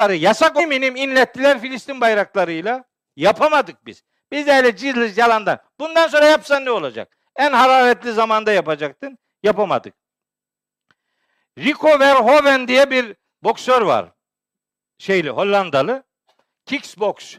yasak eminim inlettiler Filistin bayraklarıyla. Yapamadık biz. Biz öyle cizli yalandan. Bundan sonra yapsan ne olacak? En hararetli zamanda yapacaktın. Yapamadık. Rico Verhoeven diye bir boksör var. Şeyli Hollandalı. Kickbox.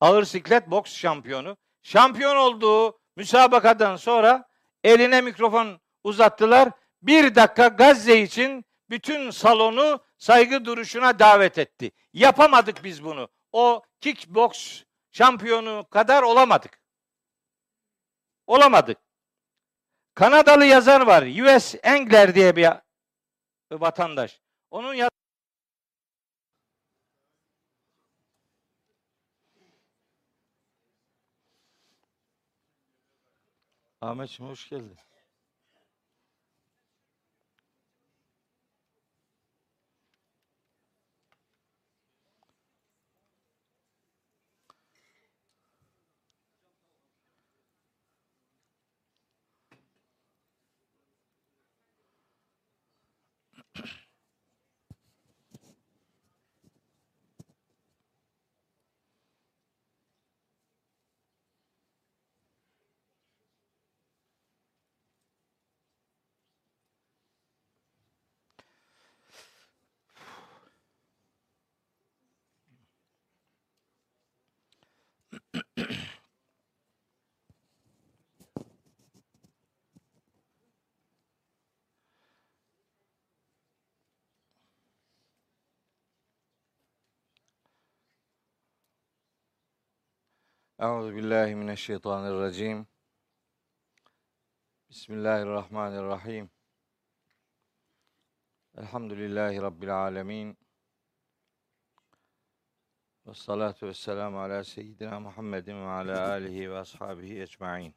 Ağır siklet boks şampiyonu. Şampiyon olduğu müsabakadan sonra eline mikrofon uzattılar. Bir dakika Gazze için bütün salonu saygı duruşuna davet etti. Yapamadık biz bunu. O kickbox şampiyonu kadar olamadık. Olamadık. Kanadalı yazar var. US Engler diye bir vatandaş. Onun ya Ahmetciğim hoş geldin. Euzu billahi mineşşeytanirracim. Bismillahirrahmanirrahim. Elhamdülillahi rabbil alamin. Ve salatu vesselamu ala seyyidina Muhammedin ve ala alihi ve ashabihi ecmaîn.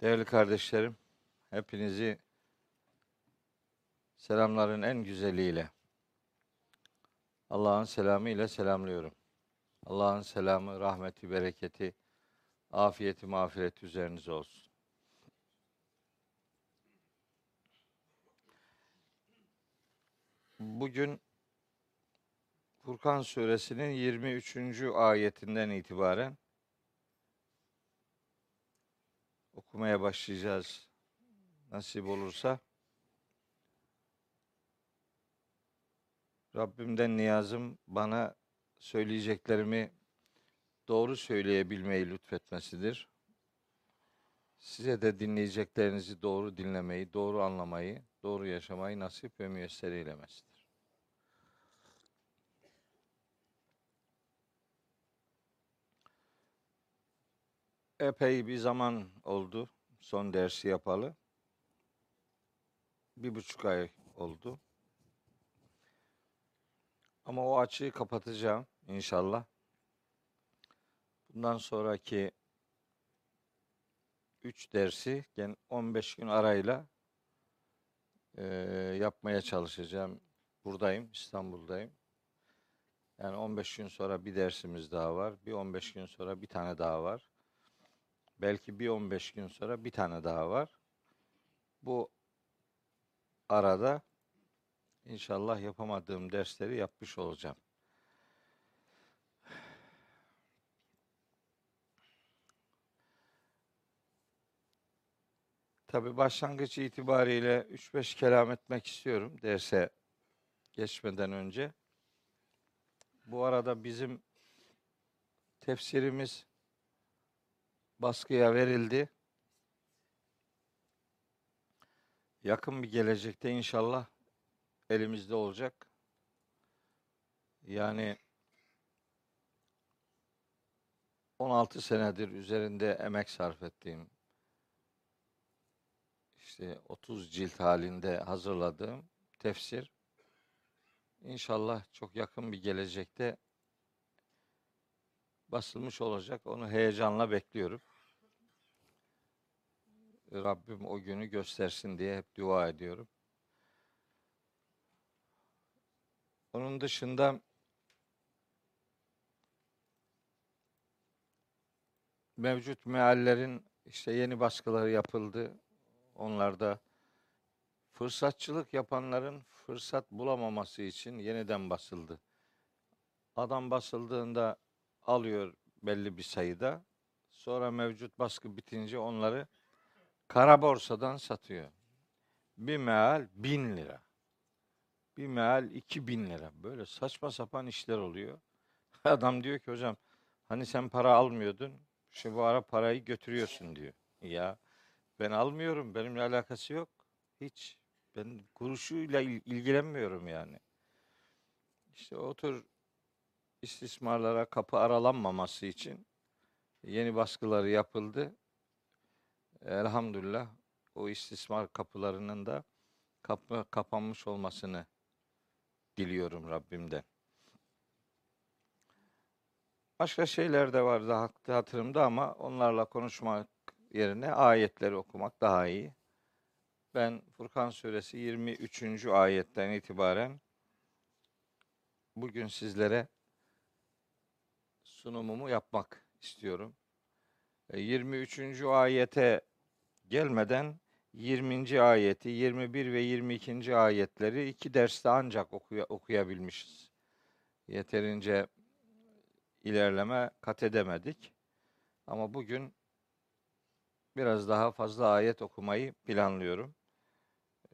Değerli kardeşlerim, hepinizi selamların en güzeliyle Allah'ın selamı ile selamlıyorum. Allah'ın selamı, rahmeti, bereketi, afiyeti, mağfireti üzerinize olsun. Bugün Furkan suresinin 23. ayetinden itibaren okumaya başlayacağız. Nasip olursa. Rabbimden niyazım bana söyleyeceklerimi doğru söyleyebilmeyi lütfetmesidir. Size de dinleyeceklerinizi doğru dinlemeyi, doğru anlamayı, doğru yaşamayı nasip ve müyesser eylemesidir. Epey bir zaman oldu son dersi yapalı. Bir buçuk ay oldu. Ama o açığı kapatacağım inşallah. Bundan sonraki 3 dersi yani 15 gün arayla e, yapmaya çalışacağım. Buradayım, İstanbul'dayım. Yani 15 gün sonra bir dersimiz daha var. Bir 15 gün sonra bir tane daha var. Belki bir 15 gün sonra bir tane daha var. Bu arada İnşallah yapamadığım dersleri yapmış olacağım. Tabi başlangıç itibariyle 3-5 kelam etmek istiyorum derse geçmeden önce. Bu arada bizim tefsirimiz baskıya verildi. Yakın bir gelecekte inşallah elimizde olacak. Yani 16 senedir üzerinde emek sarf ettiğim işte 30 cilt halinde hazırladığım tefsir inşallah çok yakın bir gelecekte basılmış olacak. Onu heyecanla bekliyorum. Rabbim o günü göstersin diye hep dua ediyorum. Onun dışında mevcut meallerin işte yeni baskıları yapıldı. Onlarda fırsatçılık yapanların fırsat bulamaması için yeniden basıldı. Adam basıldığında alıyor belli bir sayıda. Sonra mevcut baskı bitince onları kara borsadan satıyor. Bir meal bin lira. Bir meal iki bin lira. Böyle saçma sapan işler oluyor. Adam diyor ki hocam hani sen para almıyordun. Şu bu ara parayı götürüyorsun diyor. Ya ben almıyorum. Benimle alakası yok. Hiç. Ben kuruşuyla il- ilgilenmiyorum yani. İşte o tür istismarlara kapı aralanmaması için yeni baskıları yapıldı. Elhamdülillah o istismar kapılarının da kapı kapanmış olmasını diliyorum Rabbimden. Başka şeyler de var da hak- hatırımda ama onlarla konuşmak yerine ayetleri okumak daha iyi. Ben Furkan suresi 23. ayetten itibaren bugün sizlere sunumumu yapmak istiyorum. E, 23. ayete gelmeden 20. ayeti, 21 ve 22. ayetleri iki derste ancak okuya, okuyabilmişiz. Yeterince ilerleme kat edemedik. Ama bugün biraz daha fazla ayet okumayı planlıyorum.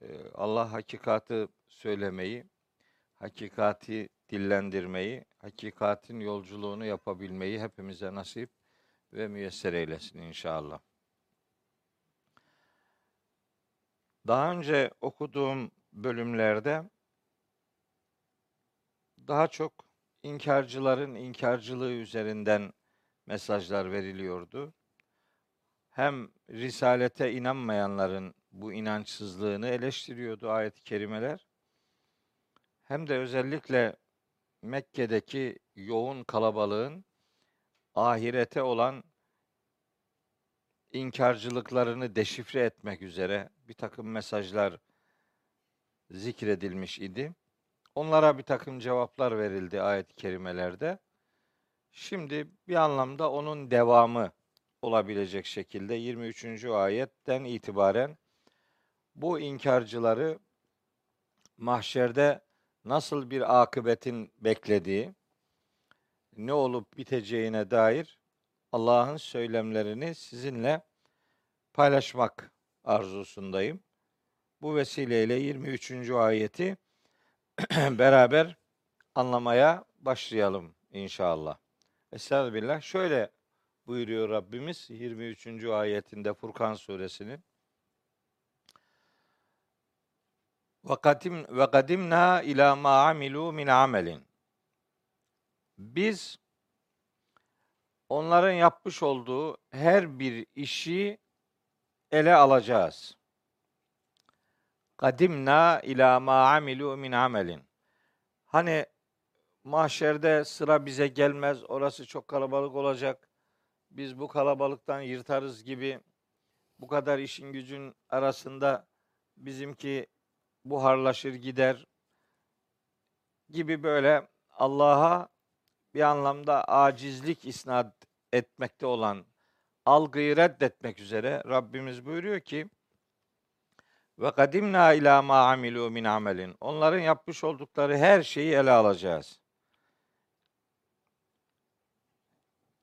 Ee, Allah hakikati söylemeyi, hakikati dillendirmeyi, hakikatin yolculuğunu yapabilmeyi hepimize nasip ve müyesser eylesin inşallah. Daha önce okuduğum bölümlerde daha çok inkarcıların inkarcılığı üzerinden mesajlar veriliyordu. Hem risalete inanmayanların bu inançsızlığını eleştiriyordu ayet-i kerimeler. Hem de özellikle Mekke'deki yoğun kalabalığın ahirete olan inkarcılıklarını deşifre etmek üzere bir takım mesajlar zikredilmiş idi. Onlara bir takım cevaplar verildi ayet-i kerimelerde. Şimdi bir anlamda onun devamı olabilecek şekilde 23. ayetten itibaren bu inkarcıları mahşerde nasıl bir akıbetin beklediği, ne olup biteceğine dair Allah'ın söylemlerini sizinle paylaşmak arzusundayım. Bu vesileyle 23. ayeti beraber anlamaya başlayalım inşallah. Estağfirullah. Şöyle buyuruyor Rabbimiz 23. ayetinde Furkan suresinin. Ve kadim ve kadimna ila ma amilu min amelin. Biz onların yapmış olduğu her bir işi ele alacağız. Kadimna ila ma amilu min amelin. Hani mahşerde sıra bize gelmez, orası çok kalabalık olacak. Biz bu kalabalıktan yırtarız gibi bu kadar işin gücün arasında bizimki buharlaşır gider gibi böyle Allah'a bir anlamda acizlik isnat etmekte olan algıyı reddetmek üzere Rabbimiz buyuruyor ki ve kadimna ila ma amilu min amelin. Onların yapmış oldukları her şeyi ele alacağız.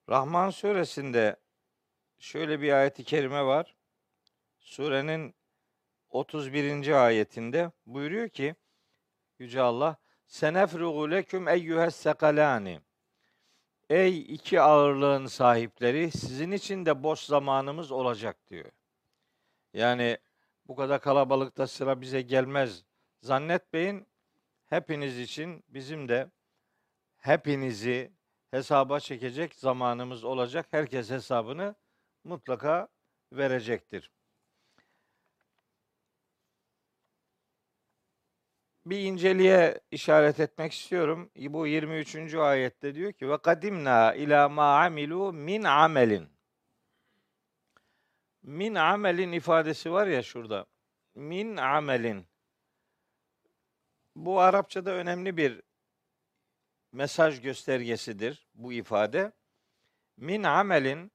Rahman suresinde şöyle bir ayeti kerime var. Surenin 31. ayetinde buyuruyor ki Yüce Allah Senefrugu leküm eyyühes sekalani Ey iki ağırlığın sahipleri sizin için de boş zamanımız olacak diyor. Yani bu kadar kalabalıkta sıra bize gelmez zannetmeyin. Hepiniz için bizim de hepinizi hesaba çekecek zamanımız olacak. Herkes hesabını mutlaka verecektir. Bir inceliğe işaret etmek istiyorum. Bu 23. ayette diyor ki ve kadimna ila ma amilu min amelin. Min amelin ifadesi var ya şurada. Min amelin. Bu Arapçada önemli bir mesaj göstergesidir bu ifade. Min amelin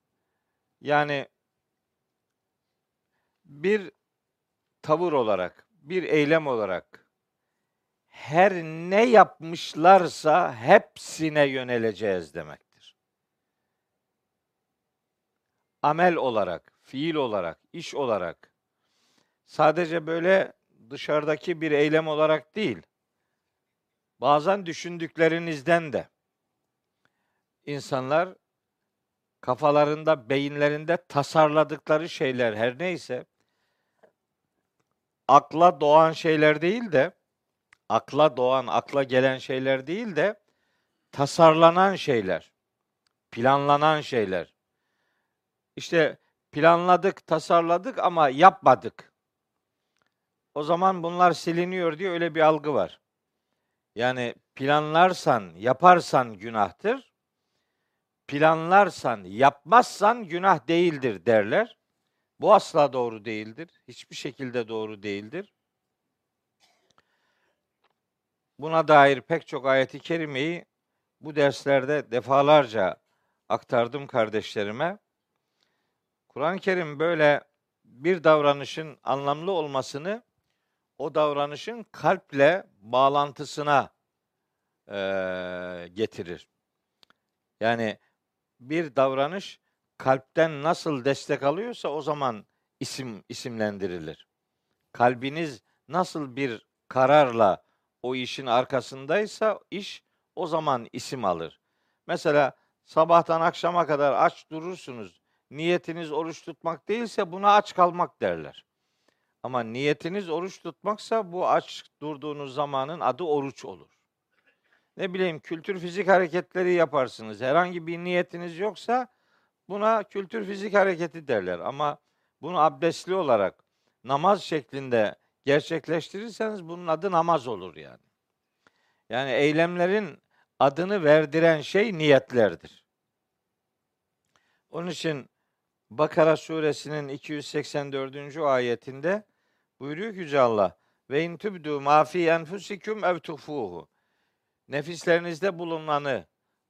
yani bir tavır olarak, bir eylem olarak her ne yapmışlarsa hepsine yöneleceğiz demektir. Amel olarak, fiil olarak, iş olarak sadece böyle dışarıdaki bir eylem olarak değil, bazen düşündüklerinizden de insanlar kafalarında, beyinlerinde tasarladıkları şeyler her neyse akla doğan şeyler değil de akla doğan, akla gelen şeyler değil de tasarlanan şeyler, planlanan şeyler. İşte planladık, tasarladık ama yapmadık. O zaman bunlar siliniyor diye öyle bir algı var. Yani planlarsan, yaparsan günahtır. Planlarsan, yapmazsan günah değildir derler. Bu asla doğru değildir. Hiçbir şekilde doğru değildir. Buna dair pek çok ayeti kerimeyi bu derslerde defalarca aktardım kardeşlerime. Kur'an-ı Kerim böyle bir davranışın anlamlı olmasını o davranışın kalple bağlantısına e, getirir. Yani bir davranış kalpten nasıl destek alıyorsa o zaman isim isimlendirilir. Kalbiniz nasıl bir kararla o işin arkasındaysa iş o zaman isim alır. Mesela sabahtan akşama kadar aç durursunuz. Niyetiniz oruç tutmak değilse buna aç kalmak derler. Ama niyetiniz oruç tutmaksa bu aç durduğunuz zamanın adı oruç olur. Ne bileyim kültür fizik hareketleri yaparsınız. Herhangi bir niyetiniz yoksa buna kültür fizik hareketi derler. Ama bunu abdestli olarak namaz şeklinde gerçekleştirirseniz bunun adı namaz olur yani. Yani eylemlerin adını verdiren şey niyetlerdir. Onun için Bakara suresinin 284. ayetinde buyuruyor ki Yüce Allah ve in tübdü ma fi enfusikum ev tuhfuhu. Nefislerinizde bulunanı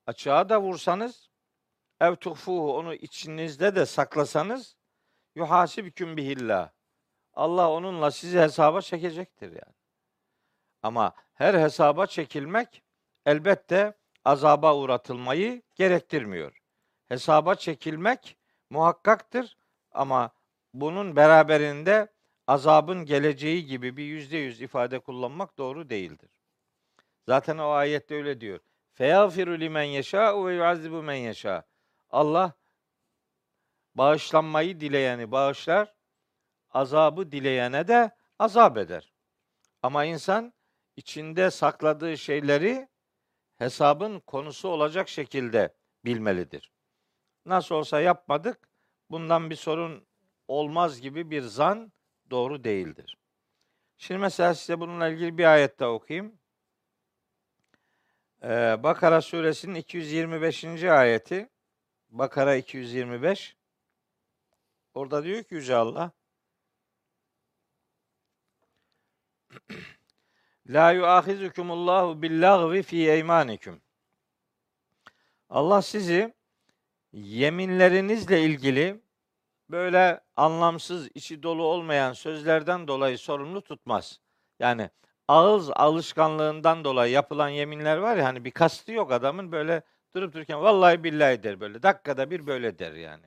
açığa da vursanız ev tuhfuhu onu içinizde de saklasanız yuhasibküm bihillah. Allah onunla sizi hesaba çekecektir yani. Ama her hesaba çekilmek elbette azaba uğratılmayı gerektirmiyor. Hesaba çekilmek muhakkaktır ama bunun beraberinde azabın geleceği gibi bir yüzde yüz ifade kullanmak doğru değildir. Zaten o ayette öyle diyor. Feyafiru limen yeşâ ve yuazzibu men yeşâ. Allah bağışlanmayı dileyeni bağışlar, azabı dileyene de azap eder. Ama insan içinde sakladığı şeyleri hesabın konusu olacak şekilde bilmelidir. Nasıl olsa yapmadık, bundan bir sorun olmaz gibi bir zan doğru değildir. Şimdi mesela size bununla ilgili bir ayet daha okuyayım. Ee, Bakara suresinin 225. ayeti. Bakara 225. Orada diyor ki Yüce Allah. La yuahizukumullahu billagvi fi eymanikum. Allah sizi yeminlerinizle ilgili böyle anlamsız, içi dolu olmayan sözlerden dolayı sorumlu tutmaz. Yani ağız alışkanlığından dolayı yapılan yeminler var ya hani bir kastı yok adamın böyle durup dururken vallahi billahi der böyle dakikada bir böyle der yani.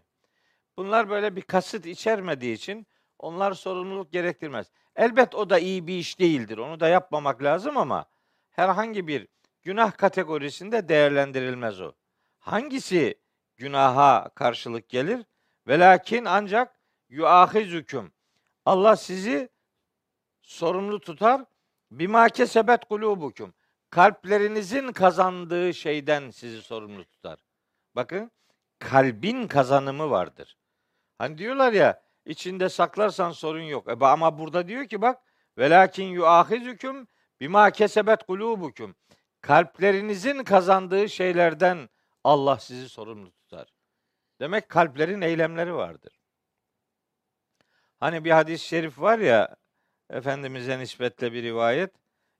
Bunlar böyle bir kasıt içermediği için onlar sorumluluk gerektirmez. Elbet o da iyi bir iş değildir. Onu da yapmamak lazım ama herhangi bir günah kategorisinde değerlendirilmez o. Hangisi günaha karşılık gelir? Velakin ancak yuahizüküm. Allah sizi sorumlu tutar. Bima kesebet kulubukum. Kalplerinizin kazandığı şeyden sizi sorumlu tutar. Bakın kalbin kazanımı vardır. Hani diyorlar ya içinde saklarsan sorun yok. E, ama burada diyor ki bak velakin yuahizüküm bima kesebet kulubukum. Kalplerinizin kazandığı şeylerden Allah sizi sorumlu tutar. Demek kalplerin eylemleri vardır. Hani bir hadis-i şerif var ya Efendimiz'e nispetle bir rivayet.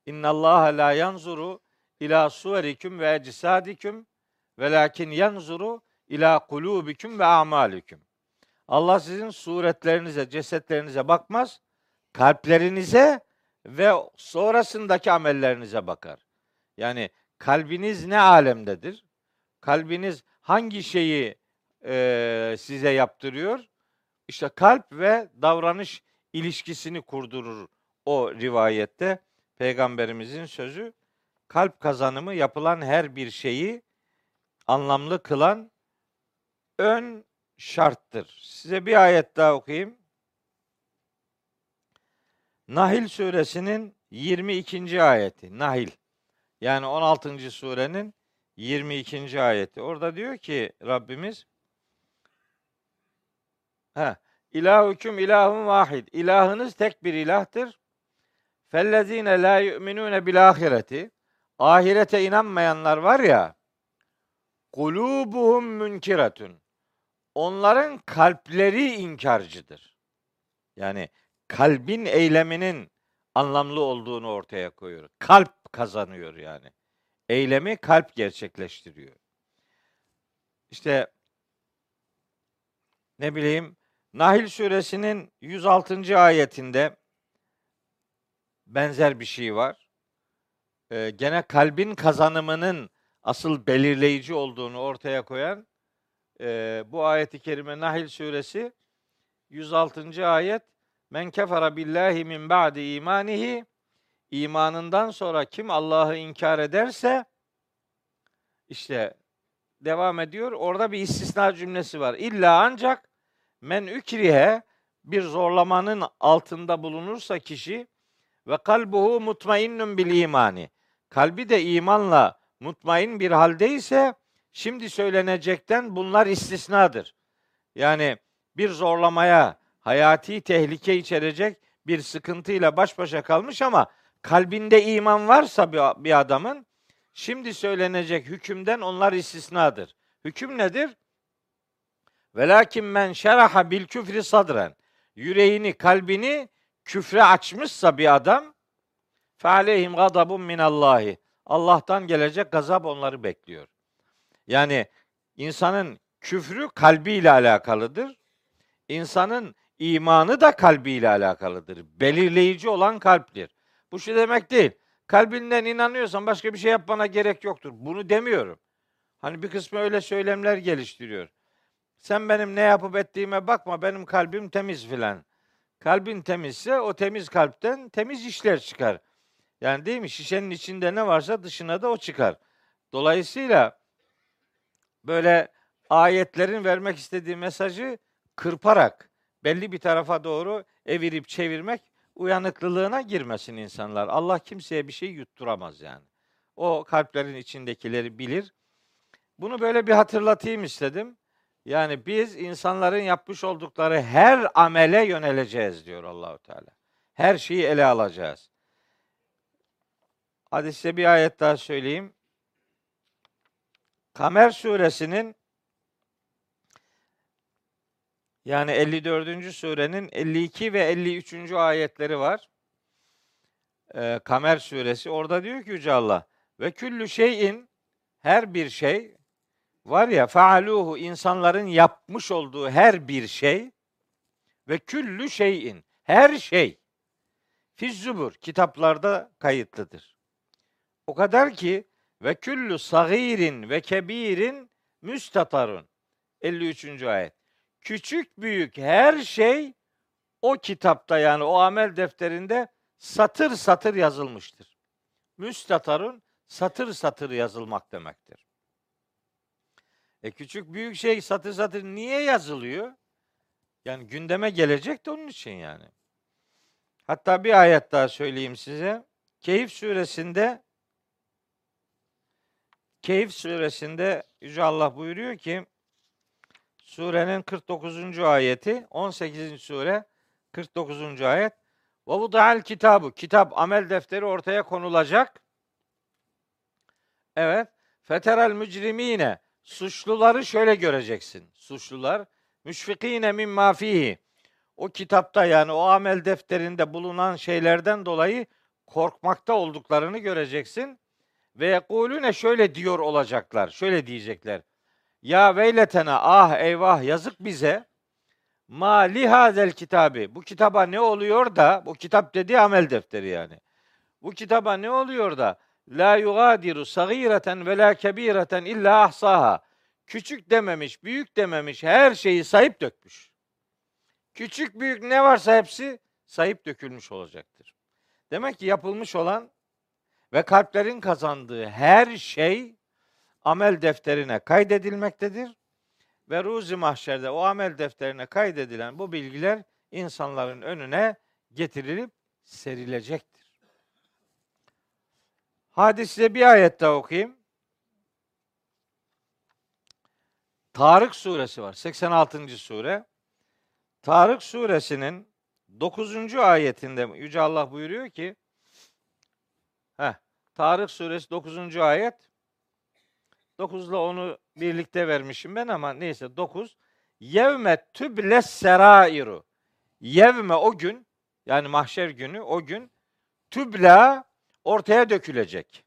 İnna Allah la yanzuru ila suverikum ve ecsadiküm velakin yanzuru ila kulubikum ve amalikum. Allah sizin suretlerinize, cesetlerinize bakmaz. Kalplerinize ve sonrasındaki amellerinize bakar. Yani kalbiniz ne alemdedir? Kalbiniz hangi şeyi e, size yaptırıyor? İşte kalp ve davranış ilişkisini kurdurur o rivayette peygamberimizin sözü. Kalp kazanımı yapılan her bir şeyi anlamlı kılan ön şarttır. Size bir ayet daha okuyayım. Nahil suresinin 22. ayeti. Nahil. Yani 16. surenin 22. ayeti. Orada diyor ki Rabbimiz ha İlahukum ilahun vahid. İlahınız tek bir ilahtır. Fellezine la yu'minune bil ahireti. Ahirete inanmayanlar var ya. Kulubuhum münkiretun. Onların kalpleri inkarcıdır. Yani kalbin eyleminin anlamlı olduğunu ortaya koyuyor. Kalp kazanıyor yani. Eylemi kalp gerçekleştiriyor. İşte ne bileyim Nahil suresinin 106. ayetinde benzer bir şey var. Ee, gene kalbin kazanımının asıl belirleyici olduğunu ortaya koyan e, bu ayeti kerime Nahil suresi 106. ayet Men kefara billahi min ba'di imanihi imanından sonra kim Allah'ı inkar ederse işte devam ediyor. Orada bir istisna cümlesi var. İlla ancak men ükrihe bir zorlamanın altında bulunursa kişi ve kalbuhu mutmainnun bil imani. Kalbi de imanla mutmain bir haldeyse şimdi söylenecekten bunlar istisnadır. Yani bir zorlamaya, hayati tehlike içerecek bir sıkıntıyla baş başa kalmış ama kalbinde iman varsa bir adamın şimdi söylenecek hükümden onlar istisnadır. Hüküm nedir? Velakin men şeraha bil küfri sadren. Yüreğini, kalbini küfre açmışsa bir adam fe aleyhim gadabun minallahi. Allah'tan gelecek gazap onları bekliyor. Yani insanın küfrü kalbiyle alakalıdır. İnsanın imanı da kalbiyle alakalıdır. Belirleyici olan kalptir. Bu şey demek değil. Kalbinden inanıyorsan başka bir şey yapmana gerek yoktur. Bunu demiyorum. Hani bir kısmı öyle söylemler geliştiriyor. Sen benim ne yapıp ettiğime bakma benim kalbim temiz filan. Kalbin temizse o temiz kalpten temiz işler çıkar. Yani değil mi? Şişenin içinde ne varsa dışına da o çıkar. Dolayısıyla böyle ayetlerin vermek istediği mesajı kırparak belli bir tarafa doğru evirip çevirmek uyanıklılığına girmesin insanlar. Allah kimseye bir şey yutturamaz yani. O kalplerin içindekileri bilir. Bunu böyle bir hatırlatayım istedim. Yani biz insanların yapmış oldukları her amele yöneleceğiz diyor Allahu Teala. Her şeyi ele alacağız. Hadi size bir ayet daha söyleyeyim. Kamer suresinin yani 54. surenin 52 ve 53. ayetleri var. Ee, Kamer suresi. Orada diyor ki Yüce Allah ve küllü şeyin her bir şey var ya faaluhu insanların yapmış olduğu her bir şey ve küllü şeyin her şey fizzubur kitaplarda kayıtlıdır. O kadar ki ve küllü sagirin ve kebirin müstatarun. 53. ayet. Küçük büyük her şey o kitapta yani o amel defterinde satır satır yazılmıştır. Müstatarun satır satır yazılmak demektir. E küçük büyük şey satır satır niye yazılıyor? Yani gündeme gelecek de onun için yani. Hatta bir ayet daha söyleyeyim size. Keyif suresinde Keyif suresinde Yüce Allah buyuruyor ki surenin 49. ayeti 18. sure 49. ayet ve vuda'al kitabı kitap amel defteri ortaya konulacak. Evet. Feterel mücrimine suçluları şöyle göreceksin. Suçlular müşfikine min mafihi. O kitapta yani o amel defterinde bulunan şeylerden dolayı korkmakta olduklarını göreceksin. Ve yekulüne şöyle diyor olacaklar. Şöyle diyecekler. Ya veyletena ah eyvah yazık bize. Ma lihazel kitabı. Bu kitaba ne oluyor da bu kitap dediği amel defteri yani. Bu kitaba ne oluyor da la yugadiru sagireten ve la kebireten illa ahsaha. Küçük dememiş, büyük dememiş, her şeyi sayıp dökmüş. Küçük büyük ne varsa hepsi sayıp dökülmüş olacaktır. Demek ki yapılmış olan ve kalplerin kazandığı her şey amel defterine kaydedilmektedir. Ve ruzi mahşerde o amel defterine kaydedilen bu bilgiler insanların önüne getirilip serilecektir. Hadi size bir ayet daha okuyayım. Tarık suresi var. 86. sure. Tarık suresinin 9. ayetinde Yüce Allah buyuruyor ki heh, Tarık suresi 9. ayet 9 ile onu birlikte vermişim ben ama neyse 9 Yevme tübles serairu Yevme o gün yani mahşer günü o gün tübla ortaya dökülecek.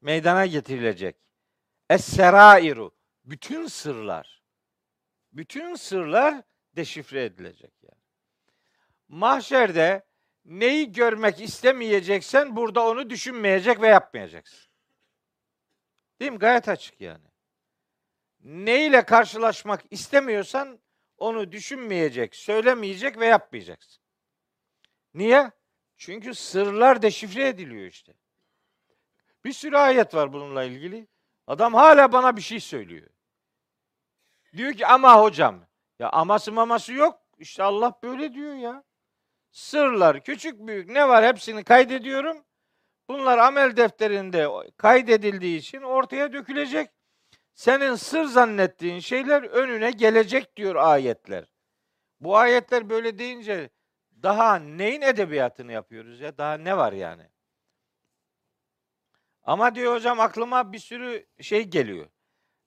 Meydana getirilecek. Es-serairu bütün sırlar. Bütün sırlar deşifre edilecek yani. Mahşerde neyi görmek istemeyeceksen burada onu düşünmeyecek ve yapmayacaksın. Değil mi? Gayet açık yani. Neyle karşılaşmak istemiyorsan onu düşünmeyecek, söylemeyecek ve yapmayacaksın. Niye? Çünkü sırlar deşifre ediliyor işte. Bir sürü ayet var bununla ilgili. Adam hala bana bir şey söylüyor. Diyor ki ama hocam. Ya aması maması yok. İşte Allah böyle diyor ya. Sırlar küçük büyük ne var hepsini kaydediyorum. Bunlar amel defterinde kaydedildiği için ortaya dökülecek. Senin sır zannettiğin şeyler önüne gelecek diyor ayetler. Bu ayetler böyle deyince daha neyin edebiyatını yapıyoruz ya? Daha ne var yani? Ama diyor hocam aklıma bir sürü şey geliyor.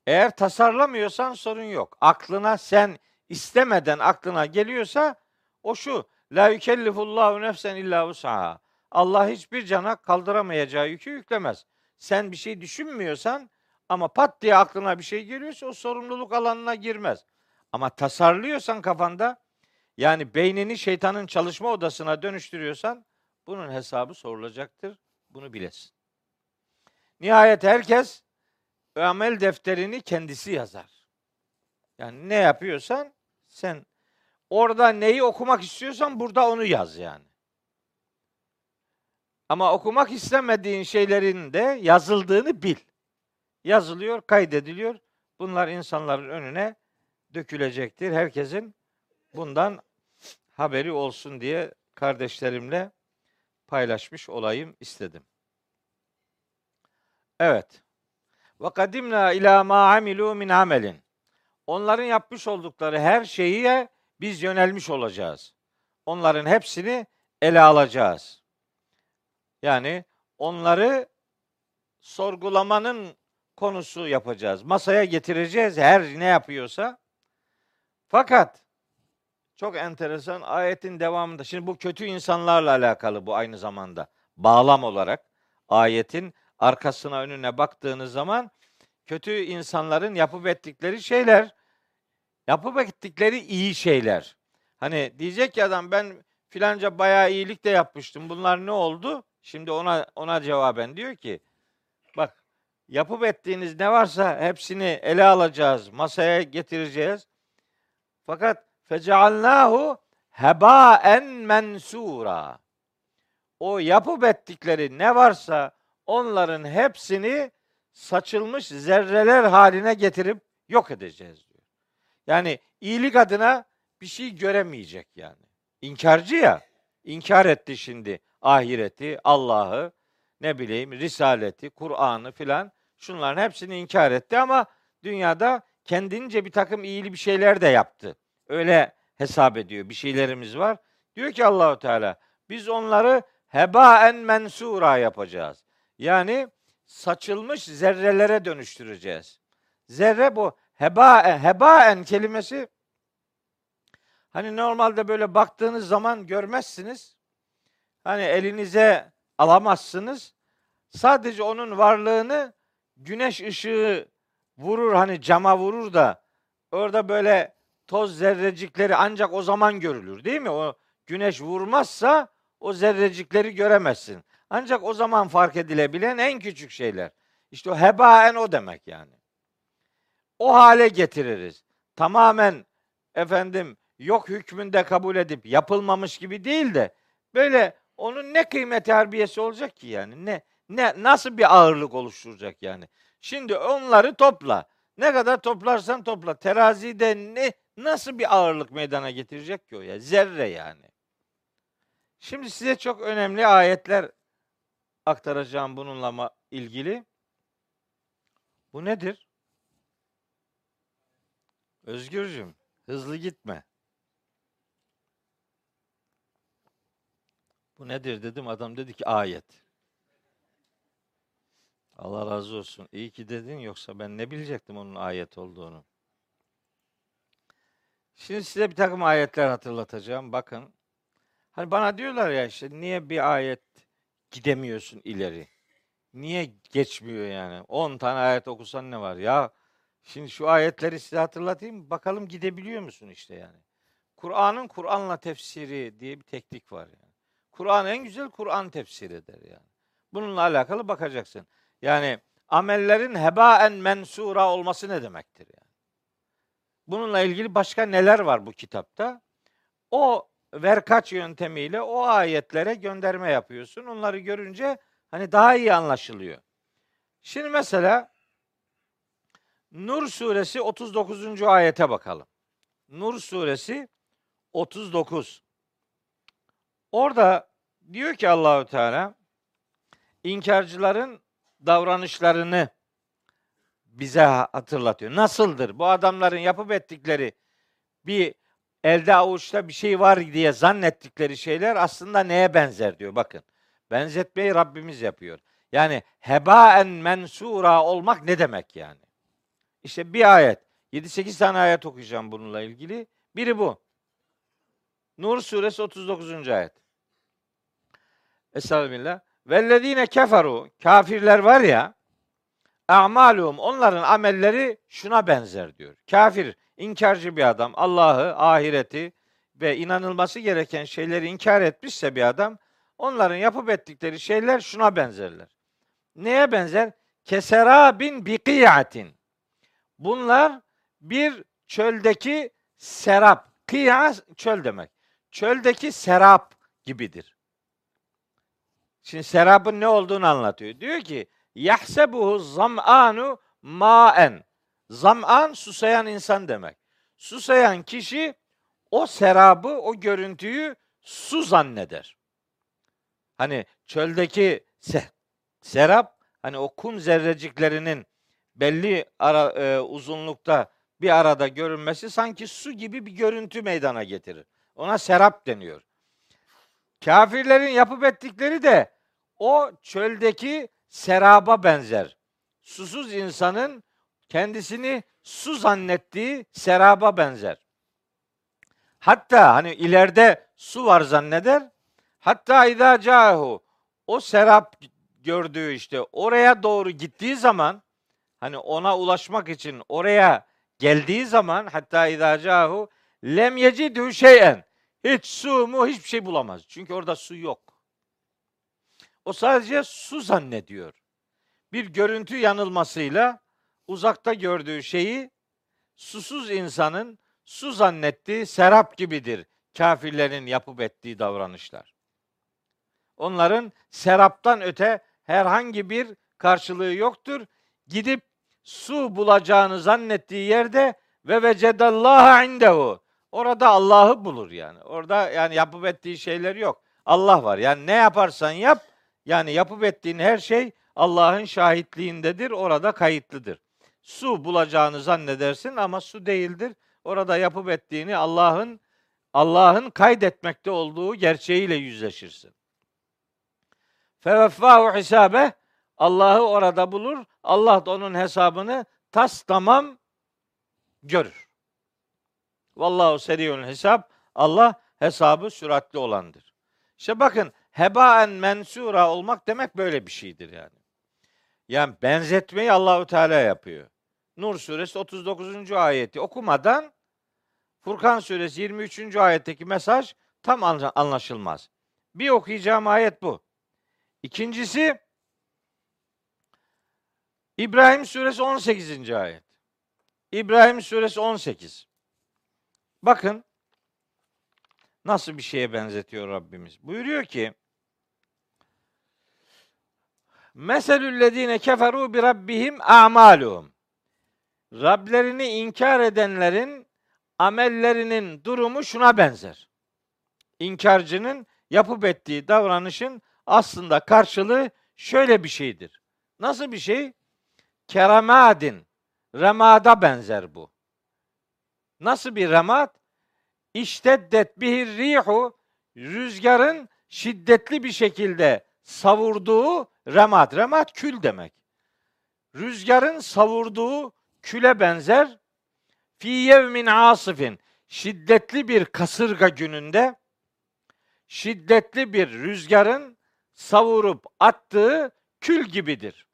Eğer tasarlamıyorsan sorun yok. Aklına sen istemeden aklına geliyorsa o şu. La yükellifullahu nefsen illa vus'aha. Allah hiçbir cana kaldıramayacağı yükü yüklemez. Sen bir şey düşünmüyorsan ama pat diye aklına bir şey geliyorsa o sorumluluk alanına girmez. Ama tasarlıyorsan kafanda yani beynini şeytanın çalışma odasına dönüştürüyorsan bunun hesabı sorulacaktır. Bunu bilesin. Nihayet herkes amel defterini kendisi yazar. Yani ne yapıyorsan sen orada neyi okumak istiyorsan burada onu yaz yani. Ama okumak istemediğin şeylerin de yazıldığını bil. Yazılıyor, kaydediliyor. Bunlar insanların önüne dökülecektir. Herkesin bundan haberi olsun diye kardeşlerimle paylaşmış olayım istedim. Evet. Ve kadimna ila ma amilu min amelin. Onların yapmış oldukları her şeyi biz yönelmiş olacağız. Onların hepsini ele alacağız. Yani onları sorgulamanın konusu yapacağız. Masaya getireceğiz her ne yapıyorsa. Fakat çok enteresan ayetin devamında. Şimdi bu kötü insanlarla alakalı bu aynı zamanda. Bağlam olarak ayetin arkasına önüne baktığınız zaman kötü insanların yapıp ettikleri şeyler yapıp ettikleri iyi şeyler. Hani diyecek ki adam ben filanca bayağı iyilik de yapmıştım. Bunlar ne oldu? Şimdi ona ona cevaben diyor ki bak yapıp ettiğiniz ne varsa hepsini ele alacağız, masaya getireceğiz. Fakat fecealnahu hebaen mensura. O yapıp ettikleri ne varsa onların hepsini saçılmış zerreler haline getirip yok edeceğiz diyor. Yani iyilik adına bir şey göremeyecek yani. İnkarcı ya. İnkar etti şimdi ahireti, Allah'ı, ne bileyim risaleti, Kur'an'ı filan şunların hepsini inkar etti ama dünyada kendince bir takım iyili bir şeyler de yaptı. Öyle hesap ediyor. Bir şeylerimiz var. Diyor ki Allahu Teala biz onları hebaen mensura yapacağız. Yani saçılmış zerrelere dönüştüreceğiz. Zerre bu heba hebaen kelimesi hani normalde böyle baktığınız zaman görmezsiniz. Hani elinize alamazsınız. Sadece onun varlığını güneş ışığı vurur hani cama vurur da orada böyle toz zerrecikleri ancak o zaman görülür değil mi? O güneş vurmazsa o zerrecikleri göremezsin. Ancak o zaman fark edilebilen en küçük şeyler. İşte o hebaen o demek yani. O hale getiririz. Tamamen efendim yok hükmünde kabul edip yapılmamış gibi değil de böyle onun ne kıymeti harbiyesi olacak ki yani? Ne ne nasıl bir ağırlık oluşturacak yani? Şimdi onları topla. Ne kadar toplarsan topla. Terazide ne nasıl bir ağırlık meydana getirecek ki o ya? Zerre yani. Şimdi size çok önemli ayetler aktaracağım bununla ilgili. Bu nedir? Özgürcüm, hızlı gitme. Bu nedir dedim. Adam dedi ki ayet. Allah razı olsun. İyi ki dedin yoksa ben ne bilecektim onun ayet olduğunu. Şimdi size bir takım ayetler hatırlatacağım. Bakın. Hani bana diyorlar ya işte niye bir ayet gidemiyorsun ileri? Niye geçmiyor yani? 10 tane ayet okusan ne var? Ya şimdi şu ayetleri size hatırlatayım. Bakalım gidebiliyor musun işte yani. Kur'an'ın Kur'an'la tefsiri diye bir teknik var yani. Kur'an en güzel Kur'an tefsir eder yani. Bununla alakalı bakacaksın. Yani amellerin hebaen mensura olması ne demektir yani? Bununla ilgili başka neler var bu kitapta? O verkaç yöntemiyle o ayetlere gönderme yapıyorsun. Onları görünce hani daha iyi anlaşılıyor. Şimdi mesela Nur suresi 39. ayete bakalım. Nur suresi 39. Orada diyor ki Allahü Teala inkarcıların davranışlarını bize hatırlatıyor. Nasıldır? Bu adamların yapıp ettikleri bir elde avuçta bir şey var diye zannettikleri şeyler aslında neye benzer diyor. Bakın. Benzetmeyi Rabbimiz yapıyor. Yani hebaen mensura olmak ne demek yani? İşte bir ayet. 7-8 tane ayet okuyacağım bununla ilgili. Biri bu. Nur suresi 39. ayet. Estağfirullah. Vellezine keferu kafirler var ya a'malum onların amelleri şuna benzer diyor. Kafir, inkarcı bir adam Allah'ı, ahireti ve inanılması gereken şeyleri inkar etmişse bir adam onların yapıp ettikleri şeyler şuna benzerler. Neye benzer? Keserabin biqiyatin. Bunlar bir çöldeki serap. Kıya çöl demek. Çöldeki serap gibidir. Şimdi serapın ne olduğunu anlatıyor. Diyor ki yahsebuhu zam'anu maen. Zam'an susayan insan demek. Susayan kişi o serabı, o görüntüyü su zanneder. Hani çöldeki se- serap hani o kum zerreciklerinin belli ara, e, uzunlukta bir arada görünmesi sanki su gibi bir görüntü meydana getirir. Ona serap deniyor. Kafirlerin yapıp ettikleri de o çöldeki seraba benzer. Susuz insanın kendisini su zannettiği seraba benzer. Hatta hani ileride su var zanneder. Hatta idâ câhu o serap gördüğü işte oraya doğru gittiği zaman hani ona ulaşmak için oraya geldiği zaman hatta idâ câhu lem yecidhu şeyen hiç su mu hiçbir şey bulamaz. Çünkü orada su yok. O sadece su zannediyor. Bir görüntü yanılmasıyla uzakta gördüğü şeyi susuz insanın su zannettiği serap gibidir kafirlerin yapıp ettiği davranışlar. Onların seraptan öte herhangi bir karşılığı yoktur. Gidip su bulacağını zannettiği yerde ve vecedallaha indehu. Orada Allah'ı bulur yani. Orada yani yapıp ettiği şeyler yok. Allah var. Yani ne yaparsan yap yani yapıp ettiğin her şey Allah'ın şahitliğindedir. Orada kayıtlıdır. Su bulacağını zannedersin ama su değildir. Orada yapıp ettiğini Allah'ın Allah'ın kaydetmekte olduğu gerçeğiyle yüzleşirsin. Feveffahu hisabe Allah'ı orada bulur. Allah da onun hesabını tas tamam görür. Vallahu seriyun hesap. Allah hesabı süratli olandır. İşte bakın hebaen mensura olmak demek böyle bir şeydir yani. Yani benzetmeyi Allahu Teala yapıyor. Nur suresi 39. ayeti okumadan Furkan suresi 23. ayetteki mesaj tam anlaşılmaz. Bir okuyacağım ayet bu. İkincisi İbrahim suresi 18. ayet. İbrahim suresi 18. Bakın nasıl bir şeye benzetiyor Rabbimiz. Buyuruyor ki Meselüllezine keferu bi rabbihim a'maluhum. Rablerini inkar edenlerin amellerinin durumu şuna benzer. İnkarcının yapıp ettiği davranışın aslında karşılığı şöyle bir şeydir. Nasıl bir şey? Keramadin. Remada benzer bu. Nasıl bir remad? İşteddet bihir rihu rüzgarın şiddetli bir şekilde savurduğu remat. Remat kül demek. Rüzgarın savurduğu küle benzer. Fi yevmin asifin. Şiddetli bir kasırga gününde şiddetli bir rüzgarın savurup attığı kül gibidir.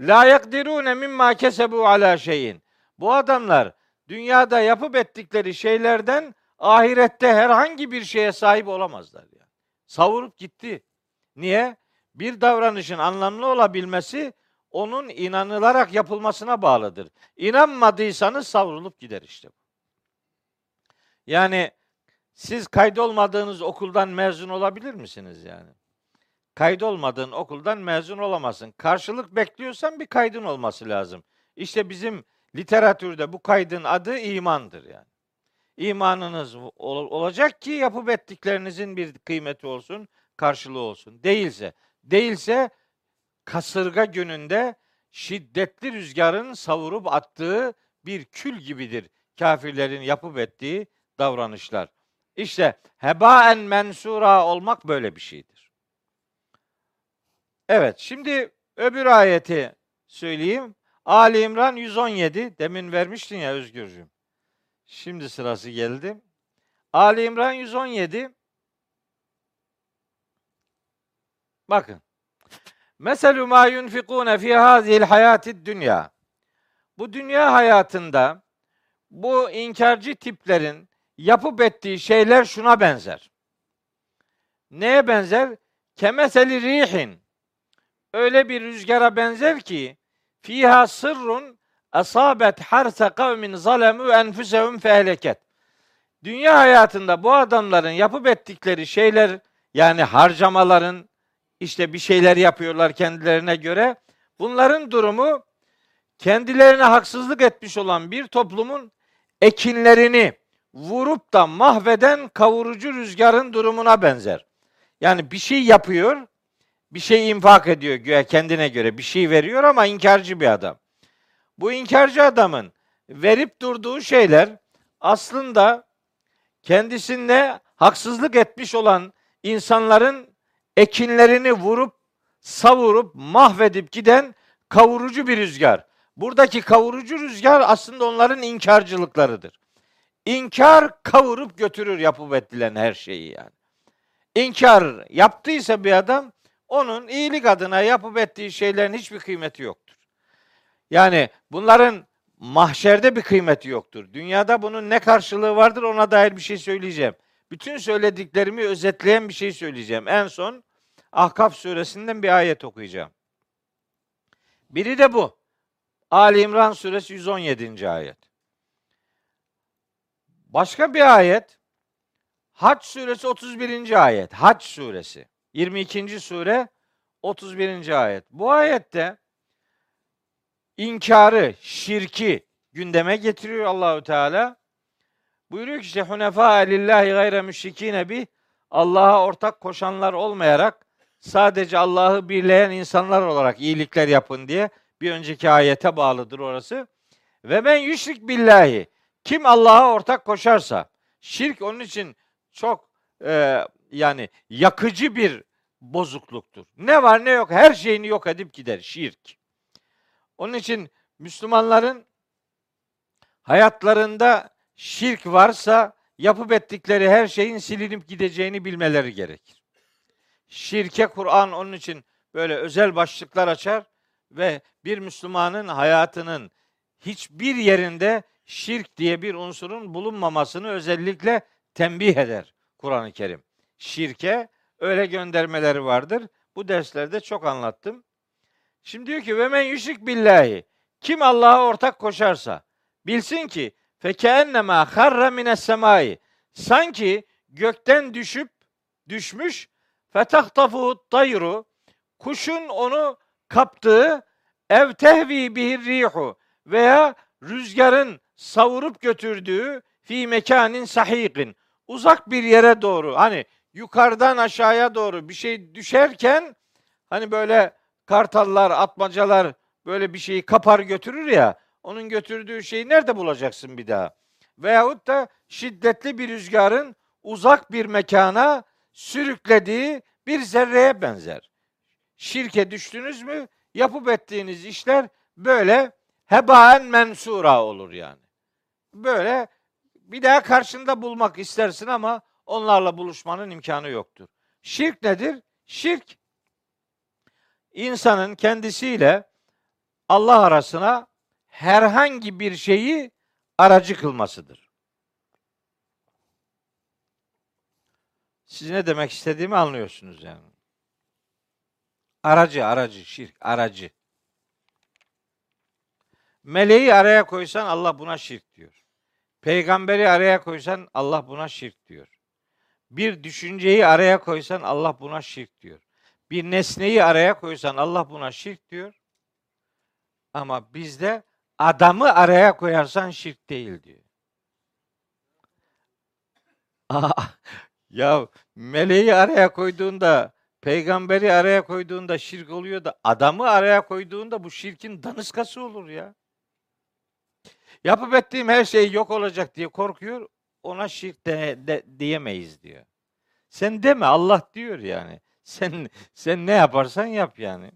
La yakdirune mimma kesebu ala şeyin. Bu adamlar dünyada yapıp ettikleri şeylerden ahirette herhangi bir şeye sahip olamazlar yani. Savurup gitti. Niye? Bir davranışın anlamlı olabilmesi onun inanılarak yapılmasına bağlıdır. İnanmadıysanız savrulup gider işte. Yani siz kaydolmadığınız okuldan mezun olabilir misiniz yani? Kaydolmadığın okuldan mezun olamazsın. Karşılık bekliyorsan bir kaydın olması lazım. İşte bizim literatürde bu kaydın adı imandır yani. İmanınız ol- olacak ki yapıp ettiklerinizin bir kıymeti olsun, karşılığı olsun. Değilse, değilse kasırga gününde şiddetli rüzgarın savurup attığı bir kül gibidir kafirlerin yapıp ettiği davranışlar. İşte hebaen mensura olmak böyle bir şeydir. Evet, şimdi öbür ayeti söyleyeyim. Ali İmran 117. Demin vermiştin ya Özgürcüğüm. Şimdi sırası geldi. Ali İmran 117. Bakın. Meselu ma yunfikune fi hazihil hayatid dünya. Bu dünya hayatında bu inkarcı tiplerin yapıp ettiği şeyler şuna benzer. Neye benzer? Kemeseli rihin. Öyle bir rüzgara benzer ki fiha sırrun asabet harse kavmin zalemu enfusehum fehleket. Dünya hayatında bu adamların yapıp ettikleri şeyler yani harcamaların işte bir şeyler yapıyorlar kendilerine göre. Bunların durumu kendilerine haksızlık etmiş olan bir toplumun ekinlerini vurup da mahveden kavurucu rüzgarın durumuna benzer. Yani bir şey yapıyor, bir şey infak ediyor güya kendine göre bir şey veriyor ama inkarcı bir adam. Bu inkarcı adamın verip durduğu şeyler aslında kendisinde haksızlık etmiş olan insanların ekinlerini vurup savurup mahvedip giden kavurucu bir rüzgar. Buradaki kavurucu rüzgar aslında onların inkarcılıklarıdır. İnkar kavurup götürür yapıp edilen her şeyi yani. İnkar yaptıysa bir adam onun iyilik adına yapıp ettiği şeylerin hiçbir kıymeti yoktur. Yani bunların mahşerde bir kıymeti yoktur. Dünyada bunun ne karşılığı vardır ona dair bir şey söyleyeceğim. Bütün söylediklerimi özetleyen bir şey söyleyeceğim. En son Ahkaf suresinden bir ayet okuyacağım. Biri de bu. Ali İmran suresi 117. ayet. Başka bir ayet Hac suresi 31. ayet. Hac suresi. 22. sure 31. ayet. Bu ayette inkarı, şirki gündeme getiriyor Allahü Teala. Buyuruyor ki işte hunefa lillahi gayre müşrikine bi Allah'a ortak koşanlar olmayarak sadece Allah'ı birleyen insanlar olarak iyilikler yapın diye bir önceki ayete bağlıdır orası. Ve ben yüşrik billahi kim Allah'a ortak koşarsa şirk onun için çok e, yani yakıcı bir bozukluktur. Ne var ne yok her şeyini yok edip gider şirk. Onun için Müslümanların hayatlarında şirk varsa yapıp ettikleri her şeyin silinip gideceğini bilmeleri gerekir. Şirke Kur'an onun için böyle özel başlıklar açar ve bir Müslümanın hayatının hiçbir yerinde şirk diye bir unsurun bulunmamasını özellikle tembih eder Kur'an-ı Kerim. Şirke öyle göndermeleri vardır. Bu derslerde çok anlattım. Şimdi diyor ki ve men yüşrik billahi. Kim Allah'a ortak koşarsa bilsin ki fekennema harra mines semai. Sanki gökten düşüp düşmüş fetahtafu tayru kuşun onu kaptığı ev tehvi bihir rihu veya rüzgarın savurup götürdüğü fi mekanin sahikin uzak bir yere doğru hani yukarıdan aşağıya doğru bir şey düşerken hani böyle kartallar, atmacalar böyle bir şeyi kapar götürür ya onun götürdüğü şeyi nerede bulacaksın bir daha? Veyahut da şiddetli bir rüzgarın uzak bir mekana sürüklediği bir zerreye benzer. Şirke düştünüz mü yapıp ettiğiniz işler böyle hebaen mensura olur yani. Böyle bir daha karşında bulmak istersin ama onlarla buluşmanın imkanı yoktur. Şirk nedir? Şirk insanın kendisiyle Allah arasına herhangi bir şeyi aracı kılmasıdır. Siz ne demek istediğimi anlıyorsunuz yani. Aracı, aracı, şirk, aracı. Meleği araya koysan Allah buna şirk diyor. Peygamberi araya koysan Allah buna şirk diyor. Bir düşünceyi araya koysan Allah buna şirk diyor. Bir nesneyi araya koysan Allah buna şirk diyor. Ama bizde adamı araya koyarsan şirk değil diyor. Aa, ya meleği araya koyduğunda, peygamberi araya koyduğunda şirk oluyor da adamı araya koyduğunda bu şirkin danışkası olur ya. Yapıp ettiğim her şey yok olacak diye korkuyor. Ona şirk de, de, diyemeyiz diyor. Sen deme Allah diyor yani. Sen sen ne yaparsan yap yani.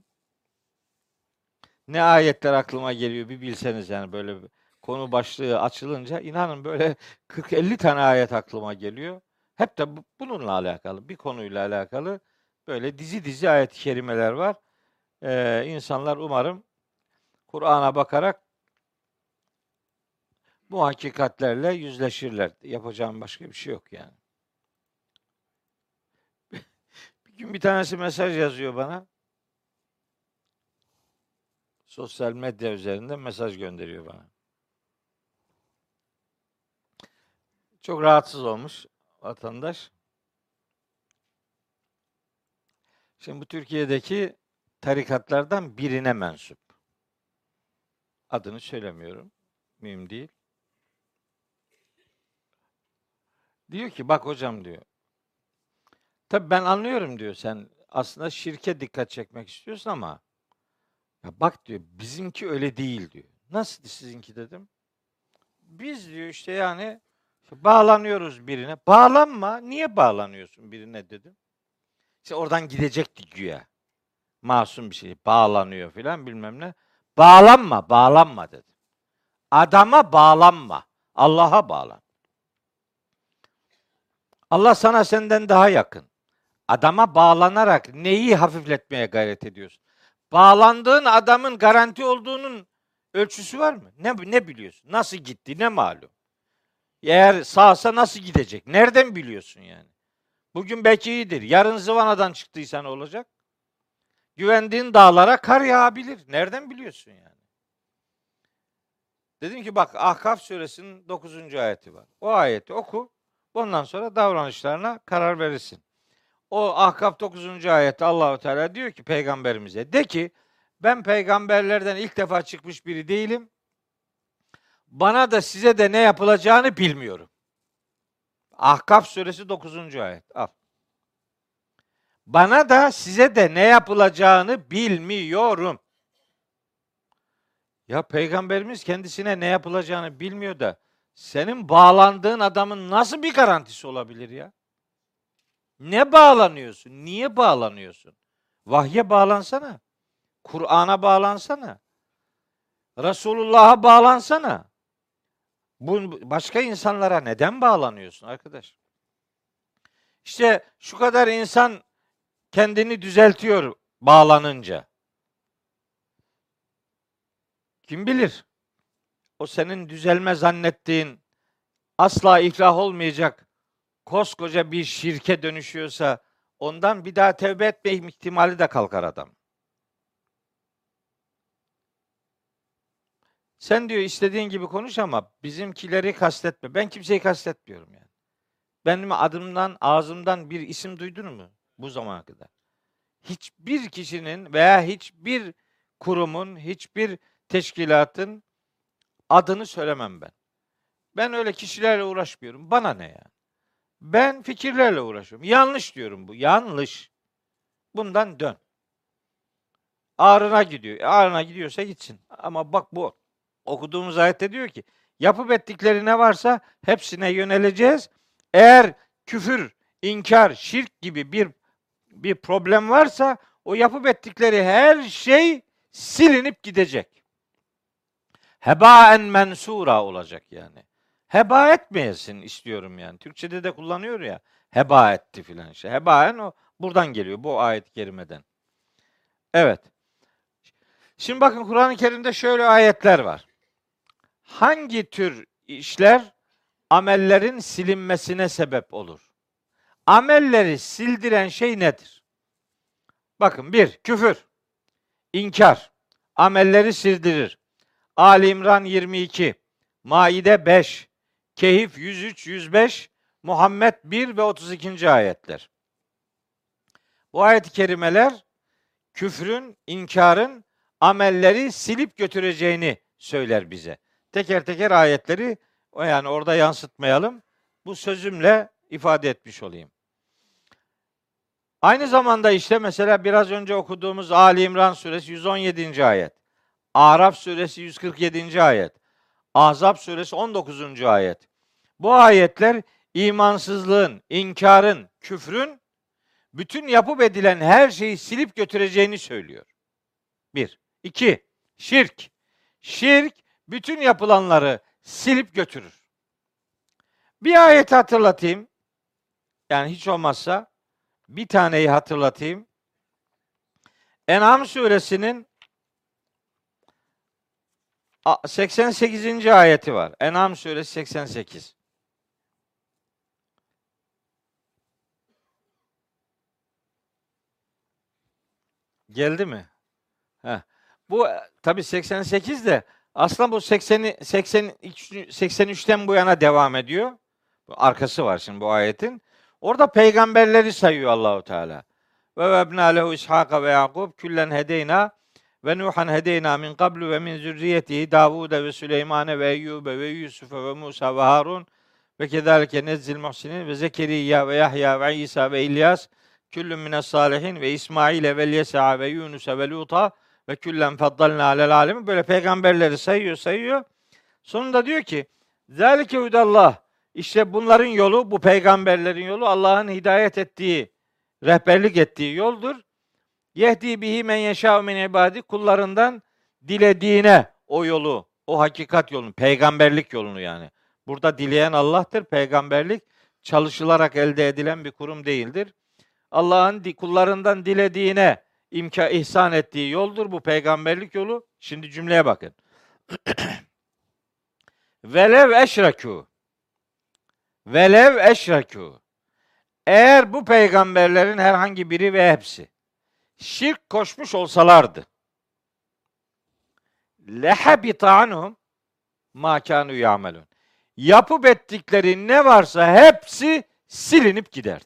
Ne ayetler aklıma geliyor bir bilseniz yani böyle bir konu başlığı açılınca inanın böyle 40-50 tane ayet aklıma geliyor. Hep de bu- bununla alakalı, bir konuyla alakalı böyle dizi dizi ayet-i kerimeler var. Ee, insanlar umarım Kur'an'a bakarak bu hakikatlerle yüzleşirler. Yapacağım başka bir şey yok yani. bir gün bir tanesi mesaj yazıyor bana. Sosyal medya üzerinde mesaj gönderiyor bana. Çok rahatsız olmuş vatandaş. Şimdi bu Türkiye'deki tarikatlardan birine mensup. Adını söylemiyorum. Mühim değil. Diyor ki bak hocam diyor. Tabii ben anlıyorum diyor sen aslında şirke dikkat çekmek istiyorsun ama ya bak diyor bizimki öyle değil diyor. Nasıl sizinki dedim. Biz diyor işte yani bağlanıyoruz birine. Bağlanma. Niye bağlanıyorsun birine dedim. İşte oradan gidecektik güya. Masum bir şey. Bağlanıyor filan bilmem ne. Bağlanma, bağlanma dedim. Adama bağlanma. Allah'a bağlan. Allah sana senden daha yakın. Adama bağlanarak neyi hafifletmeye gayret ediyorsun? Bağlandığın adamın garanti olduğunun ölçüsü var mı? Ne ne biliyorsun? Nasıl gitti? Ne malum? Eğer sağsa nasıl gidecek? Nereden biliyorsun yani? Bugün belki iyidir. Yarın zıvanadan çıktıysa ne olacak? Güvendiğin dağlara kar yağabilir. Nereden biliyorsun yani? Dedim ki bak Ahkaf suresinin 9. ayeti var. O ayeti oku. Ondan sonra davranışlarına karar verirsin. O Ahkaf 9. ayette Allahu Teala diyor ki peygamberimize de ki ben peygamberlerden ilk defa çıkmış biri değilim. Bana da size de ne yapılacağını bilmiyorum. Ahkaf suresi 9. ayet. Al. Bana da size de ne yapılacağını bilmiyorum. Ya peygamberimiz kendisine ne yapılacağını bilmiyor da senin bağlandığın adamın nasıl bir garantisi olabilir ya? Ne bağlanıyorsun? Niye bağlanıyorsun? Vahye bağlansana. Kur'an'a bağlansana. Resulullah'a bağlansana. Bu başka insanlara neden bağlanıyorsun arkadaş? İşte şu kadar insan kendini düzeltiyor bağlanınca. Kim bilir? O senin düzelme zannettiğin asla iflah olmayacak koskoca bir şirke dönüşüyorsa ondan bir daha tevbe etme ihtimali de kalkar adam. Sen diyor istediğin gibi konuş ama bizimkileri kastetme. Ben kimseyi kastetmiyorum yani. Benim adımdan, ağzımdan bir isim duydun mu bu zamana kadar? Hiçbir kişinin veya hiçbir kurumun, hiçbir teşkilatın adını söylemem ben. Ben öyle kişilerle uğraşmıyorum. Bana ne ya? Ben fikirlerle uğraşıyorum. Yanlış diyorum bu. Yanlış. Bundan dön. Ağrına gidiyor. Ağrına gidiyorsa gitsin. Ama bak bu okuduğumuz ayette diyor ki yapıp ettikleri ne varsa hepsine yöneleceğiz. Eğer küfür, inkar, şirk gibi bir bir problem varsa o yapıp ettikleri her şey silinip gidecek. Hebaen mensura olacak yani. Heba etmeyesin istiyorum yani. Türkçede de kullanıyor ya. Heba etti filan işte. Hebaen o buradan geliyor bu ayet-i kerimeden. Evet. Şimdi bakın Kur'an-ı Kerim'de şöyle ayetler var. Hangi tür işler amellerin silinmesine sebep olur? Amelleri sildiren şey nedir? Bakın bir, küfür, inkar, amelleri sildirir. Ali İmran 22, Maide 5, Kehif 103, 105, Muhammed 1 ve 32. ayetler. Bu ayet-i kerimeler küfrün, inkarın amelleri silip götüreceğini söyler bize. Teker teker ayetleri yani orada yansıtmayalım. Bu sözümle ifade etmiş olayım. Aynı zamanda işte mesela biraz önce okuduğumuz Ali İmran suresi 117. ayet. Araf suresi 147. ayet. Ahzab suresi 19. ayet. Bu ayetler imansızlığın, inkarın, küfrün bütün yapıp edilen her şeyi silip götüreceğini söylüyor. Bir. İki. Şirk. Şirk bütün yapılanları silip götürür. Bir ayet hatırlatayım. Yani hiç olmazsa bir taneyi hatırlatayım. En'am suresinin 88. ayeti var. En'am suresi 88. Geldi mi? Heh. Bu tabi 88 de aslında bu 80'i 80 83'ten bu yana devam ediyor. Arkası var şimdi bu ayetin. Orada peygamberleri sayıyor Allahu Teala. Ve vebna lehu İshaka ve Yakub küllen hedeyna ve Nuhan hedeyna min qablu ve min zürriyetihi Davud ve Süleymane ve Eyyube ve Yusuf ve Musa ve Harun ve kezalike nezzil muhsinin ve Zekeriya ve Yahya ve İsa ve İlyas küllün mines salihin ve İsmail ve Yesa ve Yunus ve Luta ve küllen faddalna alel alemin böyle peygamberleri sayıyor sayıyor. Sonunda diyor ki Zalike hudallah işte bunların yolu bu peygamberlerin yolu Allah'ın hidayet ettiği rehberlik ettiği yoldur. Yehdi bihi men yeşâ min ibadi kullarından dilediğine o yolu, o hakikat yolunu, peygamberlik yolunu yani. Burada dileyen Allah'tır. Peygamberlik çalışılarak elde edilen bir kurum değildir. Allah'ın kullarından dilediğine imka ihsan ettiği yoldur bu peygamberlik yolu. Şimdi cümleye bakın. Velev eşrekû. Velev eşrekû. Eğer bu peygamberlerin herhangi biri ve hepsi şirk koşmuş olsalardı lehabita anhum ma kanu yamelun. Yapıp ettikleri ne varsa hepsi silinip giderdi.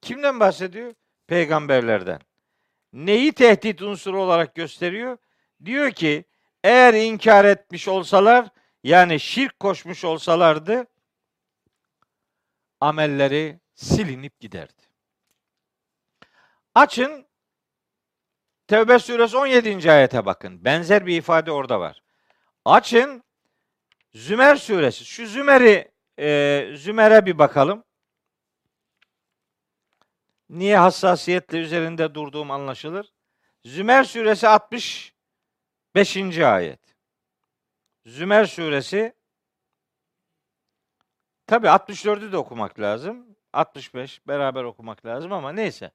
Kimden bahsediyor? Peygamberlerden. Neyi tehdit unsuru olarak gösteriyor? Diyor ki eğer inkar etmiş olsalar yani şirk koşmuş olsalardı amelleri silinip giderdi. Açın Tevbe suresi 17. ayete bakın. Benzer bir ifade orada var. Açın Zümer suresi. Şu Zümer'i e, Zümer'e bir bakalım. Niye hassasiyetle üzerinde durduğum anlaşılır. Zümer suresi 65. ayet. Zümer suresi tabi 64'ü de okumak lazım. 65 beraber okumak lazım ama neyse.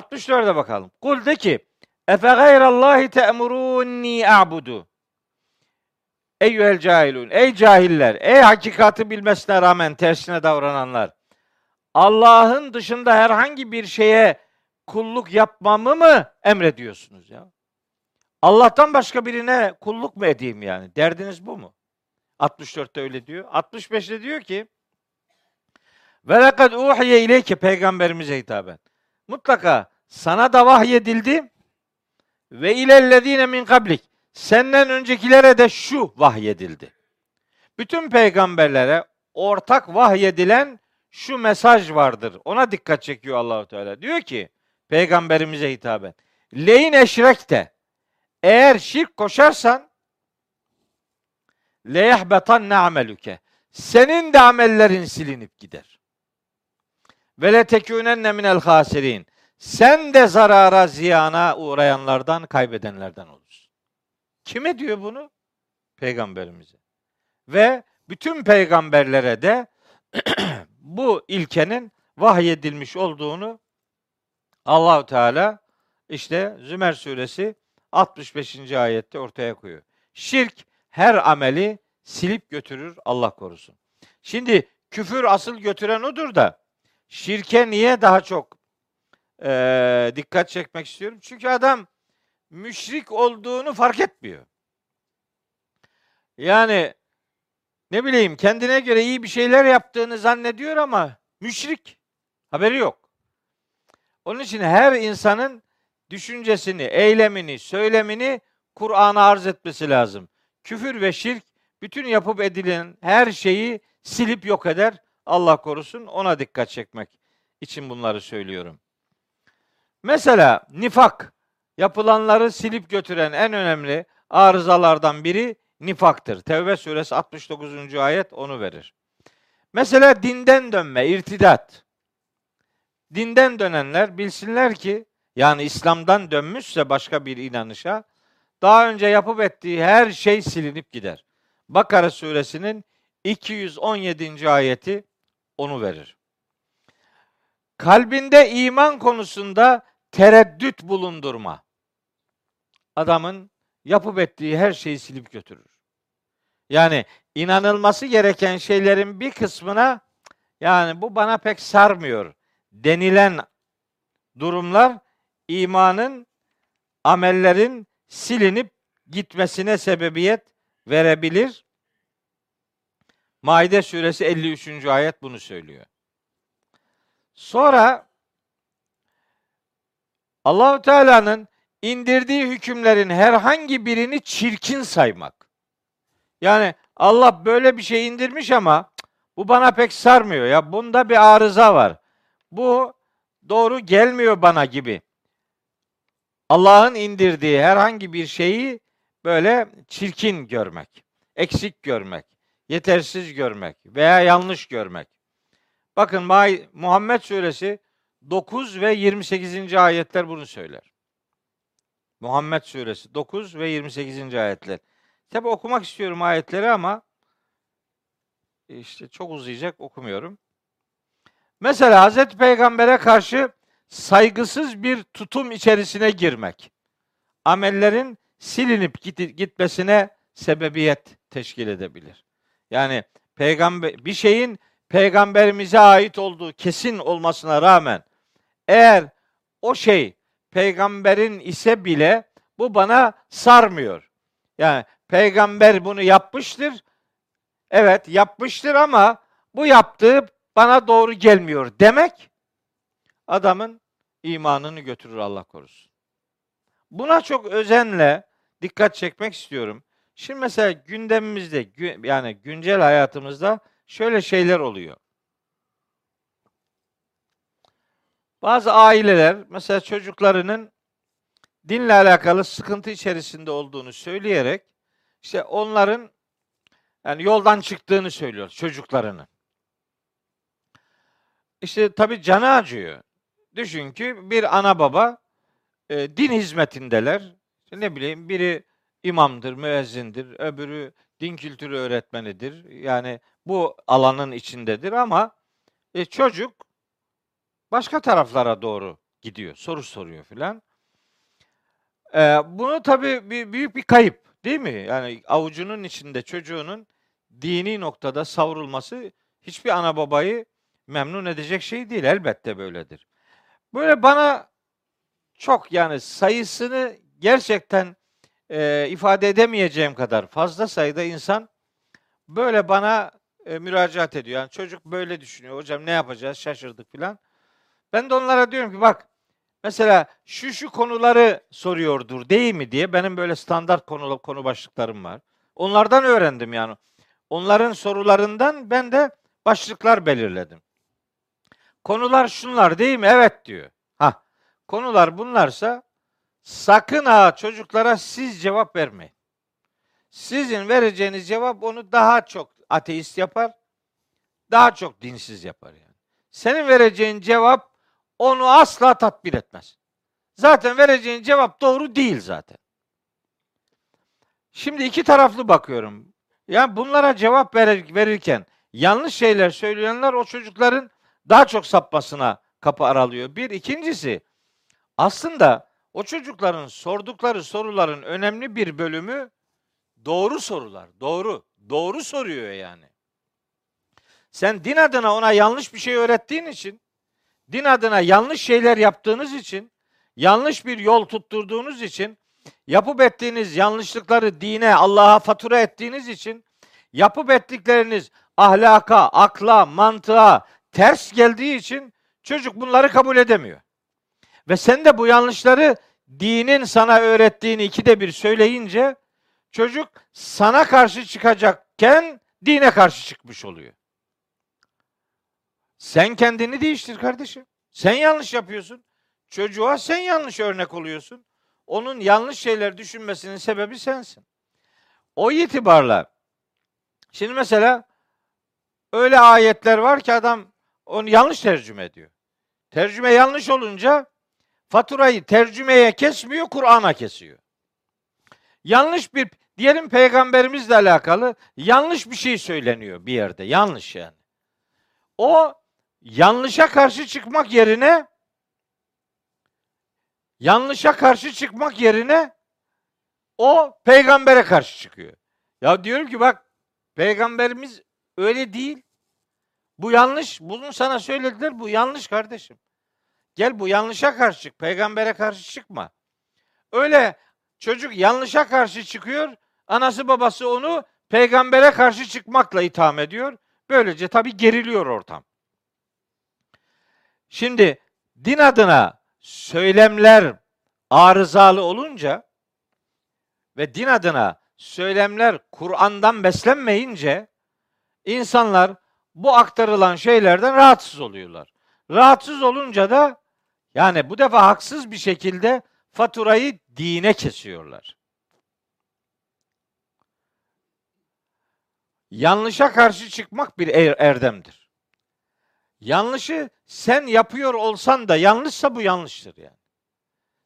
64'e bakalım. Kul de ki Efe gayrallahi te'murunni a'budu. Eyyühel cahilun. Ey cahiller. Ey hakikati bilmesine rağmen tersine davrananlar. Allah'ın dışında herhangi bir şeye kulluk yapmamı mı emrediyorsunuz ya? Allah'tan başka birine kulluk mu edeyim yani? Derdiniz bu mu? 64'te öyle diyor. 65'te diyor ki ve lekad uhiye ileyke peygamberimize hitaben. Mutlaka sana da vahyedildi ve ilellezine min kablik. Senden öncekilere de şu vahyedildi. Bütün peygamberlere ortak vahyedilen şu mesaj vardır. Ona dikkat çekiyor Allahu Teala. Diyor ki peygamberimize hitaben. Leyin eşrekte eğer şirk koşarsan leyehbetan ne amelüke. Senin de amellerin silinip gider. Ve le tekûnenne minel hasirin. Sen de zarara, ziyana uğrayanlardan, kaybedenlerden olursun. Kime diyor bunu? Peygamberimize. Ve bütün peygamberlere de bu ilkenin vahyedilmiş olduğunu Allahu Teala işte Zümer suresi 65. ayette ortaya koyuyor. Şirk her ameli silip götürür Allah korusun. Şimdi küfür asıl götüren odur da şirke niye daha çok e, dikkat çekmek istiyorum? Çünkü adam müşrik olduğunu fark etmiyor. Yani ne bileyim kendine göre iyi bir şeyler yaptığını zannediyor ama müşrik. Haberi yok. Onun için her insanın düşüncesini, eylemini, söylemini Kur'an'a arz etmesi lazım. Küfür ve şirk bütün yapıp edilen her şeyi silip yok eder. Allah korusun ona dikkat çekmek için bunları söylüyorum. Mesela nifak yapılanları silip götüren en önemli arızalardan biri nifaktır. Tevbe suresi 69. ayet onu verir. Mesela dinden dönme, irtidat. Dinden dönenler bilsinler ki yani İslam'dan dönmüşse başka bir inanışa daha önce yapıp ettiği her şey silinip gider. Bakara suresinin 217. ayeti onu verir. Kalbinde iman konusunda tereddüt bulundurma. Adamın yapıp ettiği her şeyi silip götürür. Yani inanılması gereken şeylerin bir kısmına yani bu bana pek sarmıyor denilen durumlar imanın, amellerin silinip gitmesine sebebiyet verebilir. Maide suresi 53. ayet bunu söylüyor. Sonra Allahu Teala'nın indirdiği hükümlerin herhangi birini çirkin saymak. Yani Allah böyle bir şey indirmiş ama bu bana pek sarmıyor ya. Bunda bir arıza var. Bu doğru gelmiyor bana gibi. Allah'ın indirdiği herhangi bir şeyi böyle çirkin görmek, eksik görmek, yetersiz görmek veya yanlış görmek. Bakın Muhammed suresi 9 ve 28. ayetler bunu söyler. Muhammed suresi 9 ve 28. ayetler. Tabi okumak istiyorum ayetleri ama işte çok uzayacak okumuyorum. Mesela Hazreti Peygamber'e karşı saygısız bir tutum içerisine girmek. Amellerin silinip gitmesine sebebiyet teşkil edebilir. Yani peygamber bir şeyin peygamberimize ait olduğu kesin olmasına rağmen eğer o şey peygamberin ise bile bu bana sarmıyor. Yani peygamber bunu yapmıştır. Evet yapmıştır ama bu yaptığı bana doğru gelmiyor demek adamın imanını götürür Allah korusun. Buna çok özenle dikkat çekmek istiyorum. Şimdi mesela gündemimizde yani güncel hayatımızda şöyle şeyler oluyor. Bazı aileler mesela çocuklarının dinle alakalı sıkıntı içerisinde olduğunu söyleyerek işte onların yani yoldan çıktığını söylüyor çocuklarının. İşte tabii canı acıyor. Düşün ki bir ana baba e, din hizmetindeler. Ne bileyim biri imamdır, müezzindir, öbürü din kültürü öğretmenidir. Yani bu alanın içindedir ama e, çocuk başka taraflara doğru gidiyor, soru soruyor filan. E, bunu tabii bir, büyük bir kayıp değil mi? Yani avucunun içinde çocuğunun dini noktada savrulması hiçbir ana babayı memnun edecek şey değil. Elbette böyledir. Böyle bana çok yani sayısını gerçekten e, ifade edemeyeceğim kadar fazla sayıda insan böyle bana e, müracaat ediyor. Yani çocuk böyle düşünüyor. Hocam ne yapacağız? Şaşırdık filan. Ben de onlara diyorum ki bak mesela şu şu konuları soruyordur değil mi diye benim böyle standart konu konu başlıklarım var. Onlardan öğrendim yani. Onların sorularından ben de başlıklar belirledim. Konular şunlar değil mi? Evet diyor. Ha. Konular bunlarsa sakın ha çocuklara siz cevap vermeyin. Sizin vereceğiniz cevap onu daha çok ateist yapar, daha çok dinsiz yapar yani. Senin vereceğin cevap onu asla tatbik etmez. Zaten vereceğin cevap doğru değil zaten. Şimdi iki taraflı bakıyorum. Yani bunlara cevap verir, verirken yanlış şeyler söyleyenler o çocukların daha çok sapmasına kapı aralıyor. Bir. ikincisi aslında o çocukların sordukları soruların önemli bir bölümü doğru sorular. Doğru. Doğru soruyor yani. Sen din adına ona yanlış bir şey öğrettiğin için, din adına yanlış şeyler yaptığınız için, yanlış bir yol tutturduğunuz için, yapıp ettiğiniz yanlışlıkları dine, Allah'a fatura ettiğiniz için, yapıp ettikleriniz ahlaka, akla, mantığa ters geldiği için çocuk bunları kabul edemiyor. Ve sen de bu yanlışları dinin sana öğrettiğini ikide bir söyleyince çocuk sana karşı çıkacakken dine karşı çıkmış oluyor. Sen kendini değiştir kardeşim. Sen yanlış yapıyorsun. Çocuğa sen yanlış örnek oluyorsun. Onun yanlış şeyler düşünmesinin sebebi sensin. O itibarla şimdi mesela öyle ayetler var ki adam onu yanlış tercüme ediyor. Tercüme yanlış olunca faturayı tercümeye kesmiyor, Kur'an'a kesiyor. Yanlış bir diyelim peygamberimizle alakalı yanlış bir şey söyleniyor bir yerde. Yanlış yani. O yanlışa karşı çıkmak yerine yanlışa karşı çıkmak yerine o peygambere karşı çıkıyor. Ya diyorum ki bak peygamberimiz öyle değil. Bu yanlış. Bunu sana söylediler. Bu yanlış kardeşim. Gel bu yanlışa karşı çık. Peygambere karşı çıkma. Öyle çocuk yanlışa karşı çıkıyor. Anası babası onu peygambere karşı çıkmakla itham ediyor. Böylece tabii geriliyor ortam. Şimdi din adına söylemler arızalı olunca ve din adına söylemler Kur'an'dan beslenmeyince insanlar bu aktarılan şeylerden rahatsız oluyorlar. Rahatsız olunca da yani bu defa haksız bir şekilde faturayı dine kesiyorlar. Yanlışa karşı çıkmak bir er, erdemdir. Yanlışı sen yapıyor olsan da yanlışsa bu yanlıştır yani.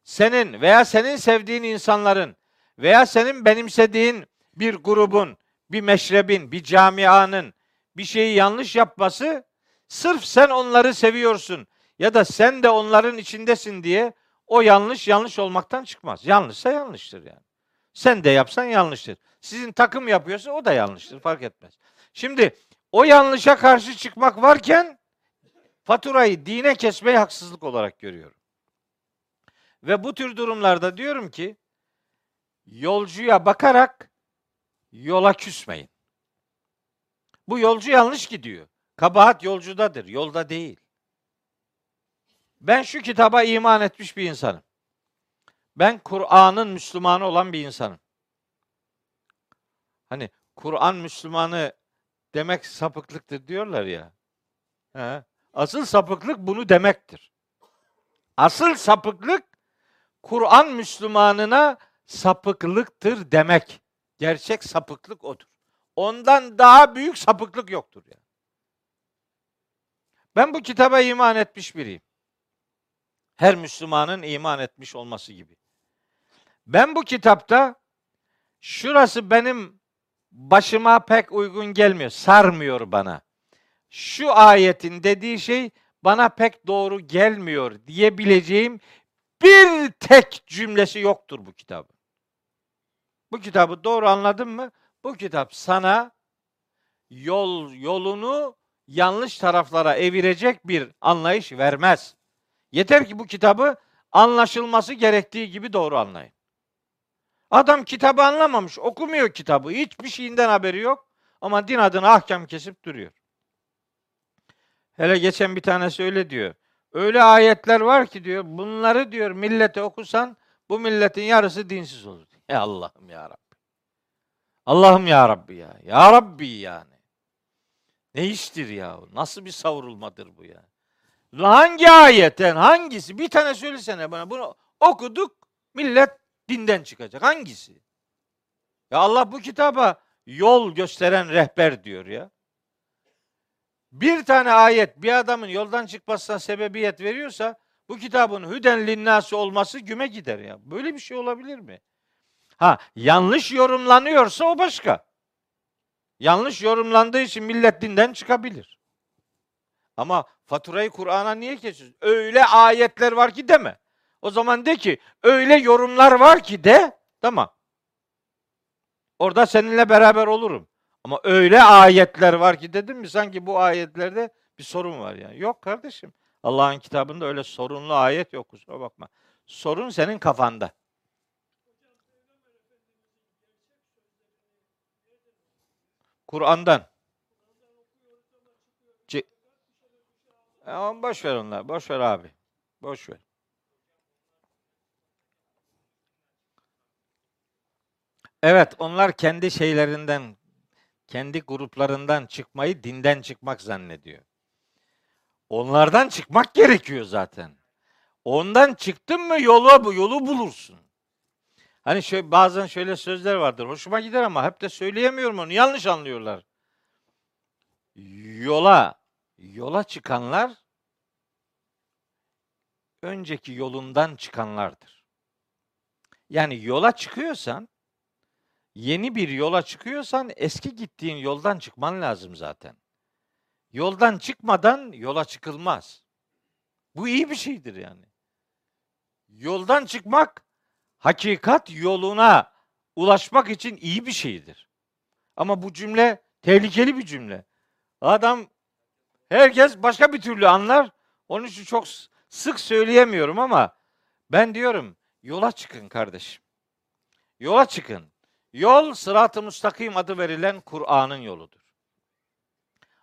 Senin veya senin sevdiğin insanların veya senin benimsediğin bir grubun, bir meşrebin, bir camianın bir şeyi yanlış yapması sırf sen onları seviyorsun ya da sen de onların içindesin diye o yanlış yanlış olmaktan çıkmaz. Yanlışsa yanlıştır yani. Sen de yapsan yanlıştır. Sizin takım yapıyorsa o da yanlıştır fark etmez. Şimdi o yanlışa karşı çıkmak varken faturayı dine kesmeyi haksızlık olarak görüyorum. Ve bu tür durumlarda diyorum ki yolcuya bakarak yola küsmeyin. Bu yolcu yanlış gidiyor. Kabahat yolcudadır, yolda değil. Ben şu kitaba iman etmiş bir insanım. Ben Kur'an'ın Müslümanı olan bir insanım. Hani Kur'an Müslümanı demek sapıklıktır diyorlar ya. He. Asıl sapıklık bunu demektir. Asıl sapıklık Kur'an Müslümanına sapıklıktır demek. Gerçek sapıklık odur. Ondan daha büyük sapıklık yoktur yani. Ben bu kitaba iman etmiş biriyim. Her Müslümanın iman etmiş olması gibi. Ben bu kitapta şurası benim başıma pek uygun gelmiyor, sarmıyor bana. Şu ayetin dediği şey bana pek doğru gelmiyor diyebileceğim bir tek cümlesi yoktur bu kitabın. Bu kitabı doğru anladın mı? Bu kitap sana yol yolunu yanlış taraflara evirecek bir anlayış vermez. Yeter ki bu kitabı anlaşılması gerektiği gibi doğru anlayın. Adam kitabı anlamamış, okumuyor kitabı. Hiçbir şeyinden haberi yok. Ama din adına ahkam kesip duruyor. Hele geçen bir tanesi öyle diyor. Öyle ayetler var ki diyor, bunları diyor millete okusan bu milletin yarısı dinsiz olur. Ya Allah'ım ya Rabbi. Allah'ım ya Rabbi ya. Ya Rabbi yani. Ne iştir ya? Nasıl bir savrulmadır bu ya? Hangi ayetten hangisi? Bir tane söylesene bana. Bunu okuduk millet dinden çıkacak. Hangisi? Ya Allah bu kitaba yol gösteren rehber diyor ya. Bir tane ayet bir adamın yoldan çıkmasına sebebiyet veriyorsa bu kitabın hüden linnası olması güme gider ya. Böyle bir şey olabilir mi? Ha yanlış yorumlanıyorsa o başka. Yanlış yorumlandığı için millet dinden çıkabilir. Ama faturayı Kur'an'a niye kesiyorsun? Öyle ayetler var ki deme. O zaman de ki öyle yorumlar var ki de tamam. Orada seninle beraber olurum. Ama öyle ayetler var ki dedim mi sanki bu ayetlerde bir sorun var yani. Yok kardeşim. Allah'ın kitabında öyle sorunlu ayet yok kusura bakma. Sorun senin kafanda. Kur'an'dan. Ama boş ver onlar. Boş ver abi. Boş ver. Evet, onlar kendi şeylerinden, kendi gruplarından çıkmayı dinden çıkmak zannediyor. Onlardan çıkmak gerekiyor zaten. Ondan çıktın mı yola bu yolu bulursun. Hani şöyle, bazen şöyle sözler vardır. Hoşuma gider ama hep de söyleyemiyorum onu. Yanlış anlıyorlar. Yola yola çıkanlar önceki yolundan çıkanlardır. Yani yola çıkıyorsan yeni bir yola çıkıyorsan eski gittiğin yoldan çıkman lazım zaten. Yoldan çıkmadan yola çıkılmaz. Bu iyi bir şeydir yani. Yoldan çıkmak hakikat yoluna ulaşmak için iyi bir şeydir. Ama bu cümle tehlikeli bir cümle. Adam herkes başka bir türlü anlar. Onun için çok sık söyleyemiyorum ama ben diyorum yola çıkın kardeşim. Yola çıkın. Yol sırat-ı müstakim adı verilen Kur'an'ın yoludur.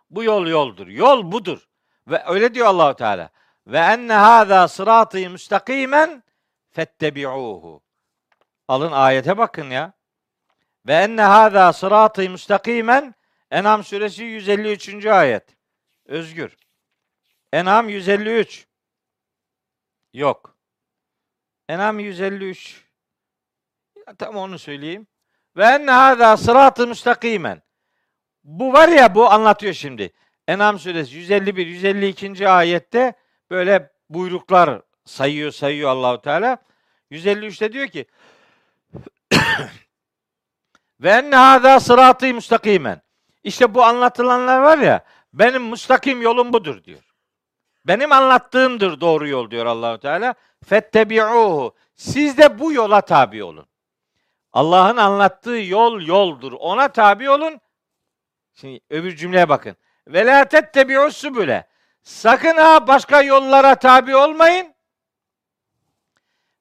Bu yol yoldur. Yol budur. Ve öyle diyor Allahu Teala. Ve enne hâzâ sıratı müstakimen fettebi'ûhu. Alın ayete bakın ya. Ve enne hâzâ sıratı müstakimen En'am suresi 153. ayet. Özgür. En'am 153. Yok. En'am 153. Tam onu söyleyeyim. Ve enne hâzâ sıratı müstakimen. Bu var ya bu anlatıyor şimdi. En'am suresi 151 152. ayette böyle buyruklar sayıyor sayıyor Allahu Teala. 153'te diyor ki ve enne hâzâ sıratı müstakimen. İşte bu anlatılanlar var ya benim müstakim yolum budur diyor. Benim anlattığımdır doğru yol diyor Allahu Teala. Fettebi'uhu. Siz de bu yola tabi olun. Allah'ın anlattığı yol yoldur. Ona tabi olun. Şimdi öbür cümleye bakın. Ve la tettebi'u subule. Sakın ha başka yollara tabi olmayın.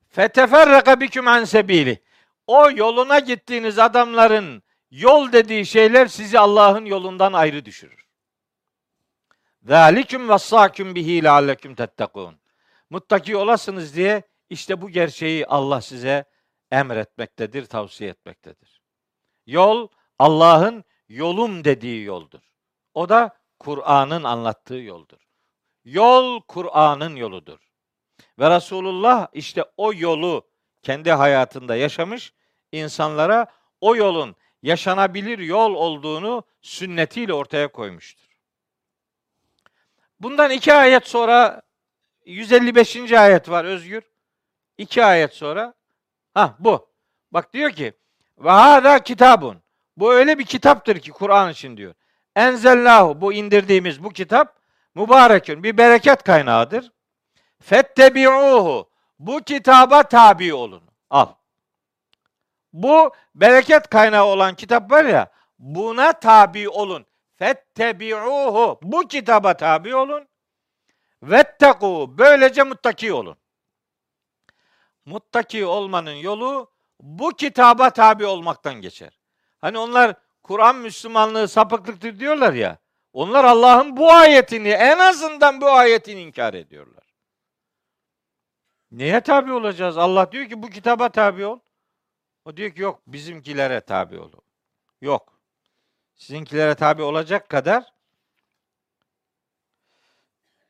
Feteferraka biküm an sebili. O yoluna gittiğiniz adamların yol dediği şeyler sizi Allah'ın yolundan ayrı düşürür. Zalikum vassaküm bihi leallekum tettekûn. Muttaki olasınız diye işte bu gerçeği Allah size emretmektedir, tavsiye etmektedir. Yol Allah'ın yolum dediği yoldur. O da Kur'an'ın anlattığı yoldur. Yol Kur'an'ın yoludur. Ve Resulullah işte o yolu kendi hayatında yaşamış, insanlara o yolun yaşanabilir yol olduğunu sünnetiyle ortaya koymuştur. Bundan iki ayet sonra 155. ayet var Özgür. İki ayet sonra. Ha bu. Bak diyor ki ve hada kitabun. Bu öyle bir kitaptır ki Kur'an için diyor. Enzellahu bu indirdiğimiz bu kitap mübarekün bir bereket kaynağıdır. Fettebi'uhu. Bu kitaba tabi olun. Al. Bu bereket kaynağı olan kitap var ya buna tabi olun. Fettebi'uhu. Bu kitaba tabi olun. Vettekû. Böylece muttaki olun. Muttaki olmanın yolu bu kitaba tabi olmaktan geçer. Hani onlar Kur'an Müslümanlığı sapıklıktır diyorlar ya. Onlar Allah'ın bu ayetini en azından bu ayetini inkar ediyorlar. Neye tabi olacağız? Allah diyor ki bu kitaba tabi ol. O diyor ki yok bizimkilere tabi ol. Yok. Sizinkilere tabi olacak kadar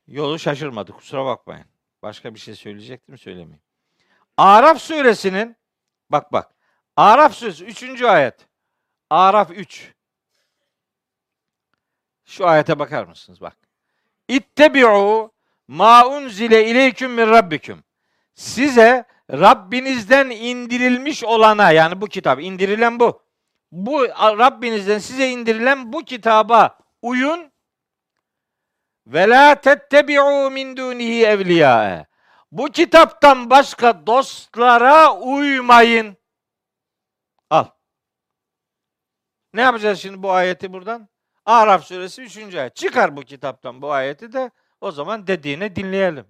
yolu şaşırmadı. Kusura bakmayın. Başka bir şey söyleyecektim söylemeyeyim. Araf suresinin bak bak. Araf suresi 3. ayet. Araf 3. Şu ayete bakar mısınız bak. İttebi'u ma unzile ileyküm min rabbikum. Size Rabbinizden indirilmiş olana yani bu kitap indirilen bu. Bu Rabbinizden size indirilen bu kitaba uyun ve la tettebi'u min dunihi evliya. Bu kitaptan başka dostlara uymayın. Al. Ne yapacağız şimdi bu ayeti buradan? Araf suresi 3. ayet. Çıkar bu kitaptan bu ayeti de o zaman dediğini dinleyelim.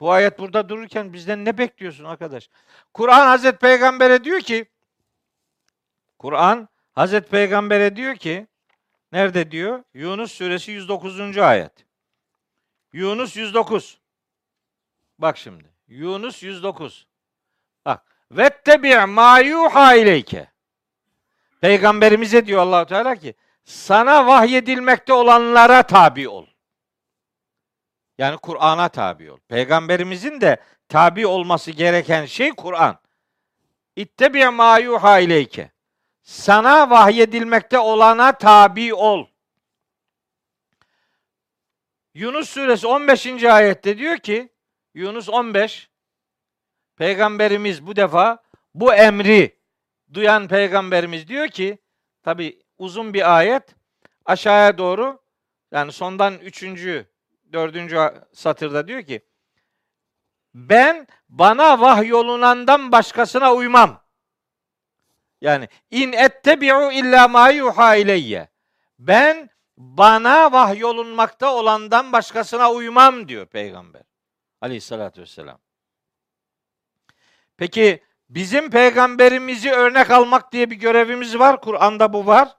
Bu ayet burada dururken bizden ne bekliyorsun arkadaş? Kur'an Hazreti Peygamber'e diyor ki Kur'an Hazreti Peygamber'e diyor ki nerede diyor? Yunus suresi 109. ayet. Yunus 109. Bak şimdi. Yunus 109. Bak. Vettebi' ma yuha ileyke. Peygamberimize diyor Allahu Teala ki sana vahyedilmekte olanlara tabi ol. Yani Kur'an'a tabi ol. Peygamberimizin de tabi olması gereken şey Kur'an. İttebi ma yuha ileyke. Sana vahyedilmekte olana tabi ol. Yunus suresi 15. ayette diyor ki Yunus 15 Peygamberimiz bu defa bu emri duyan peygamberimiz diyor ki tabi uzun bir ayet aşağıya doğru yani sondan üçüncü, dördüncü satırda diyor ki ben bana vahyolunandan başkasına uymam. Yani in ettebi'u illa ma yuha ileyye. Ben bana vahyolunmakta olandan başkasına uymam diyor peygamber. Aleyhissalatü vesselam. Peki bizim peygamberimizi örnek almak diye bir görevimiz var. Kur'an'da bu var.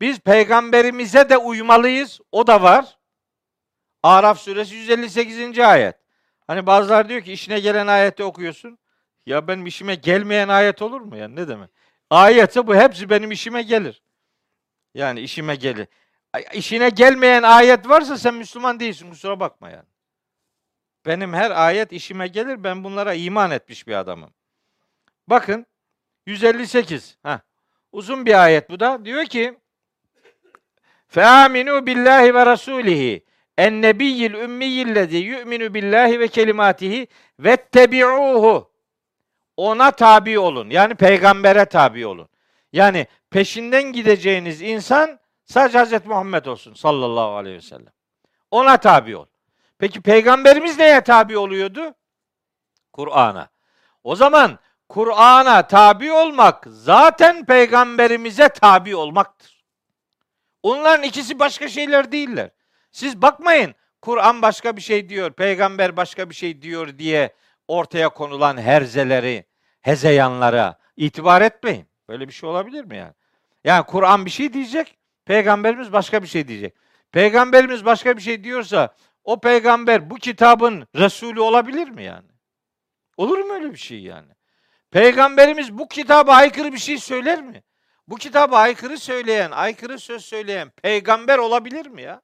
Biz peygamberimize de uymalıyız. O da var. Araf suresi 158. ayet. Hani bazılar diyor ki işine gelen ayeti okuyorsun. Ya benim işime gelmeyen ayet olur mu? Yani ne demek? Ayetse bu hepsi benim işime gelir. Yani işime gelir. İşine gelmeyen ayet varsa sen Müslüman değilsin. Kusura bakma yani. Benim her ayet işime gelir. Ben bunlara iman etmiş bir adamım. Bakın 158. Heh. Uzun bir ayet bu da. Diyor ki Feaminu billahi ve rasulihi en nebiyyil ümmiyillezi yu'minu billahi ve kelimatihi vettebi'uhu ona tabi olun. Yani peygambere tabi olun. Yani peşinden gideceğiniz insan sadece Hazreti Muhammed olsun sallallahu aleyhi ve sellem. Ona tabi ol. Peki peygamberimiz neye tabi oluyordu? Kur'an'a. O zaman Kur'an'a tabi olmak zaten peygamberimize tabi olmaktır. Onların ikisi başka şeyler değiller. Siz bakmayın Kur'an başka bir şey diyor, peygamber başka bir şey diyor diye ortaya konulan herzeleri, hezeyanlara itibar etmeyin. Böyle bir şey olabilir mi yani? Yani Kur'an bir şey diyecek, peygamberimiz başka bir şey diyecek. Peygamberimiz başka bir şey diyorsa o peygamber bu kitabın Resulü olabilir mi yani? Olur mu öyle bir şey yani? Peygamberimiz bu kitaba aykırı bir şey söyler mi? Bu kitaba aykırı söyleyen, aykırı söz söyleyen peygamber olabilir mi ya?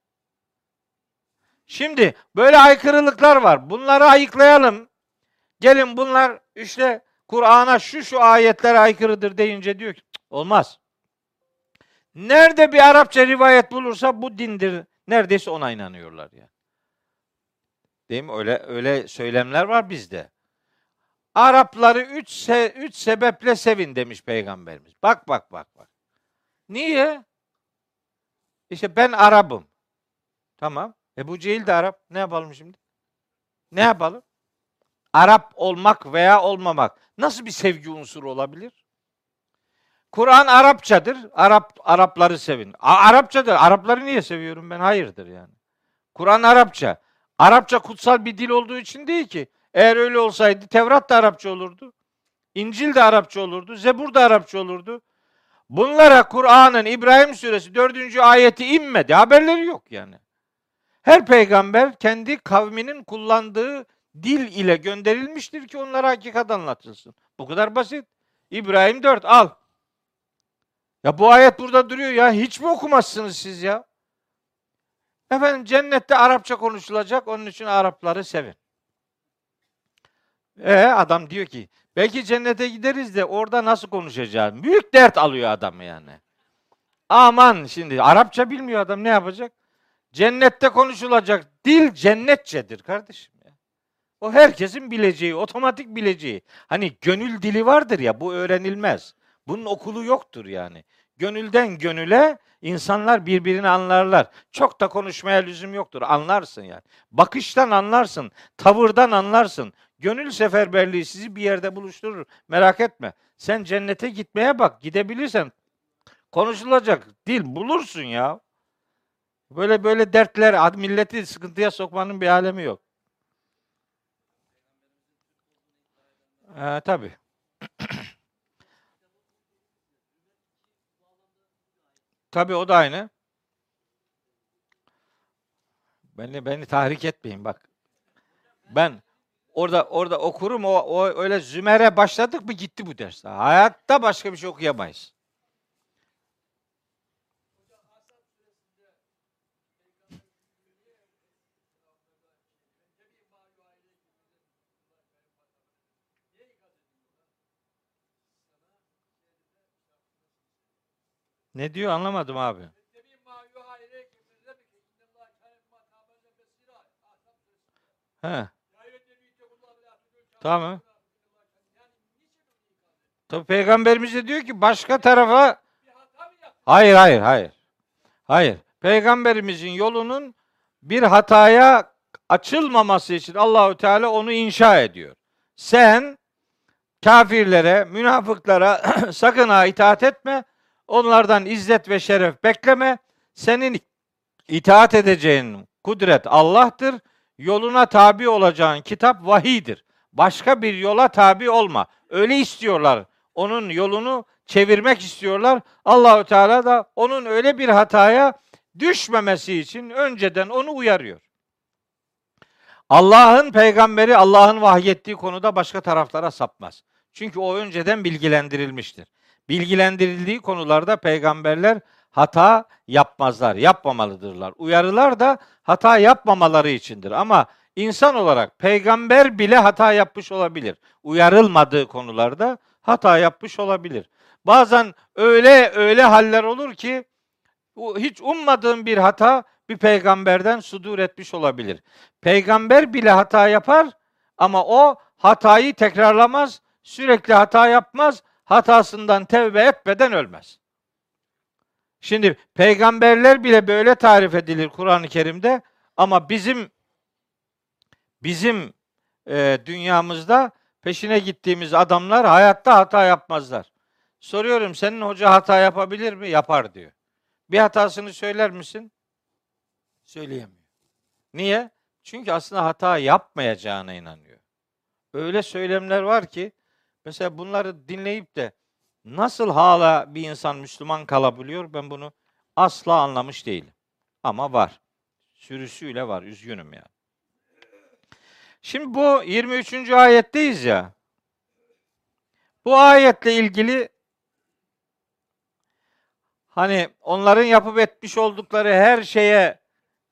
Şimdi böyle aykırılıklar var. Bunları ayıklayalım. Gelin bunlar işte Kur'an'a şu şu ayetler aykırıdır deyince diyor ki olmaz. Nerede bir Arapça rivayet bulursa bu dindir. Neredeyse ona inanıyorlar ya. Yani. Değil mi? Öyle öyle söylemler var bizde. Arapları üç, se, üç sebeple sevin demiş peygamberimiz. Bak bak bak bak. Niye? İşte ben Arap'ım. Tamam. Ebu Cehil de Arap. Ne yapalım şimdi? Ne yapalım? Arap olmak veya olmamak nasıl bir sevgi unsuru olabilir? Kur'an Arapçadır. Arap Arapları sevin. A- Arapçadır. Arapları niye seviyorum ben? Hayırdır yani. Kur'an Arapça. Arapça kutsal bir dil olduğu için değil ki. Eğer öyle olsaydı Tevrat da Arapça olurdu. İncil de Arapça olurdu. Zebur da Arapça olurdu. Bunlara Kur'an'ın İbrahim suresi 4. ayeti inmedi. Haberleri yok yani. Her peygamber kendi kavminin kullandığı dil ile gönderilmiştir ki onlara hakikat anlatılsın. Bu kadar basit. İbrahim 4 al. Ya bu ayet burada duruyor ya. Hiç mi okumazsınız siz ya? Efendim cennette Arapça konuşulacak. Onun için Arapları sevin. E adam diyor ki belki cennete gideriz de orada nasıl konuşacağız? Büyük dert alıyor adam yani. Aman şimdi Arapça bilmiyor adam ne yapacak? Cennette konuşulacak dil cennetçedir kardeşim. O herkesin bileceği, otomatik bileceği. Hani gönül dili vardır ya bu öğrenilmez. Bunun okulu yoktur yani. Gönülden gönüle insanlar birbirini anlarlar. Çok da konuşmaya lüzum yoktur. Anlarsın yani. Bakıştan anlarsın, tavırdan anlarsın. Gönül seferberliği sizi bir yerde buluşturur. Merak etme. Sen cennete gitmeye bak. Gidebilirsen konuşulacak dil bulursun ya. Böyle böyle dertler milleti sıkıntıya sokmanın bir alemi yok. Ee, tabii. Tabii o da aynı. Beni beni tahrik etmeyin bak. Ben orada orada okurum o, o öyle Zümer'e başladık mı gitti bu ders. Hayatta başka bir şey okuyamayız. Ne diyor anlamadım abi. He. Tamam. Tabi peygamberimiz de diyor ki başka tarafa Hayır hayır hayır. Hayır. Peygamberimizin yolunun bir hataya açılmaması için Allahü Teala onu inşa ediyor. Sen kafirlere, münafıklara sakın ha itaat etme. Onlardan izzet ve şeref bekleme. Senin itaat edeceğin kudret Allah'tır. Yoluna tabi olacağın kitap vahidir. Başka bir yola tabi olma. Öyle istiyorlar. Onun yolunu çevirmek istiyorlar. Allahü Teala da onun öyle bir hataya düşmemesi için önceden onu uyarıyor. Allah'ın peygamberi Allah'ın vahyettiği konuda başka taraflara sapmaz. Çünkü o önceden bilgilendirilmiştir. Bilgilendirildiği konularda peygamberler hata yapmazlar, yapmamalıdırlar. Uyarılar da hata yapmamaları içindir. Ama insan olarak peygamber bile hata yapmış olabilir. Uyarılmadığı konularda hata yapmış olabilir. Bazen öyle öyle haller olur ki hiç ummadığın bir hata bir peygamberden sudur etmiş olabilir. Peygamber bile hata yapar ama o hatayı tekrarlamaz, sürekli hata yapmaz, hatasından tevbe etmeden ölmez. Şimdi peygamberler bile böyle tarif edilir Kur'an-ı Kerim'de ama bizim bizim e, dünyamızda peşine gittiğimiz adamlar hayatta hata yapmazlar. Soruyorum senin hoca hata yapabilir mi? Yapar diyor. Bir hatasını söyler misin? Söyleyemiyor. Niye? Çünkü aslında hata yapmayacağına inanıyor. Öyle söylemler var ki mesela bunları dinleyip de nasıl hala bir insan Müslüman kalabiliyor ben bunu asla anlamış değilim. Ama var. Sürüsüyle var. Üzgünüm yani. Şimdi bu 23. ayetteyiz ya. Bu ayetle ilgili hani onların yapıp etmiş oldukları her şeye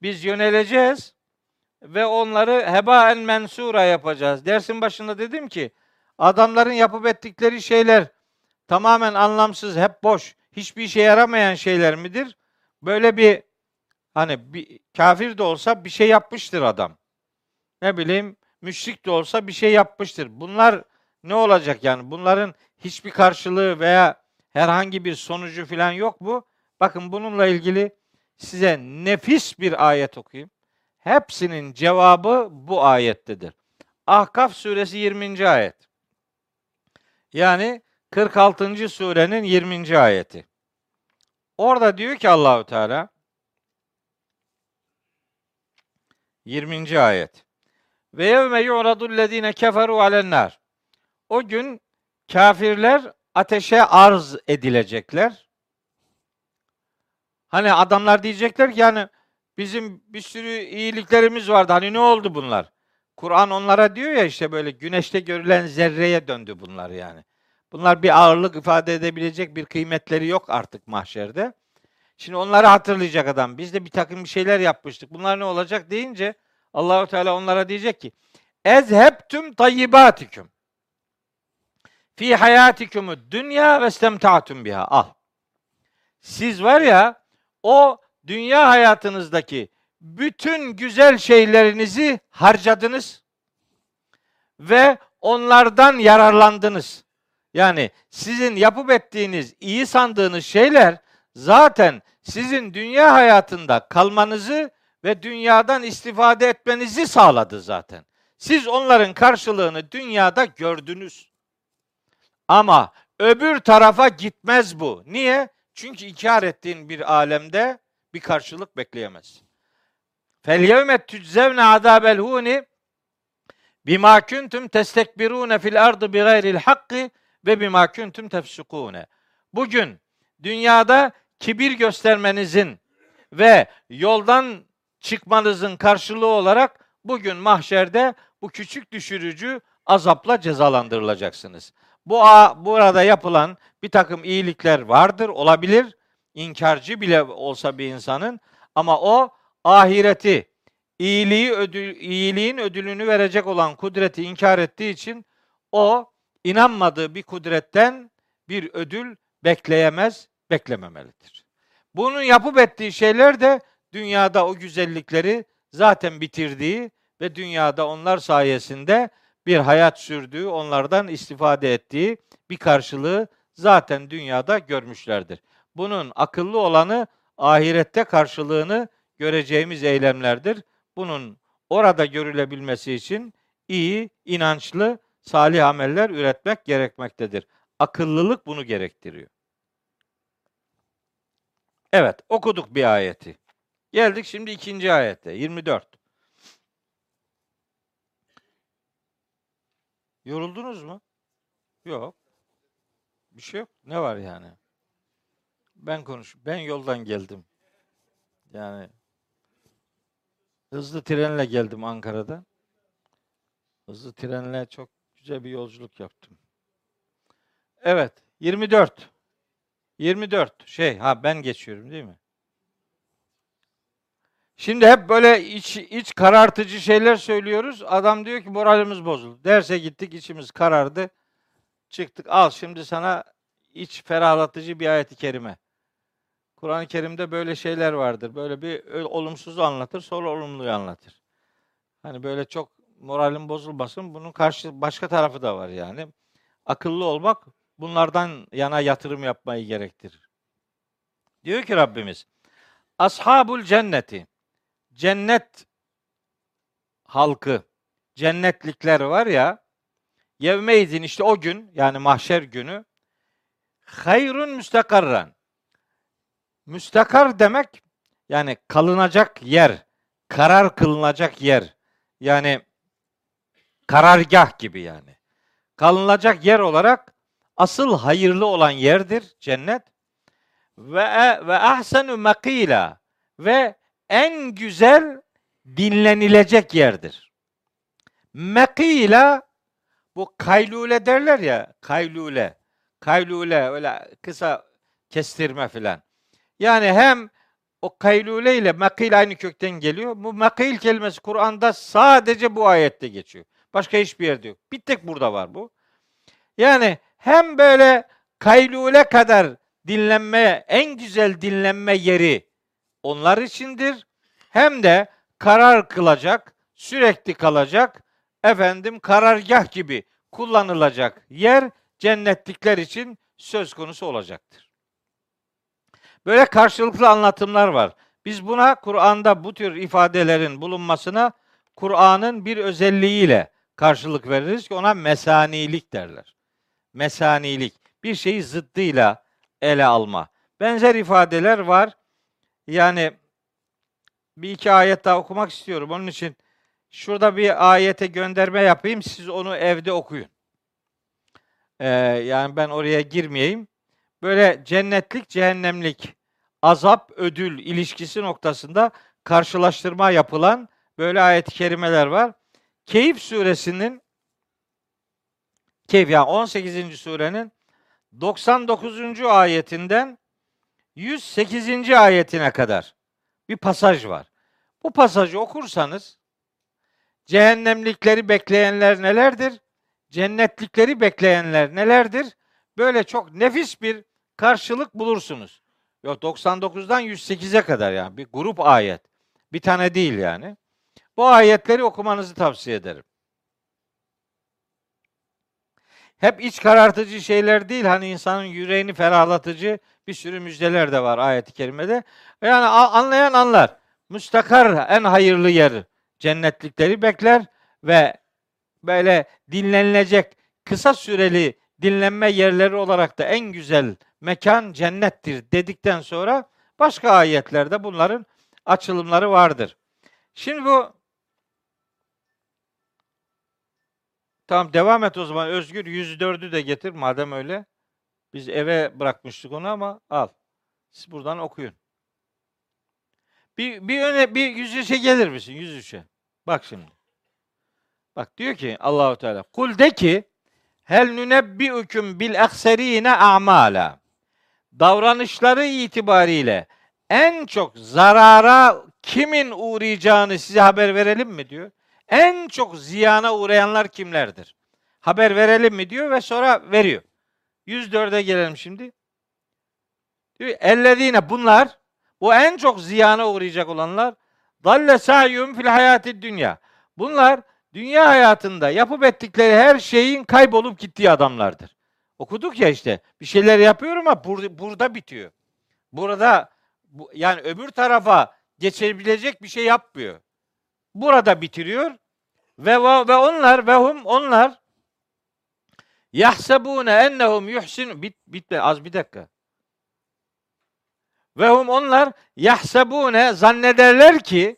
biz yöneleceğiz ve onları hebaen mensura yapacağız. Dersin başında dedim ki adamların yapıp ettikleri şeyler tamamen anlamsız, hep boş, hiçbir işe yaramayan şeyler midir? Böyle bir hani bir kafir de olsa bir şey yapmıştır adam. Ne bileyim müşrik de olsa bir şey yapmıştır. Bunlar ne olacak yani? Bunların hiçbir karşılığı veya herhangi bir sonucu falan yok mu? Bakın bununla ilgili size nefis bir ayet okuyayım. Hepsinin cevabı bu ayettedir. Ahkaf suresi 20. ayet. Yani 46. surenin 20. ayeti. Orada diyor ki Allahu Teala 20. ayet. Ve yevme yu'radul lezine keferu alennar. O gün kafirler ateşe arz edilecekler. Hani adamlar diyecekler ki yani bizim bir sürü iyiliklerimiz vardı. Hani ne oldu bunlar? Kur'an onlara diyor ya işte böyle güneşte görülen zerreye döndü bunlar yani. Bunlar bir ağırlık ifade edebilecek bir kıymetleri yok artık mahşerde. Şimdi onları hatırlayacak adam. Biz de bir takım bir şeyler yapmıştık. Bunlar ne olacak deyince Allahu Teala onlara diyecek ki ezhebtüm tayyibatikum fi hayatikumud dünya ve istemta'tum biha. Al. Siz var ya o dünya hayatınızdaki bütün güzel şeylerinizi harcadınız ve onlardan yararlandınız. Yani sizin yapıp ettiğiniz, iyi sandığınız şeyler zaten sizin dünya hayatında kalmanızı ve dünyadan istifade etmenizi sağladı zaten. Siz onların karşılığını dünyada gördünüz. Ama öbür tarafa gitmez bu. Niye? Çünkü inkar ettiğin bir alemde bir karşılık bekleyemezsin. Fel yevme tüczevne azabel huni bima kuntum testekbirune fil ardı bi gayril hakkı ve bima kuntum tefsukune. Bugün dünyada kibir göstermenizin ve yoldan çıkmanızın karşılığı olarak bugün mahşerde bu küçük düşürücü azapla cezalandırılacaksınız. Bu burada yapılan bir takım iyilikler vardır, olabilir. İnkarcı bile olsa bir insanın ama o ahireti, iyiliği ödül, iyiliğin ödülünü verecek olan kudreti inkar ettiği için o inanmadığı bir kudretten bir ödül bekleyemez, beklememelidir. Bunun yapıp ettiği şeyler de dünyada o güzellikleri zaten bitirdiği ve dünyada onlar sayesinde bir hayat sürdüğü, onlardan istifade ettiği bir karşılığı zaten dünyada görmüşlerdir. Bunun akıllı olanı ahirette karşılığını göreceğimiz eylemlerdir. Bunun orada görülebilmesi için iyi, inançlı, salih ameller üretmek gerekmektedir. Akıllılık bunu gerektiriyor. Evet, okuduk bir ayeti. Geldik şimdi ikinci ayette, 24. Yoruldunuz mu? Yok. Bir şey yok. Ne var yani? Ben konuş. Ben yoldan geldim. Yani hızlı trenle geldim Ankara'dan. Hızlı trenle çok güzel bir yolculuk yaptım. Evet, 24. 24 şey ha ben geçiyorum değil mi? Şimdi hep böyle iç, iç karartıcı şeyler söylüyoruz. Adam diyor ki moralimiz bozuldu. Derse gittik içimiz karardı. Çıktık al şimdi sana iç ferahlatıcı bir ayet-i kerime. Kur'an-ı Kerim'de böyle şeyler vardır. Böyle bir olumsuzu anlatır, sonra olumluyu anlatır. Hani böyle çok moralim bozulmasın. Bunun karşı başka tarafı da var yani. Akıllı olmak bunlardan yana yatırım yapmayı gerektirir. Diyor ki Rabbimiz, Ashabul cenneti, cennet halkı, cennetlikler var ya, yevmeydin işte o gün, yani mahşer günü, hayrun müstakarran. Müstakar demek, yani kalınacak yer, karar kılınacak yer. Yani karargah gibi yani. Kalınacak yer olarak asıl hayırlı olan yerdir cennet. Ve ve ahsenu makila ve en güzel dinlenilecek yerdir. Mekila bu kaylule derler ya kaylule. Kaylule öyle kısa kestirme filan. Yani hem o kaylule ile mekil aynı kökten geliyor. Bu mekil kelimesi Kur'an'da sadece bu ayette geçiyor. Başka hiçbir yerde yok. Bir tek burada var bu. Yani hem böyle kaylule kadar dinlenme, en güzel dinlenme yeri onlar içindir. Hem de karar kılacak, sürekli kalacak, efendim karargah gibi kullanılacak yer cennetlikler için söz konusu olacaktır. Böyle karşılıklı anlatımlar var. Biz buna Kur'an'da bu tür ifadelerin bulunmasına Kur'an'ın bir özelliğiyle karşılık veririz ki ona mesanilik derler mesanilik. bir şeyi zıddıyla ele alma. Benzer ifadeler var. Yani bir iki ayet daha okumak istiyorum. Onun için şurada bir ayete gönderme yapayım. Siz onu evde okuyun. Ee, yani ben oraya girmeyeyim. Böyle cennetlik, cehennemlik, azap, ödül ilişkisi noktasında karşılaştırma yapılan böyle ayet-i kerimeler var. Keyif suresinin Keyif yani 18. surenin 99. ayetinden 108. ayetine kadar bir pasaj var. Bu pasajı okursanız cehennemlikleri bekleyenler nelerdir? Cennetlikleri bekleyenler nelerdir? Böyle çok nefis bir karşılık bulursunuz. Yok 99'dan 108'e kadar yani bir grup ayet. Bir tane değil yani. Bu ayetleri okumanızı tavsiye ederim. Hep iç karartıcı şeyler değil hani insanın yüreğini ferahlatıcı bir sürü müjdeler de var ayet-i kerimede. Yani anlayan anlar. Müstakar en hayırlı yer cennetlikleri bekler ve böyle dinlenilecek kısa süreli dinlenme yerleri olarak da en güzel mekan cennettir dedikten sonra başka ayetlerde bunların açılımları vardır. Şimdi bu Tamam devam et o zaman Özgür 104'ü de getir madem öyle. Biz eve bırakmıştık onu ama al. Siz buradan okuyun. Bir bir öne bir 103'e gelir misin? 103'e. Bak şimdi. Bak diyor ki Allahu Teala kul de ki hel nunebbiukum bil ekserine a'mala. Davranışları itibariyle en çok zarara kimin uğrayacağını size haber verelim mi diyor. En çok ziyana uğrayanlar kimlerdir? Haber verelim mi diyor ve sonra veriyor. 104'e gelelim şimdi. Diyor ellezine bunlar bu en çok ziyana uğrayacak olanlar dalle sa'yum fil hayati dünya. Bunlar dünya hayatında yapıp ettikleri her şeyin kaybolup gittiği adamlardır. Okuduk ya işte bir şeyler yapıyor ama bur- burada bitiyor. Burada bu, yani öbür tarafa geçebilecek bir şey yapmıyor. Burada bitiriyor ve ve onlar ve hum onlar yahsebune ennehum yuhsin bit bitme az bir dakika. Ve hum onlar yahsebune zannederler ki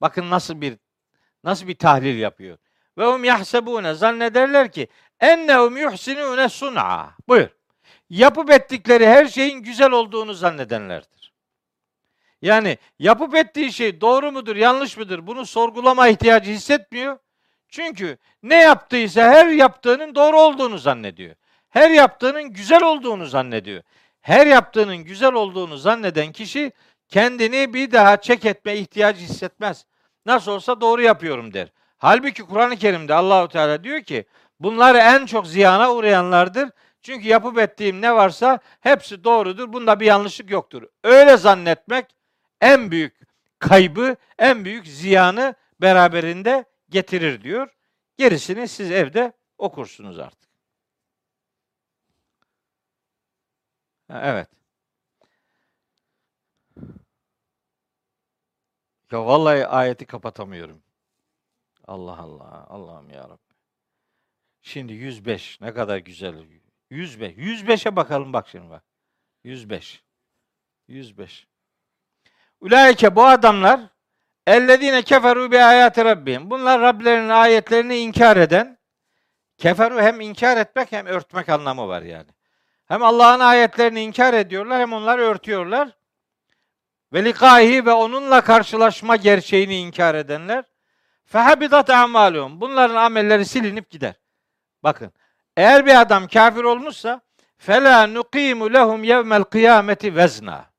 bakın nasıl bir nasıl bir tahlil yapıyor. Ve hum yahsebune zannederler ki ennehum yuhsinune sun'a. Buyur. Yapıp ettikleri her şeyin güzel olduğunu zannedenlerdir. Yani yapıp ettiği şey doğru mudur, yanlış mıdır bunu sorgulama ihtiyacı hissetmiyor. Çünkü ne yaptıysa her yaptığının doğru olduğunu zannediyor. Her yaptığının güzel olduğunu zannediyor. Her yaptığının güzel olduğunu zanneden kişi kendini bir daha çek etme ihtiyacı hissetmez. Nasıl olsa doğru yapıyorum der. Halbuki Kur'an-ı Kerim'de Allahu Teala diyor ki bunlar en çok ziyana uğrayanlardır. Çünkü yapıp ettiğim ne varsa hepsi doğrudur. Bunda bir yanlışlık yoktur. Öyle zannetmek en büyük kaybı, en büyük ziyanı beraberinde getirir diyor. Gerisini siz evde okursunuz artık. Evet. Ya vallahi ayeti kapatamıyorum. Allah Allah. Allah'ım ya Rabbi. Şimdi 105 ne kadar güzel. 105. 105'e bakalım bak şimdi bak. 105. 105. Ulaike bu adamlar ellezine keferu bi ayati rabbihim. Bunlar Rablerinin ayetlerini inkar eden keferu hem inkar etmek hem örtmek anlamı var yani. Hem Allah'ın ayetlerini inkar ediyorlar hem onları örtüyorlar. Ve likahi ve onunla karşılaşma gerçeğini inkar edenler fehabidat amalum. Bunların amelleri silinip gider. Bakın. Eğer bir adam kafir olmuşsa fela nuqimu lehum yevmel kıyameti vezna.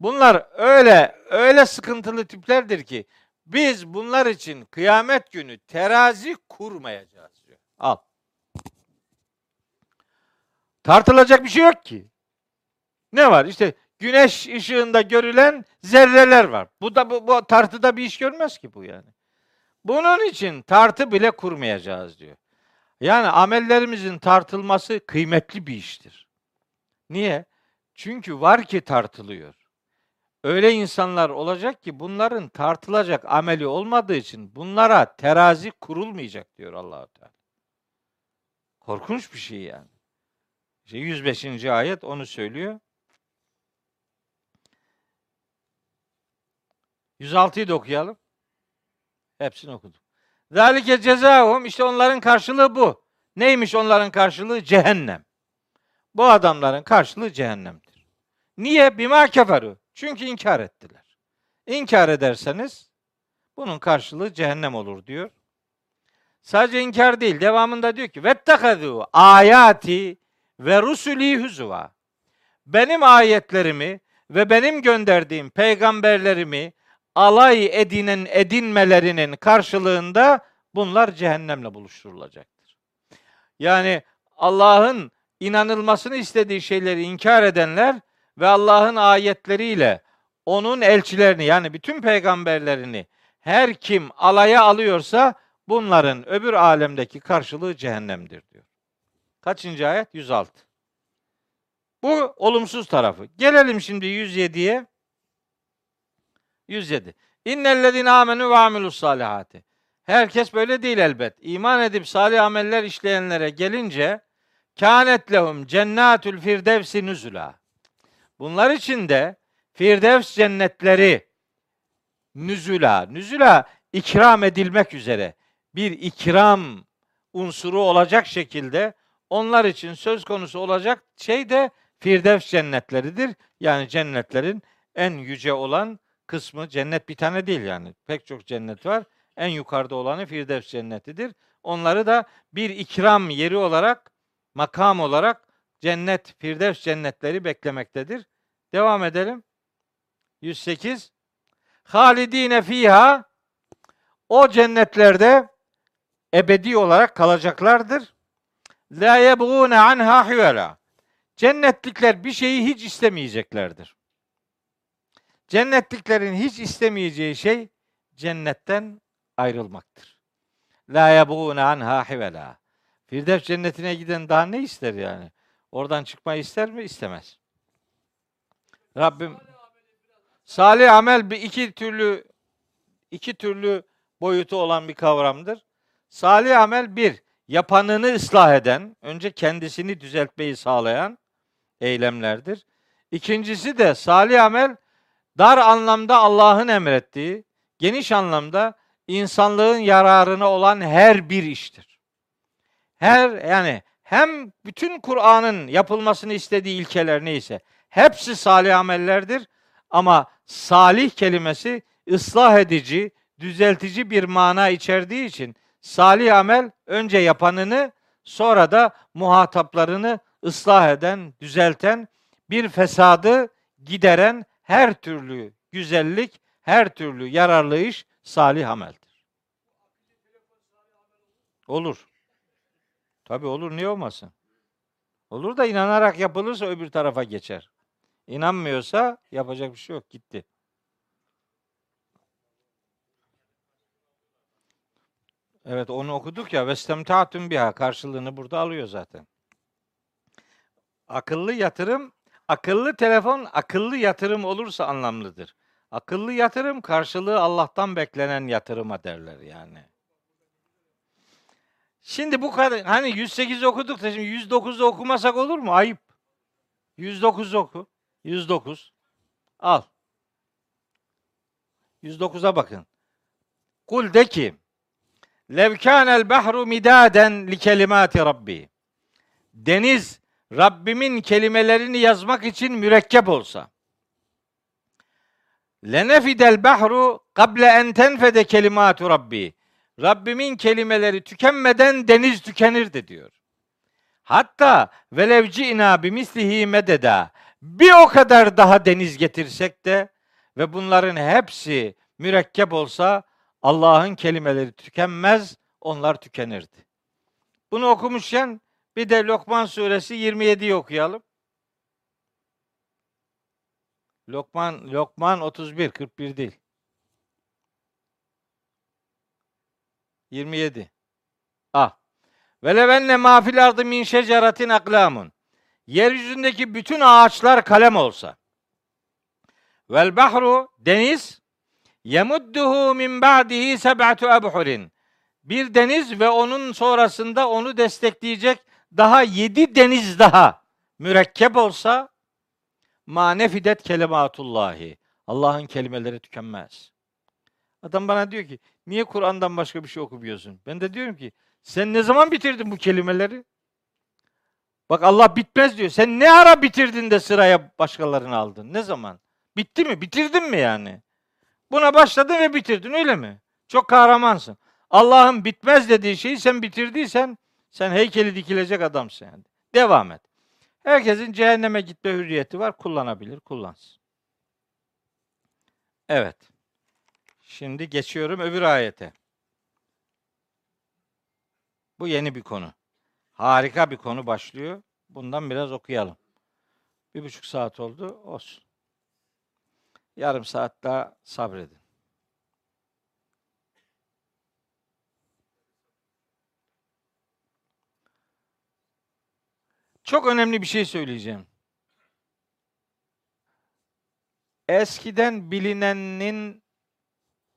Bunlar öyle öyle sıkıntılı tiplerdir ki biz bunlar için kıyamet günü terazi kurmayacağız diyor. Al. Tartılacak bir şey yok ki. Ne var? İşte güneş ışığında görülen zerreler var. Bu da bu, bu tartıda bir iş görmez ki bu yani. Bunun için tartı bile kurmayacağız diyor. Yani amellerimizin tartılması kıymetli bir iştir. Niye? Çünkü var ki tartılıyor. Öyle insanlar olacak ki bunların tartılacak ameli olmadığı için bunlara terazi kurulmayacak diyor Allahu Teala. Korkunç bir şey yani. İşte 105. ayet onu söylüyor. 106'yı da okuyalım. Hepsini okudum. Zalike cezahum işte onların karşılığı bu. Neymiş onların karşılığı? Cehennem. Bu adamların karşılığı cehennemdir. Niye? Bima keferu. Çünkü inkar ettiler. İnkar ederseniz bunun karşılığı cehennem olur diyor. Sadece inkar değil. Devamında diyor ki vettekadu ayati ve rusuli huzuva. Benim ayetlerimi ve benim gönderdiğim peygamberlerimi alay edinen edinmelerinin karşılığında bunlar cehennemle buluşturulacaktır. Yani Allah'ın inanılmasını istediği şeyleri inkar edenler ve Allah'ın ayetleriyle onun elçilerini yani bütün peygamberlerini her kim alaya alıyorsa bunların öbür alemdeki karşılığı cehennemdir diyor. Kaçıncı ayet? 106. Bu olumsuz tarafı. Gelelim şimdi 107'ye. 107. İnnellezine amenu ve amilus salihati. Herkes böyle değil elbet. İman edip salih ameller işleyenlere gelince kânet lehum cennetül firdevsi nüzula. Bunlar için de Firdevs cennetleri nüzula, nüzula ikram edilmek üzere bir ikram unsuru olacak şekilde onlar için söz konusu olacak şey de Firdevs cennetleridir. Yani cennetlerin en yüce olan kısmı cennet bir tane değil yani. Pek çok cennet var. En yukarıda olanı Firdevs cennetidir. Onları da bir ikram yeri olarak, makam olarak cennet, Firdevs cennetleri beklemektedir. Devam edelim. 108. Halidine fiha o cennetlerde ebedi olarak kalacaklardır. La yebğune anha hivela. Cennetlikler bir şeyi hiç istemeyeceklerdir. Cennetliklerin hiç istemeyeceği şey cennetten ayrılmaktır. La yebğune anha hivela. Firdevs cennetine giden daha ne ister yani? Oradan çıkmayı ister mi? İstemez. Rabbim salih amel bir iki türlü iki türlü boyutu olan bir kavramdır. Salih amel bir, yapanını ıslah eden, önce kendisini düzeltmeyi sağlayan eylemlerdir. İkincisi de salih amel dar anlamda Allah'ın emrettiği, geniş anlamda insanlığın yararına olan her bir iştir. Her yani hem bütün Kur'an'ın yapılmasını istediği ilkeler neyse hepsi salih amellerdir ama salih kelimesi ıslah edici, düzeltici bir mana içerdiği için salih amel önce yapanını sonra da muhataplarını ıslah eden, düzelten, bir fesadı gideren her türlü güzellik, her türlü yararlı iş salih ameldir. Olur. Tabi olur niye olmasın? Olur da inanarak yapılırsa öbür tarafa geçer. İnanmıyorsa yapacak bir şey yok gitti. Evet onu okuduk ya. Vestemtatun biha karşılığını burada alıyor zaten. Akıllı yatırım, akıllı telefon akıllı yatırım olursa anlamlıdır. Akıllı yatırım karşılığı Allah'tan beklenen yatırıma derler yani. Şimdi bu kadar hani 108 okuduk da şimdi 109'u okumasak olur mu? Ayıp. 109 oku. 109. Al. 109'a bakın. Kul de ki Lev kânel bahru midaden li kelimati rabbi. Deniz Rabbimin kelimelerini yazmak için mürekkep olsa. Lenefidel bahru kable en tenfede kelimatu rabbi. Rabbimin kelimeleri tükenmeden deniz tükenirdi diyor. Hatta velev ci'na bimislihi mededa. Bir o kadar daha deniz getirsek de ve bunların hepsi mürekkep olsa Allah'ın kelimeleri tükenmez, onlar tükenirdi. Bunu okumuşken bir de Lokman suresi 27'yi okuyalım. Lokman Lokman 31 41 değil. 27. Ah. Ve levenne ma fil ardı min şeceratin aklamun. Yeryüzündeki bütün ağaçlar kalem olsa. Vel bahru deniz Yemudduhu min ba'dihi seb'atu abhurin. Bir deniz ve onun sonrasında onu destekleyecek daha yedi deniz daha mürekkep olsa ma nefidet kelimatullahi. Allah'ın kelimeleri tükenmez. Adam bana diyor ki niye Kur'an'dan başka bir şey okumuyorsun? Ben de diyorum ki sen ne zaman bitirdin bu kelimeleri? Bak Allah bitmez diyor. Sen ne ara bitirdin de sıraya başkalarını aldın? Ne zaman? Bitti mi? Bitirdin mi yani? Buna başladın ve bitirdin öyle mi? Çok kahramansın. Allah'ın bitmez dediği şeyi sen bitirdiysen sen heykeli dikilecek adamsın yani. Devam et. Herkesin cehenneme gitme hürriyeti var. Kullanabilir, kullansın. Evet. Şimdi geçiyorum öbür ayete. Bu yeni bir konu. Harika bir konu başlıyor. Bundan biraz okuyalım. Bir buçuk saat oldu. Olsun. Yarım saat daha sabredin. Çok önemli bir şey söyleyeceğim. Eskiden bilinenin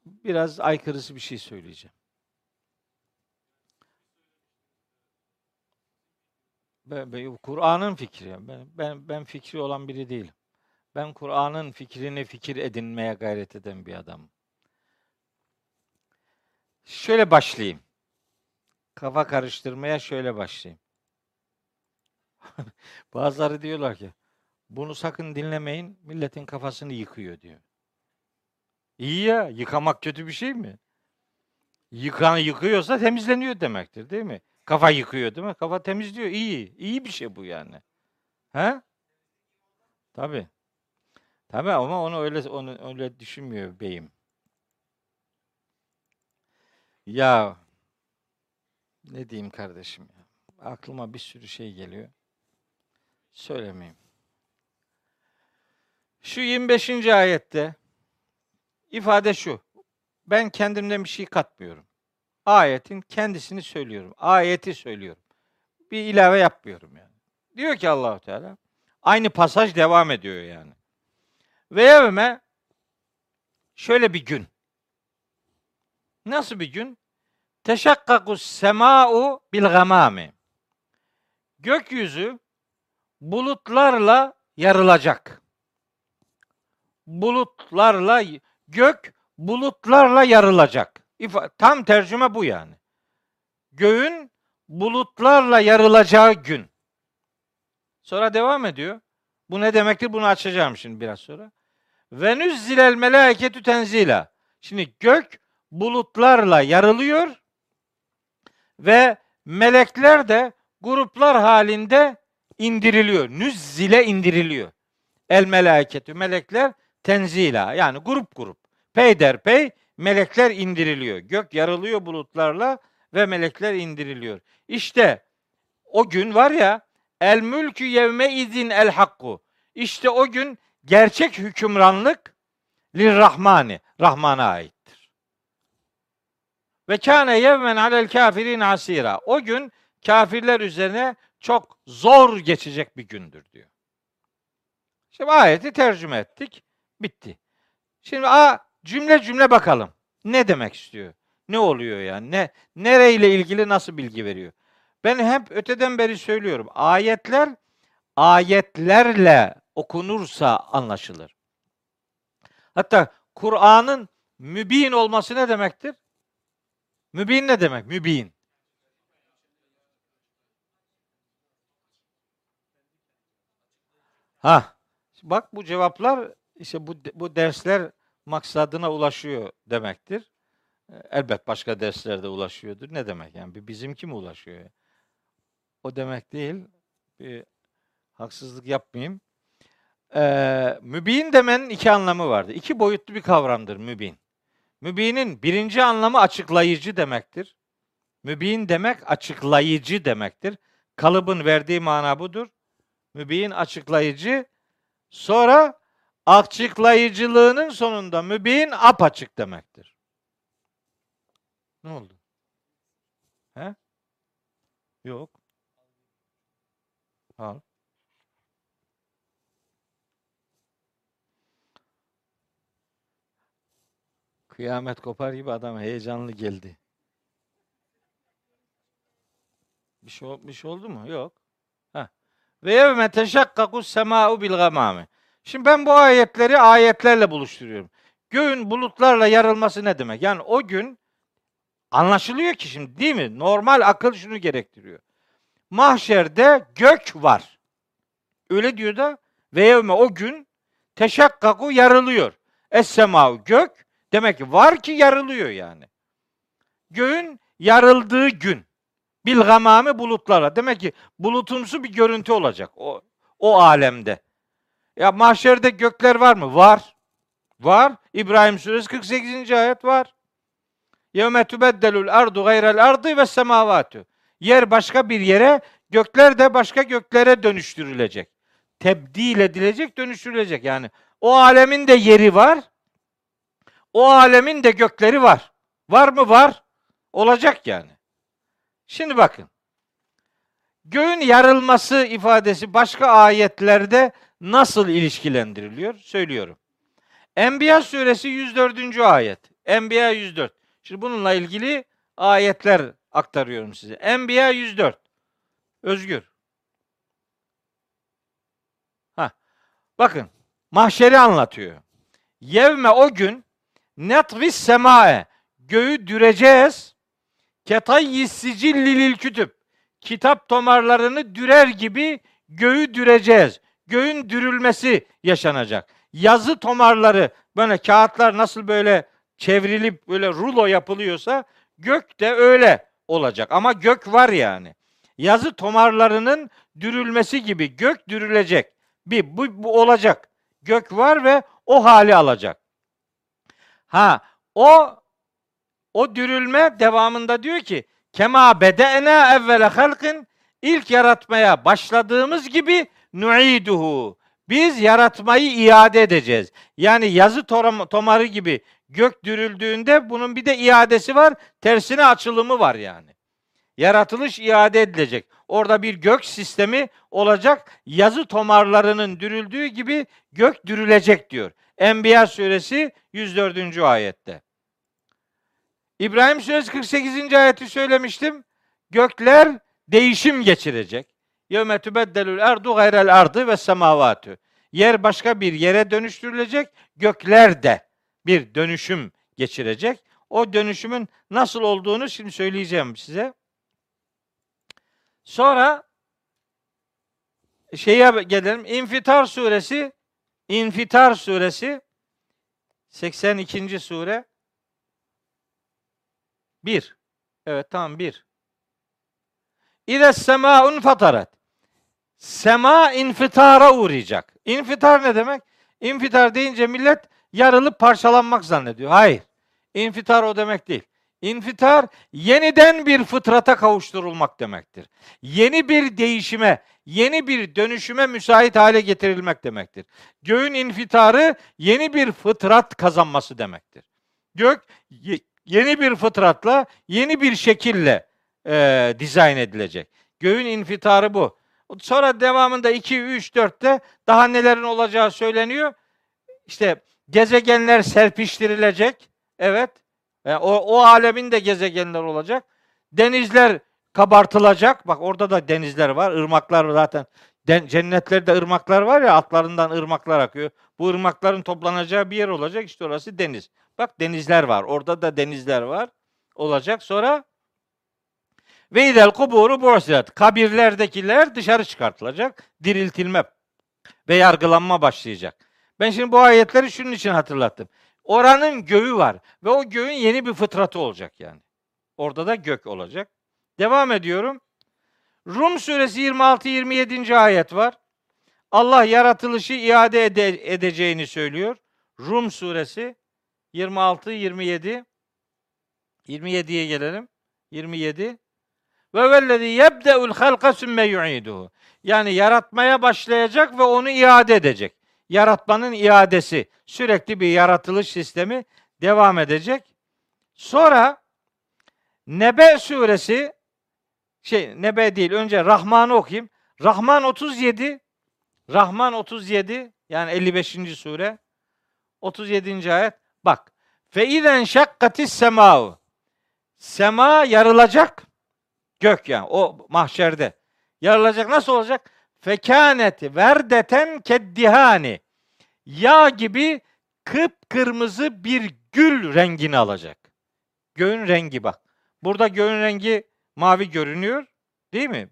biraz aykırısı bir şey söyleyeceğim. Kur'an'ın fikri. Ben, ben, ben fikri olan biri değilim. Ben Kur'an'ın fikrini fikir edinmeye gayret eden bir adamım. Şöyle başlayayım. Kafa karıştırmaya şöyle başlayayım. Bazıları diyorlar ki bunu sakın dinlemeyin milletin kafasını yıkıyor diyor. İyi ya yıkamak kötü bir şey mi? Yıkan yıkıyorsa temizleniyor demektir değil mi? Kafa yıkıyor değil mi? Kafa temizliyor. İyi. İyi bir şey bu yani. He? Tabii. Tabii ama onu öyle onu öyle düşünmüyor beyim. Ya ne diyeyim kardeşim ya. Aklıma bir sürü şey geliyor. Söylemeyeyim. Şu 25. ayette ifade şu. Ben kendimden bir şey katmıyorum. Ayetin kendisini söylüyorum. Ayeti söylüyorum. Bir ilave yapmıyorum yani. Diyor ki Allahu Teala aynı pasaj devam ediyor yani. Ve yevme şöyle bir gün. Nasıl bir gün? Teşakkakus sema'u bil gamami. Gökyüzü bulutlarla yarılacak. Bulutlarla gök bulutlarla yarılacak. Tam tercüme bu yani. Göğün bulutlarla yarılacağı gün. Sonra devam ediyor. Bu ne demektir? Bunu açacağım şimdi biraz sonra. Ve nüzzilel melâiketü tenzila. Şimdi gök bulutlarla yarılıyor ve melekler de gruplar halinde indiriliyor. Nüzzile indiriliyor. El melâiketü melekler tenzila yani grup grup. Peyderpey melekler indiriliyor. Gök yarılıyor bulutlarla ve melekler indiriliyor. İşte o gün var ya el mülkü yevme izin el hakku. İşte o gün gerçek hükümranlık lirrahmani. Rahman'a aittir. Ve kâne yevmen alel kafirin asira. O gün kafirler üzerine çok zor geçecek bir gündür diyor. Şimdi ayeti tercüme ettik. Bitti. Şimdi a cümle cümle bakalım. Ne demek istiyor? Ne oluyor yani? Ne nereyle ilgili nasıl bilgi veriyor? Ben hep öteden beri söylüyorum. Ayetler ayetlerle okunursa anlaşılır. Hatta Kur'an'ın mübin olması ne demektir? Mübin ne demek? Mübin. Ha, bak bu cevaplar işte bu bu dersler maksadına ulaşıyor demektir. E, Elbet başka derslerde ulaşıyordur. Ne demek yani? Bir bizimki mi ulaşıyor? O demek değil. Bir haksızlık yapmayayım. Ee, mübin demenin iki anlamı vardı. İki boyutlu bir kavramdır mübin. Mübinin birinci anlamı açıklayıcı demektir. Mübin demek açıklayıcı demektir. Kalıbın verdiği mana budur. Mübin açıklayıcı. Sonra açıklayıcılığının sonunda mübin apaçık demektir. Ne oldu? He? Yok. Al. Kıyamet kopar gibi adam heyecanlı geldi. Bir şey, bir şey oldu mu? Yok. Ve yevme teşakkakus sema'u bil gamami. Şimdi ben bu ayetleri ayetlerle buluşturuyorum. Göğün bulutlarla yarılması ne demek? Yani o gün anlaşılıyor ki şimdi değil mi? Normal akıl şunu gerektiriyor. Mahşerde gök var. Öyle diyor da ve yevme o gün teşakkaku yarılıyor. Es-sema'u gök demek ki var ki yarılıyor yani. Göğün yarıldığı gün. Bil gamami bulutlara. Demek ki bulutumsu bir görüntü olacak o, o alemde. Ya mahşerde gökler var mı? Var. Var. İbrahim suresi 48. ayet var. Yevme tubeddelul ardu gayrel ardı ve semavatü. Yer başka bir yere, gökler de başka göklere dönüştürülecek. Tebdil edilecek, dönüştürülecek. Yani o alemin de yeri var. O alemin de gökleri var. Var mı? Var. Olacak yani. Şimdi bakın. Göğün yarılması ifadesi başka ayetlerde nasıl ilişkilendiriliyor? Söylüyorum. Enbiya suresi 104. ayet. Enbiya 104. Şimdi bununla ilgili ayetler aktarıyorum size. Enbiya 104. Özgür. Ha. Bakın. Mahşeri anlatıyor. Yevme o gün netvis semae göğü düreceğiz. Ketayyis sicillilil kütüp. Kitap tomarlarını dürer gibi göğü düreceğiz. Göğün dürülmesi yaşanacak. Yazı tomarları böyle kağıtlar nasıl böyle çevrilip böyle rulo yapılıyorsa gök de öyle olacak. Ama gök var yani. Yazı tomarlarının dürülmesi gibi gök dürülecek. Bir bu, bu olacak. Gök var ve o hali alacak. Ha o o dürülme devamında diyor ki kema bede'na evvele halkın ilk yaratmaya başladığımız gibi nu'iduhu. Biz yaratmayı iade edeceğiz. Yani yazı tomarı gibi gök dürüldüğünde bunun bir de iadesi var. Tersine açılımı var yani. Yaratılış iade edilecek. Orada bir gök sistemi olacak. Yazı tomarlarının dürüldüğü gibi gök dürülecek diyor. Enbiya suresi 104. ayette. İbrahim suresi 48. ayeti söylemiştim. Gökler değişim geçirecek. Yevme tübeddelül erdu gayrel ardı ve semavatü. Yer başka bir yere dönüştürülecek. Gökler de bir dönüşüm geçirecek. O dönüşümün nasıl olduğunu şimdi söyleyeceğim size. Sonra şeye gelelim. İnfitar suresi İnfitar suresi 82. sure 1. Evet tamam 1. İde semaun fatarat. Sema infitara uğrayacak. İnfitar ne demek? İnfitar deyince millet yarılıp parçalanmak zannediyor. Hayır. İnfitar o demek değil. İnfitar yeniden bir fıtrata kavuşturulmak demektir. Yeni bir değişime, yeni bir dönüşüme müsait hale getirilmek demektir. Göğün infitarı yeni bir fıtrat kazanması demektir. Gök yeni bir fıtratla, yeni bir şekille e, dizayn edilecek. Göğün infitarı bu. Sonra devamında 2, 3, 4'te daha nelerin olacağı söyleniyor. İşte gezegenler serpiştirilecek. Evet. Yani o, o alemin de gezegenler olacak. Denizler kabartılacak. Bak orada da denizler var. ırmaklar zaten. Den, cennetlerde ırmaklar var ya altlarından ırmaklar akıyor. Bu ırmakların toplanacağı bir yer olacak. İşte orası deniz. Bak denizler var. Orada da denizler var. Olacak. Sonra ve idel kuburu borsilat. Kabirlerdekiler dışarı çıkartılacak. Diriltilme ve yargılanma başlayacak. Ben şimdi bu ayetleri şunun için hatırlattım. Oranın göğü var ve o göğün yeni bir fıtratı olacak yani. Orada da gök olacak. Devam ediyorum. Rum suresi 26-27. ayet var. Allah yaratılışı iade ede- edeceğini söylüyor. Rum suresi 26 27 27'ye gelelim. 27 ve vellezî yebde'ul halqa sümme yu'iduhu. Yani yaratmaya başlayacak ve onu iade edecek. Yaratmanın iadesi, sürekli bir yaratılış sistemi devam edecek. Sonra Nebe suresi şey Nebe değil önce Rahman'ı okuyayım. Rahman 37 Rahman 37 yani 55. sure 37. ayet bak. Fe izen şakkatis sema'u. Sema yarılacak. Gök yani o mahşerde. Yarılacak nasıl olacak? fekânet verdeten keddihani. Yağ gibi kıpkırmızı bir gül rengini alacak. Göğün rengi bak. Burada göğün rengi mavi görünüyor. Değil mi?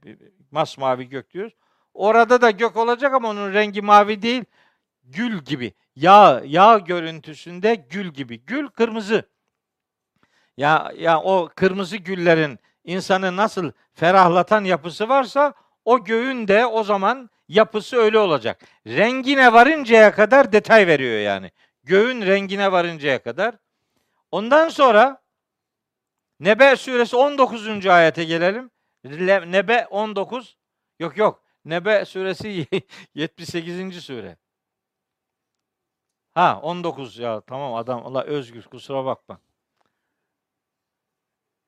Masmavi gök diyoruz. Orada da gök olacak ama onun rengi mavi değil. Gül gibi. Yağ, yağ görüntüsünde gül gibi. Gül kırmızı. Ya ya o kırmızı güllerin insanı nasıl ferahlatan yapısı varsa o göğün de o zaman yapısı öyle olacak. Rengine varıncaya kadar detay veriyor yani. Göğün rengine varıncaya kadar. Ondan sonra Nebe suresi 19. ayete gelelim. Nebe 19 yok yok. Nebe suresi 78. sure. Ha 19 ya tamam adam Allah özgür kusura bakma.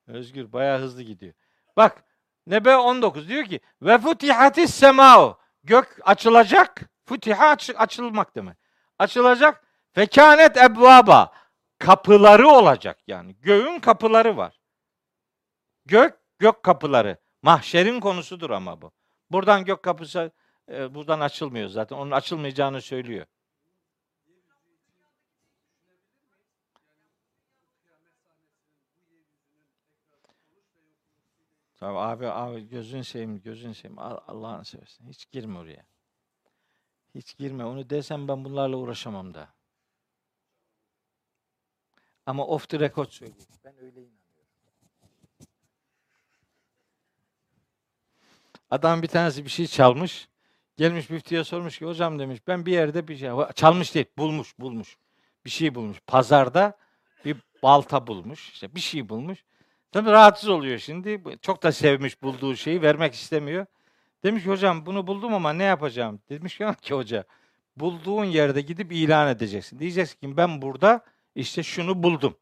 Özgür bayağı hızlı gidiyor. Bak Nebe 19 diyor ki ve futihatis semao gök açılacak. Futiha aç, açılmak demek. Açılacak. Fekanet ebvaba kapıları olacak yani. Göğün kapıları var. Gök gök kapıları. Mahşerin konusudur ama bu. Buradan gök kapısı e, buradan açılmıyor zaten. Onun açılmayacağını söylüyor. Tamam abi abi gözün seveyim gözün seveyim Allah'ını seversen hiç girme oraya. Hiç girme onu desem ben bunlarla uğraşamam da. Ama off the record söyleyeyim. Ben öyle inanıyorum. Adam bir tanesi bir şey çalmış. Gelmiş müftüye sormuş ki hocam demiş ben bir yerde bir şey çalmış değil bulmuş bulmuş. Bir şey bulmuş. Pazarda bir balta bulmuş. işte bir şey bulmuş. Tabii rahatsız oluyor şimdi. Çok da sevmiş bulduğu şeyi vermek istemiyor. Demiş ki hocam bunu buldum ama ne yapacağım? Demiş ki hoca bulduğun yerde gidip ilan edeceksin. Diyeceksin ki ben burada işte şunu buldum.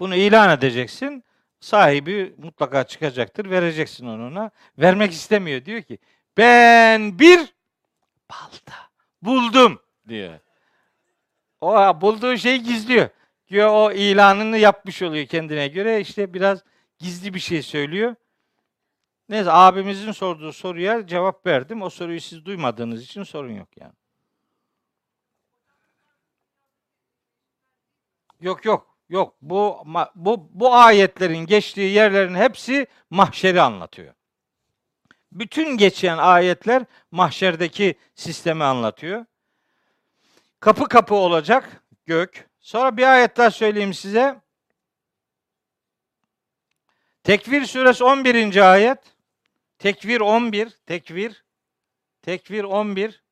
Bunu ilan edeceksin. Sahibi mutlaka çıkacaktır. Vereceksin onuna. Vermek istemiyor. Diyor ki ben bir balta buldum diyor. O bulduğu şeyi gizliyor. Diyor o ilanını yapmış oluyor kendine göre. İşte biraz gizli bir şey söylüyor. Neyse abimizin sorduğu soruya cevap verdim. O soruyu siz duymadığınız için sorun yok yani. Yok yok yok. Bu bu bu ayetlerin geçtiği yerlerin hepsi mahşeri anlatıyor. Bütün geçen ayetler mahşerdeki sistemi anlatıyor. Kapı kapı olacak gök. Sonra bir ayet daha söyleyeyim size. Tekvir suresi 11. ayet. Tekvir 11. Tekvir. Tekvir 11.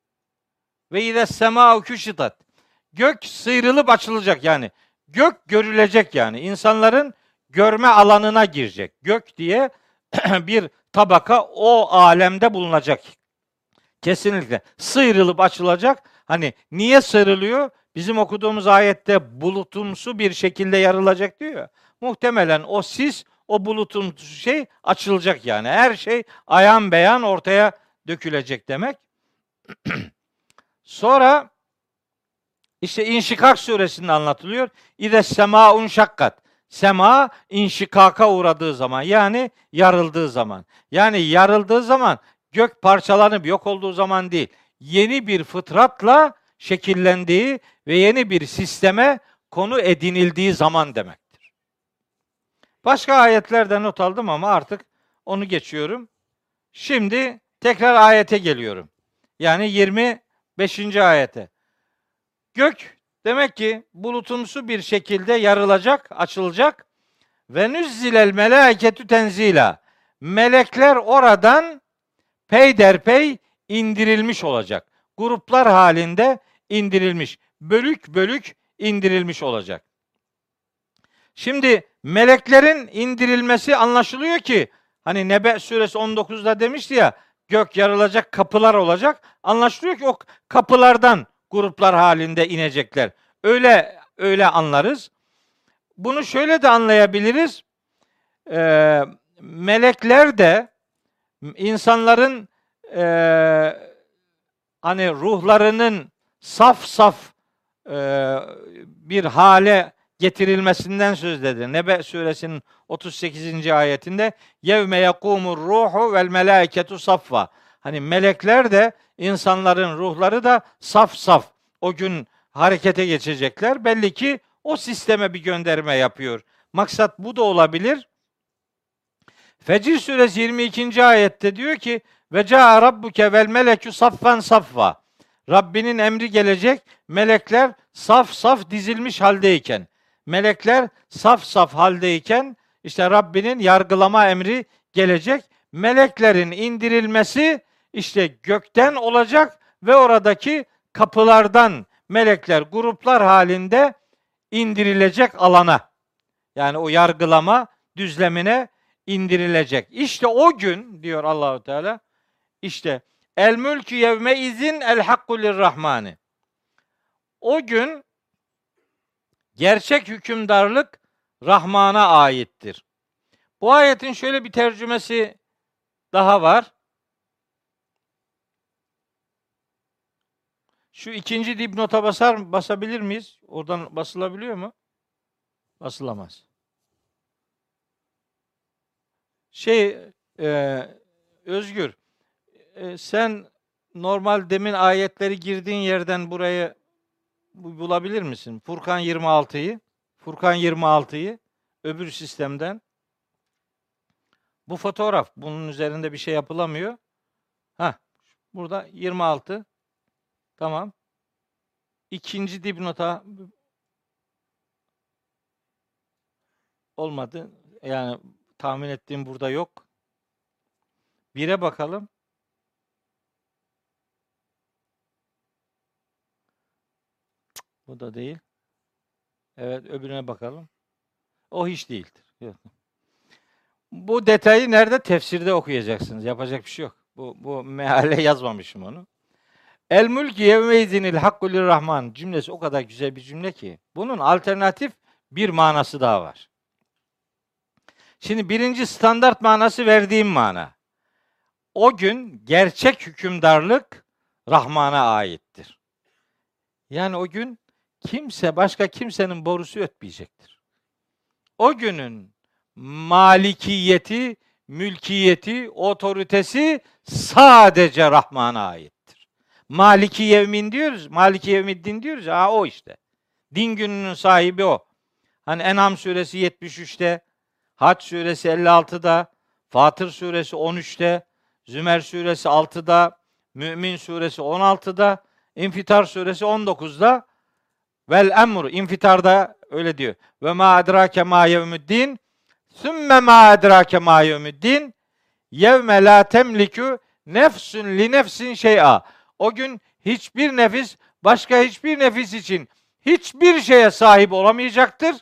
Ve ize sema küşitat. Gök sıyrılıp açılacak yani. Gök görülecek yani. İnsanların görme alanına girecek. Gök diye bir tabaka o alemde bulunacak. Kesinlikle. Sıyrılıp açılacak. Hani niye sıyrılıyor? Bizim okuduğumuz ayette bulutumsu bir şekilde yarılacak diyor. Muhtemelen o sis, o bulutumsu şey açılacak yani. Her şey ayan beyan ortaya dökülecek demek. Sonra işte İnşikak suresinde anlatılıyor. İde sema unşakkat. Sema inşikaka uğradığı zaman yani yarıldığı zaman. Yani yarıldığı zaman gök parçalanıp yok olduğu zaman değil. Yeni bir fıtratla şekillendiği ve yeni bir sisteme konu edinildiği zaman demektir. Başka ayetlerde not aldım ama artık onu geçiyorum. Şimdi tekrar ayete geliyorum. Yani 25. ayete. Gök demek ki bulutumsu bir şekilde yarılacak, açılacak. Ve nüzzilel meleketü tenzila. Melekler oradan peyderpey indirilmiş olacak. Gruplar halinde indirilmiş. Bölük bölük indirilmiş olacak. Şimdi meleklerin indirilmesi anlaşılıyor ki hani Nebe suresi 19'da demişti ya gök yarılacak kapılar olacak. Anlaşılıyor ki o kapılardan gruplar halinde inecekler. Öyle öyle anlarız. Bunu şöyle de anlayabiliriz. Ee, melekler de insanların e, hani ruhlarının saf saf e, bir hale getirilmesinden söz dedi. Nebe suresinin 38. ayetinde yevme yekumur ruhu vel melaiketu saffa. Hani melekler de insanların ruhları da saf saf o gün harekete geçecekler. Belli ki o sisteme bir gönderme yapıyor. Maksat bu da olabilir. Fecir suresi 22. ayette diyor ki ve caa rabbuke vel melekü saffen saffa. Rabbinin emri gelecek. Melekler saf saf dizilmiş haldeyken. Melekler saf saf haldeyken işte Rabbinin yargılama emri gelecek. Meleklerin indirilmesi işte gökten olacak ve oradaki kapılardan melekler gruplar halinde indirilecek alana. Yani o yargılama düzlemine indirilecek. İşte o gün diyor Allahu Teala işte el mülkü yevme izin el hakku lirrahmani. O gün gerçek hükümdarlık Rahman'a aittir. Bu ayetin şöyle bir tercümesi daha var. Şu ikinci dipnota basar basabilir miyiz? Oradan basılabiliyor mu? Basılamaz. Şey e, Özgür e, sen normal demin ayetleri girdiğin yerden burayı bu- bulabilir misin? Furkan 26'yı Furkan 26'yı öbür sistemden bu fotoğraf bunun üzerinde bir şey yapılamıyor. Ha burada 26 tamam. İkinci dipnota olmadı. Yani tahmin ettiğim burada yok. Bire bakalım. Bu da değil. Evet öbürüne bakalım. O hiç değildir. Yok. Bu detayı nerede? Tefsirde okuyacaksınız. Yapacak bir şey yok. Bu, bu meale yazmamışım onu. El mülk yevme izinil hakku rahman cümlesi o kadar güzel bir cümle ki. Bunun alternatif bir manası daha var. Şimdi birinci standart manası verdiğim mana. O gün gerçek hükümdarlık Rahman'a aittir. Yani o gün kimse başka kimsenin borusu ötmeyecektir. O günün malikiyeti, mülkiyeti, otoritesi sadece Rahman'a aittir. Maliki yevmin diyoruz, Maliki yevmiddin diyoruz. Ha o işte. Din gününün sahibi o. Hani En'am suresi 73'te, Hac suresi 56'da, Fatır suresi 13'te, Zümer suresi 6'da, Mümin suresi 16'da, İnfitar suresi 19'da vel emru infitarda öyle diyor. Ve ma adrake ma yevmüddin sümme ma adrake ma yevmüddin yevme la temliku nefsün li nefsin şey'a. O gün hiçbir nefis başka hiçbir nefis için hiçbir şeye sahip olamayacaktır.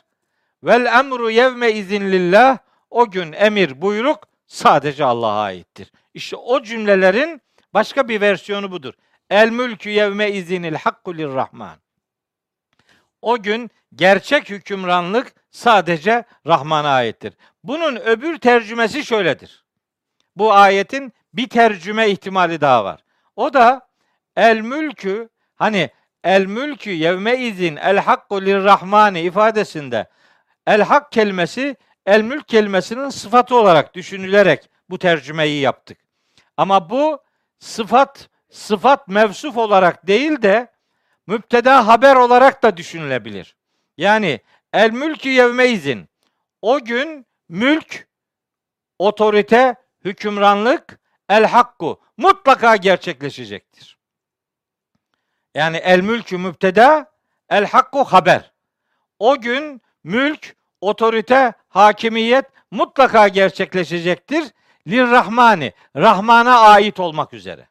Vel emru yevme izinlillah. O gün emir, buyruk sadece Allah'a aittir. İşte o cümlelerin başka bir versiyonu budur. El mülkü yevme izinil hakku lirrahman. O gün gerçek hükümranlık sadece Rahman'a aittir. Bunun öbür tercümesi şöyledir. Bu ayetin bir tercüme ihtimali daha var. O da el mülkü hani el mülkü yevme izin el hakku lirrahmani ifadesinde el hak kelimesi el mülk kelimesinin sıfatı olarak düşünülerek bu tercümeyi yaptık. Ama bu sıfat sıfat mevsuf olarak değil de müpteda haber olarak da düşünülebilir. Yani el mülkü yevme izin o gün mülk, otorite, hükümranlık, el hakku mutlaka gerçekleşecektir. Yani el mülkü müpteda, el hakku haber. O gün mülk, otorite, hakimiyet mutlaka gerçekleşecektir. Lirrahmani, Rahman'a ait olmak üzere.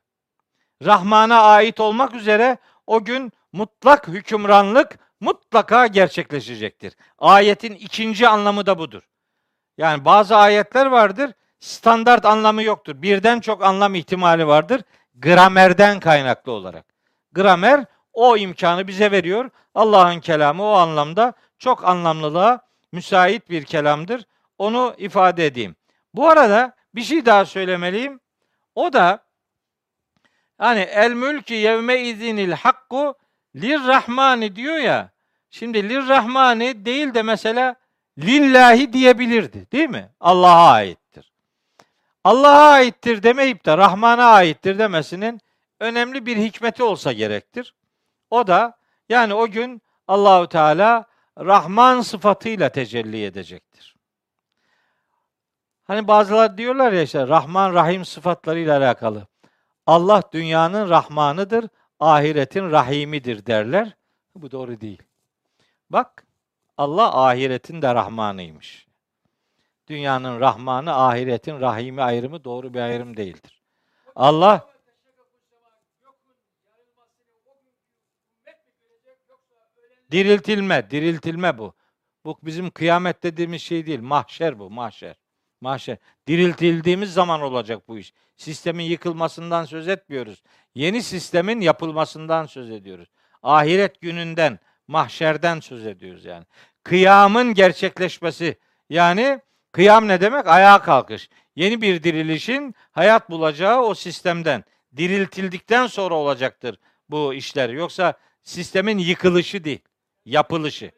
Rahman'a ait olmak üzere o gün mutlak hükümranlık mutlaka gerçekleşecektir. Ayetin ikinci anlamı da budur. Yani bazı ayetler vardır, standart anlamı yoktur. Birden çok anlam ihtimali vardır. Gramerden kaynaklı olarak. Gramer o imkanı bize veriyor. Allah'ın kelamı o anlamda çok anlamlılığa müsait bir kelamdır. Onu ifade edeyim. Bu arada bir şey daha söylemeliyim. O da hani el mülkü yevme izinil hakku lirrahmani diyor ya. Şimdi lirrahmani değil de mesela lillahi diyebilirdi değil mi? Allah'a aittir. Allah'a aittir demeyip de Rahman'a aittir demesinin önemli bir hikmeti olsa gerektir. O da yani o gün Allahu Teala Rahman sıfatıyla tecelli edecektir. Hani bazıları diyorlar ya işte Rahman Rahim sıfatlarıyla alakalı. Allah dünyanın Rahmanıdır, ahiretin Rahimidir derler. Bu doğru değil. Bak Allah ahiretin de Rahmanıymış. Dünyanın Rahmanı, ahiretin Rahimi ayrımı doğru bir ayrım değildir. Allah diriltilme, diriltilme bu. Bu bizim kıyamet dediğimiz şey değil. Mahşer bu, mahşer. Mahşer. Diriltildiğimiz zaman olacak bu iş. Sistemin yıkılmasından söz etmiyoruz. Yeni sistemin yapılmasından söz ediyoruz. Ahiret gününden, mahşerden söz ediyoruz yani. Kıyamın gerçekleşmesi. Yani kıyam ne demek? Ayağa kalkış. Yeni bir dirilişin hayat bulacağı o sistemden. Diriltildikten sonra olacaktır bu işler. Yoksa sistemin yıkılışı değil, yapılışı.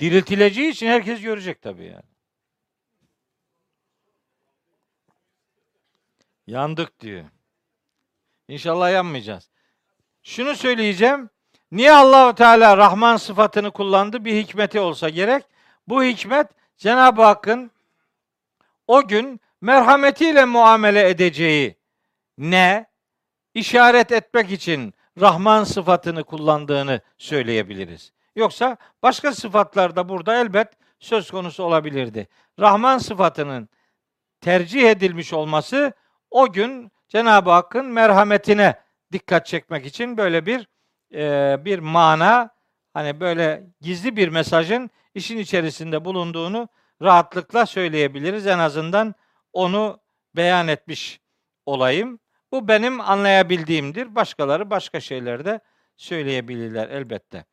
Diriltileceği için herkes görecek tabii yani. Yandık diyor. İnşallah yanmayacağız. Şunu söyleyeceğim. Niye Allahu Teala Rahman sıfatını kullandı? Bir hikmeti olsa gerek. Bu hikmet Cenab-ı Hakk'ın o gün merhametiyle muamele edeceği ne işaret etmek için Rahman sıfatını kullandığını söyleyebiliriz. Yoksa başka sıfatlar da burada elbet söz konusu olabilirdi. Rahman sıfatının tercih edilmiş olması o gün Cenab-ı Hakk'ın merhametine dikkat çekmek için böyle bir e, bir mana hani böyle gizli bir mesajın işin içerisinde bulunduğunu rahatlıkla söyleyebiliriz. En azından onu beyan etmiş olayım. Bu benim anlayabildiğimdir. Başkaları başka şeyler de söyleyebilirler elbette.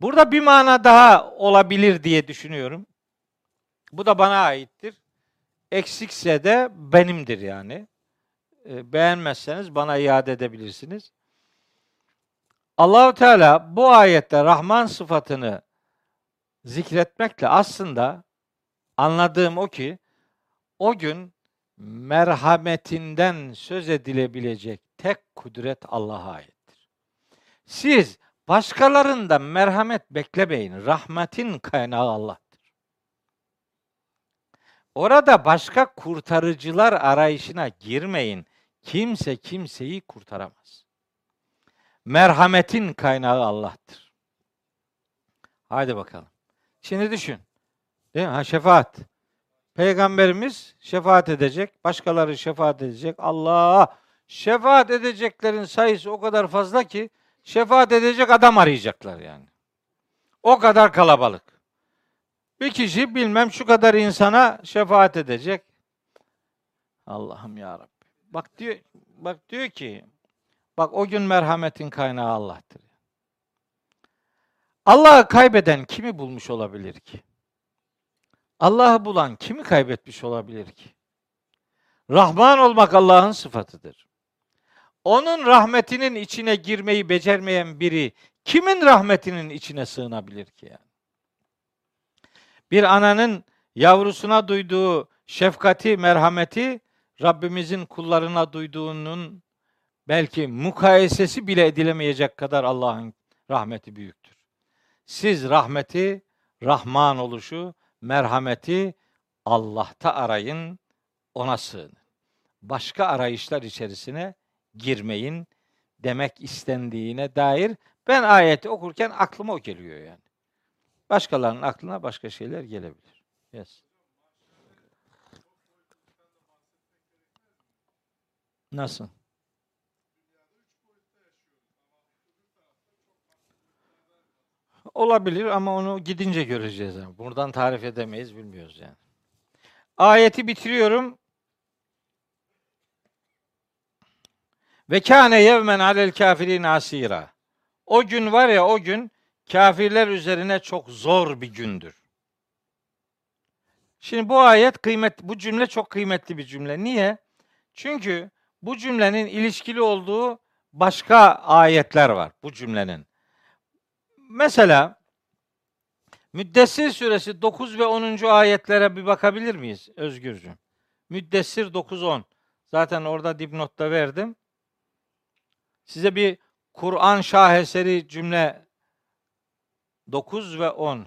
Burada bir mana daha olabilir diye düşünüyorum. Bu da bana aittir. Eksikse de benimdir yani. E, beğenmezseniz bana iade edebilirsiniz. Allahu Teala bu ayette Rahman sıfatını zikretmekle aslında anladığım o ki o gün merhametinden söz edilebilecek tek kudret Allah'a aittir. Siz başkalarından merhamet beklemeyin. Rahmetin kaynağı Allah'tır. Orada başka kurtarıcılar arayışına girmeyin. Kimse kimseyi kurtaramaz. Merhametin kaynağı Allah'tır. Haydi bakalım. Şimdi düşün. Değil mi? Ha şefaat. Peygamberimiz şefaat edecek, başkaları şefaat edecek. Allah şefaat edeceklerin sayısı o kadar fazla ki şefaat edecek adam arayacaklar yani. O kadar kalabalık. Bir kişi bilmem şu kadar insana şefaat edecek. Allah'ım ya Rabbi. Bak diyor bak diyor ki bak o gün merhametin kaynağı Allah'tır. Allah'ı kaybeden kimi bulmuş olabilir ki? Allah'ı bulan kimi kaybetmiş olabilir ki? Rahman olmak Allah'ın sıfatıdır. Onun rahmetinin içine girmeyi becermeyen biri kimin rahmetinin içine sığınabilir ki yani? Bir ananın yavrusuna duyduğu şefkati, merhameti Rabbimizin kullarına duyduğunun belki mukayesesi bile edilemeyecek kadar Allah'ın rahmeti büyüktür. Siz rahmeti, Rahman oluşu, merhameti Allah'ta arayın, ona sığının. Başka arayışlar içerisine girmeyin demek istendiğine dair ben ayeti okurken aklıma o geliyor yani. Başkalarının aklına başka şeyler gelebilir. Yes. Nasıl? Olabilir ama onu gidince göreceğiz. Yani. Buradan tarif edemeyiz, bilmiyoruz yani. Ayeti bitiriyorum. Ve kâne yevmen alel kafirin asira. O gün var ya o gün kafirler üzerine çok zor bir gündür. Şimdi bu ayet kıymet bu cümle çok kıymetli bir cümle. Niye? Çünkü bu cümlenin ilişkili olduğu başka ayetler var bu cümlenin. Mesela Müddessir suresi 9 ve 10. ayetlere bir bakabilir miyiz Özgürcüğüm? Müddessir 9-10. Zaten orada dipnotta verdim. Size bir Kur'an şaheseri cümle 9 ve 10.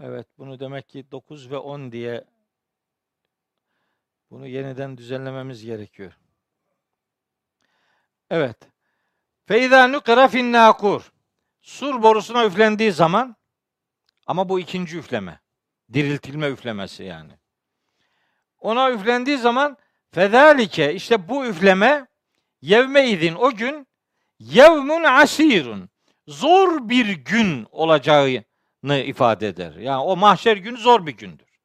Evet bunu demek ki 9 ve 10 diye bunu yeniden düzenlememiz gerekiyor. Evet. Feyza nukra fin nakur. Sur borusuna üflendiği zaman ama bu ikinci üfleme. Diriltilme üflemesi yani. Ona üflendiği zaman fezalike işte bu üfleme yevme idin o gün yevmun asirun zor bir gün olacağını ifade eder. Yani o mahşer günü zor bir gündür.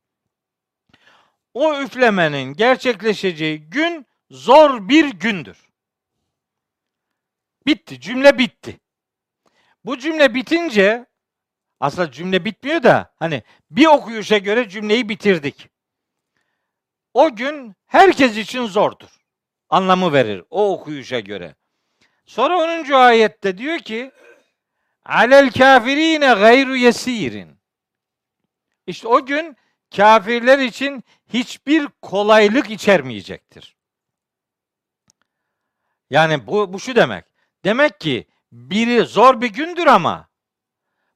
O üflemenin gerçekleşeceği gün zor bir gündür. Bitti. Cümle bitti. Bu cümle bitince aslında cümle bitmiyor da hani bir okuyuşa göre cümleyi bitirdik. O gün herkes için zordur. Anlamı verir o okuyuşa göre. Sonra 10. ayette diyor ki alel kafirine gayru yesirin. İşte o gün kafirler için hiçbir kolaylık içermeyecektir. Yani bu, bu şu demek. Demek ki biri zor bir gündür ama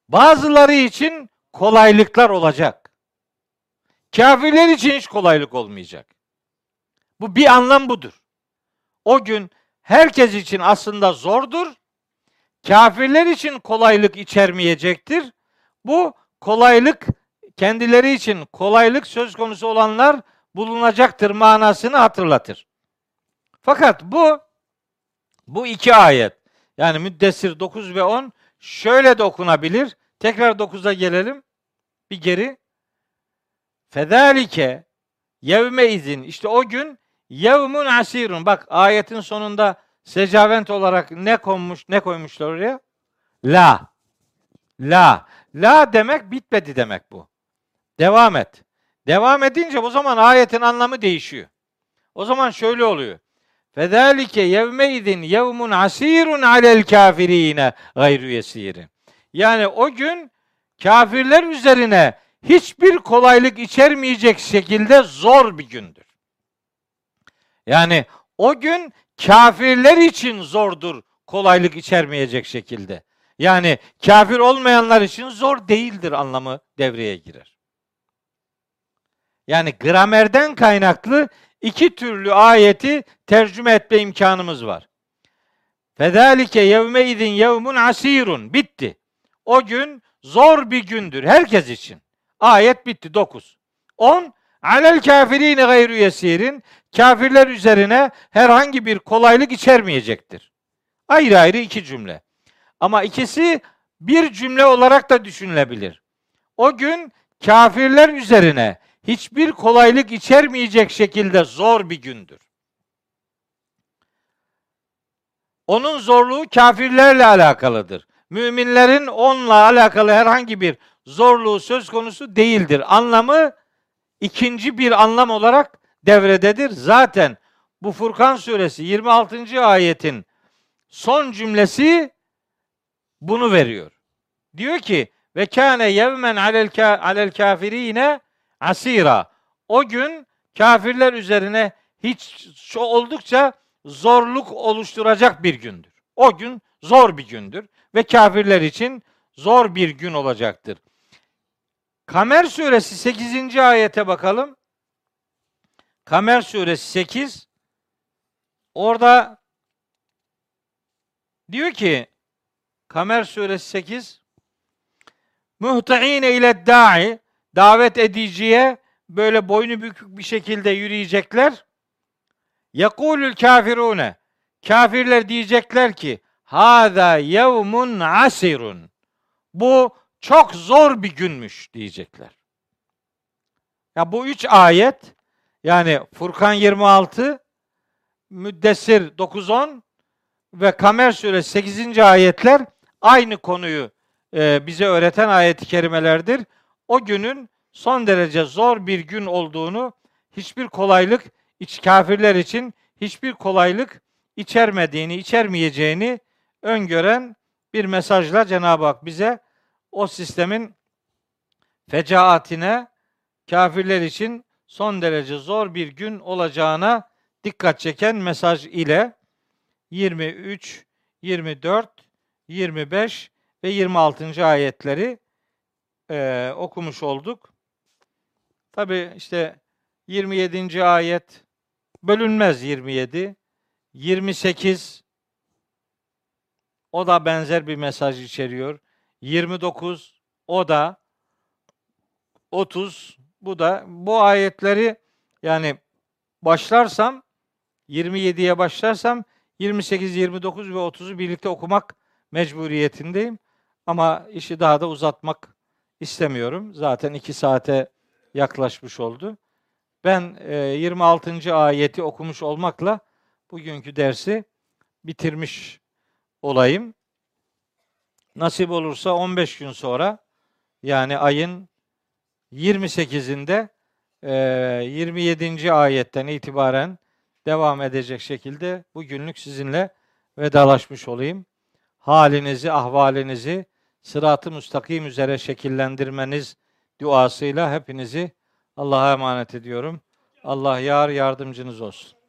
bazıları için kolaylıklar olacak. Kafirler için hiç kolaylık olmayacak. Bu bir anlam budur. O gün herkes için aslında zordur. Kafirler için kolaylık içermeyecektir. Bu kolaylık kendileri için kolaylık söz konusu olanlar bulunacaktır manasını hatırlatır. Fakat bu bu iki ayet yani Müddessir 9 ve 10 şöyle de okunabilir. Tekrar 9'a gelelim. Bir geri. Fedalike yevme izin işte o gün yevmun asirun. Bak ayetin sonunda secavent olarak ne konmuş ne koymuşlar oraya? La. La. La demek bitmedi demek bu. Devam et. Devam edince o zaman ayetin anlamı değişiyor. O zaman şöyle oluyor. Fedalike yevme izin yevmun asirun alel kafirine gayru yesirin. Yani o gün kafirler üzerine hiçbir kolaylık içermeyecek şekilde zor bir gündür. Yani o gün kafirler için zordur kolaylık içermeyecek şekilde. Yani kafir olmayanlar için zor değildir anlamı devreye girer. Yani gramerden kaynaklı iki türlü ayeti tercüme etme imkanımız var. Fedalike yevme izin yevmun asirun. Bitti. O gün zor bir gündür herkes için. Ayet bitti 9. 10. Alel kafirine gayru yesirin. Kafirler üzerine herhangi bir kolaylık içermeyecektir. Ayrı ayrı iki cümle. Ama ikisi bir cümle olarak da düşünülebilir. O gün kafirler üzerine hiçbir kolaylık içermeyecek şekilde zor bir gündür. Onun zorluğu kafirlerle alakalıdır. Müminlerin onunla alakalı herhangi bir zorluğu söz konusu değildir. Anlamı ikinci bir anlam olarak devrededir. Zaten bu Furkan suresi 26. ayetin son cümlesi bunu veriyor. Diyor ki ve kâne yevmen alel, alel kafirine asira. O gün kafirler üzerine hiç oldukça zorluk oluşturacak bir gündür. O gün zor bir gündür ve kafirler için zor bir gün olacaktır. Kamer suresi 8. ayete bakalım. Kamer suresi 8 orada diyor ki Kamer suresi 8 Muhtaine ile da'i davet ediciye böyle boynu bükük bir şekilde yürüyecekler. Yekulül kafirune kafirler diyecekler ki Hada yevmun asirun. Bu çok zor bir günmüş diyecekler. Ya bu üç ayet yani Furkan 26, Müddessir 9-10 ve Kamer suresi 8. ayetler aynı konuyu e, bize öğreten ayet-i kerimelerdir. O günün son derece zor bir gün olduğunu, hiçbir kolaylık iç kafirler için hiçbir kolaylık içermediğini, içermeyeceğini öngören bir mesajla Cenab-ı Hak bize o sistemin fecaatine, kafirler için son derece zor bir gün olacağına dikkat çeken mesaj ile 23, 24, 25 ve 26. ayetleri eee, okumuş olduk. Tabi işte 27. ayet bölünmez 27. 28 o da benzer bir mesaj içeriyor. 29 o da 30 bu da bu ayetleri yani başlarsam 27'ye başlarsam 28, 29 ve 30'u birlikte okumak mecburiyetindeyim. Ama işi daha da uzatmak istemiyorum. Zaten 2 saate yaklaşmış oldu. Ben e, 26. ayeti okumuş olmakla bugünkü dersi bitirmiş olayım. Nasip olursa 15 gün sonra yani ayın 28'inde e, 27. ayetten itibaren devam edecek şekilde bugünlük sizinle vedalaşmış olayım. Halinizi, ahvalinizi sırat-ı müstakim üzere şekillendirmeniz duasıyla hepinizi Allah'a emanet ediyorum. Allah yar yardımcınız olsun.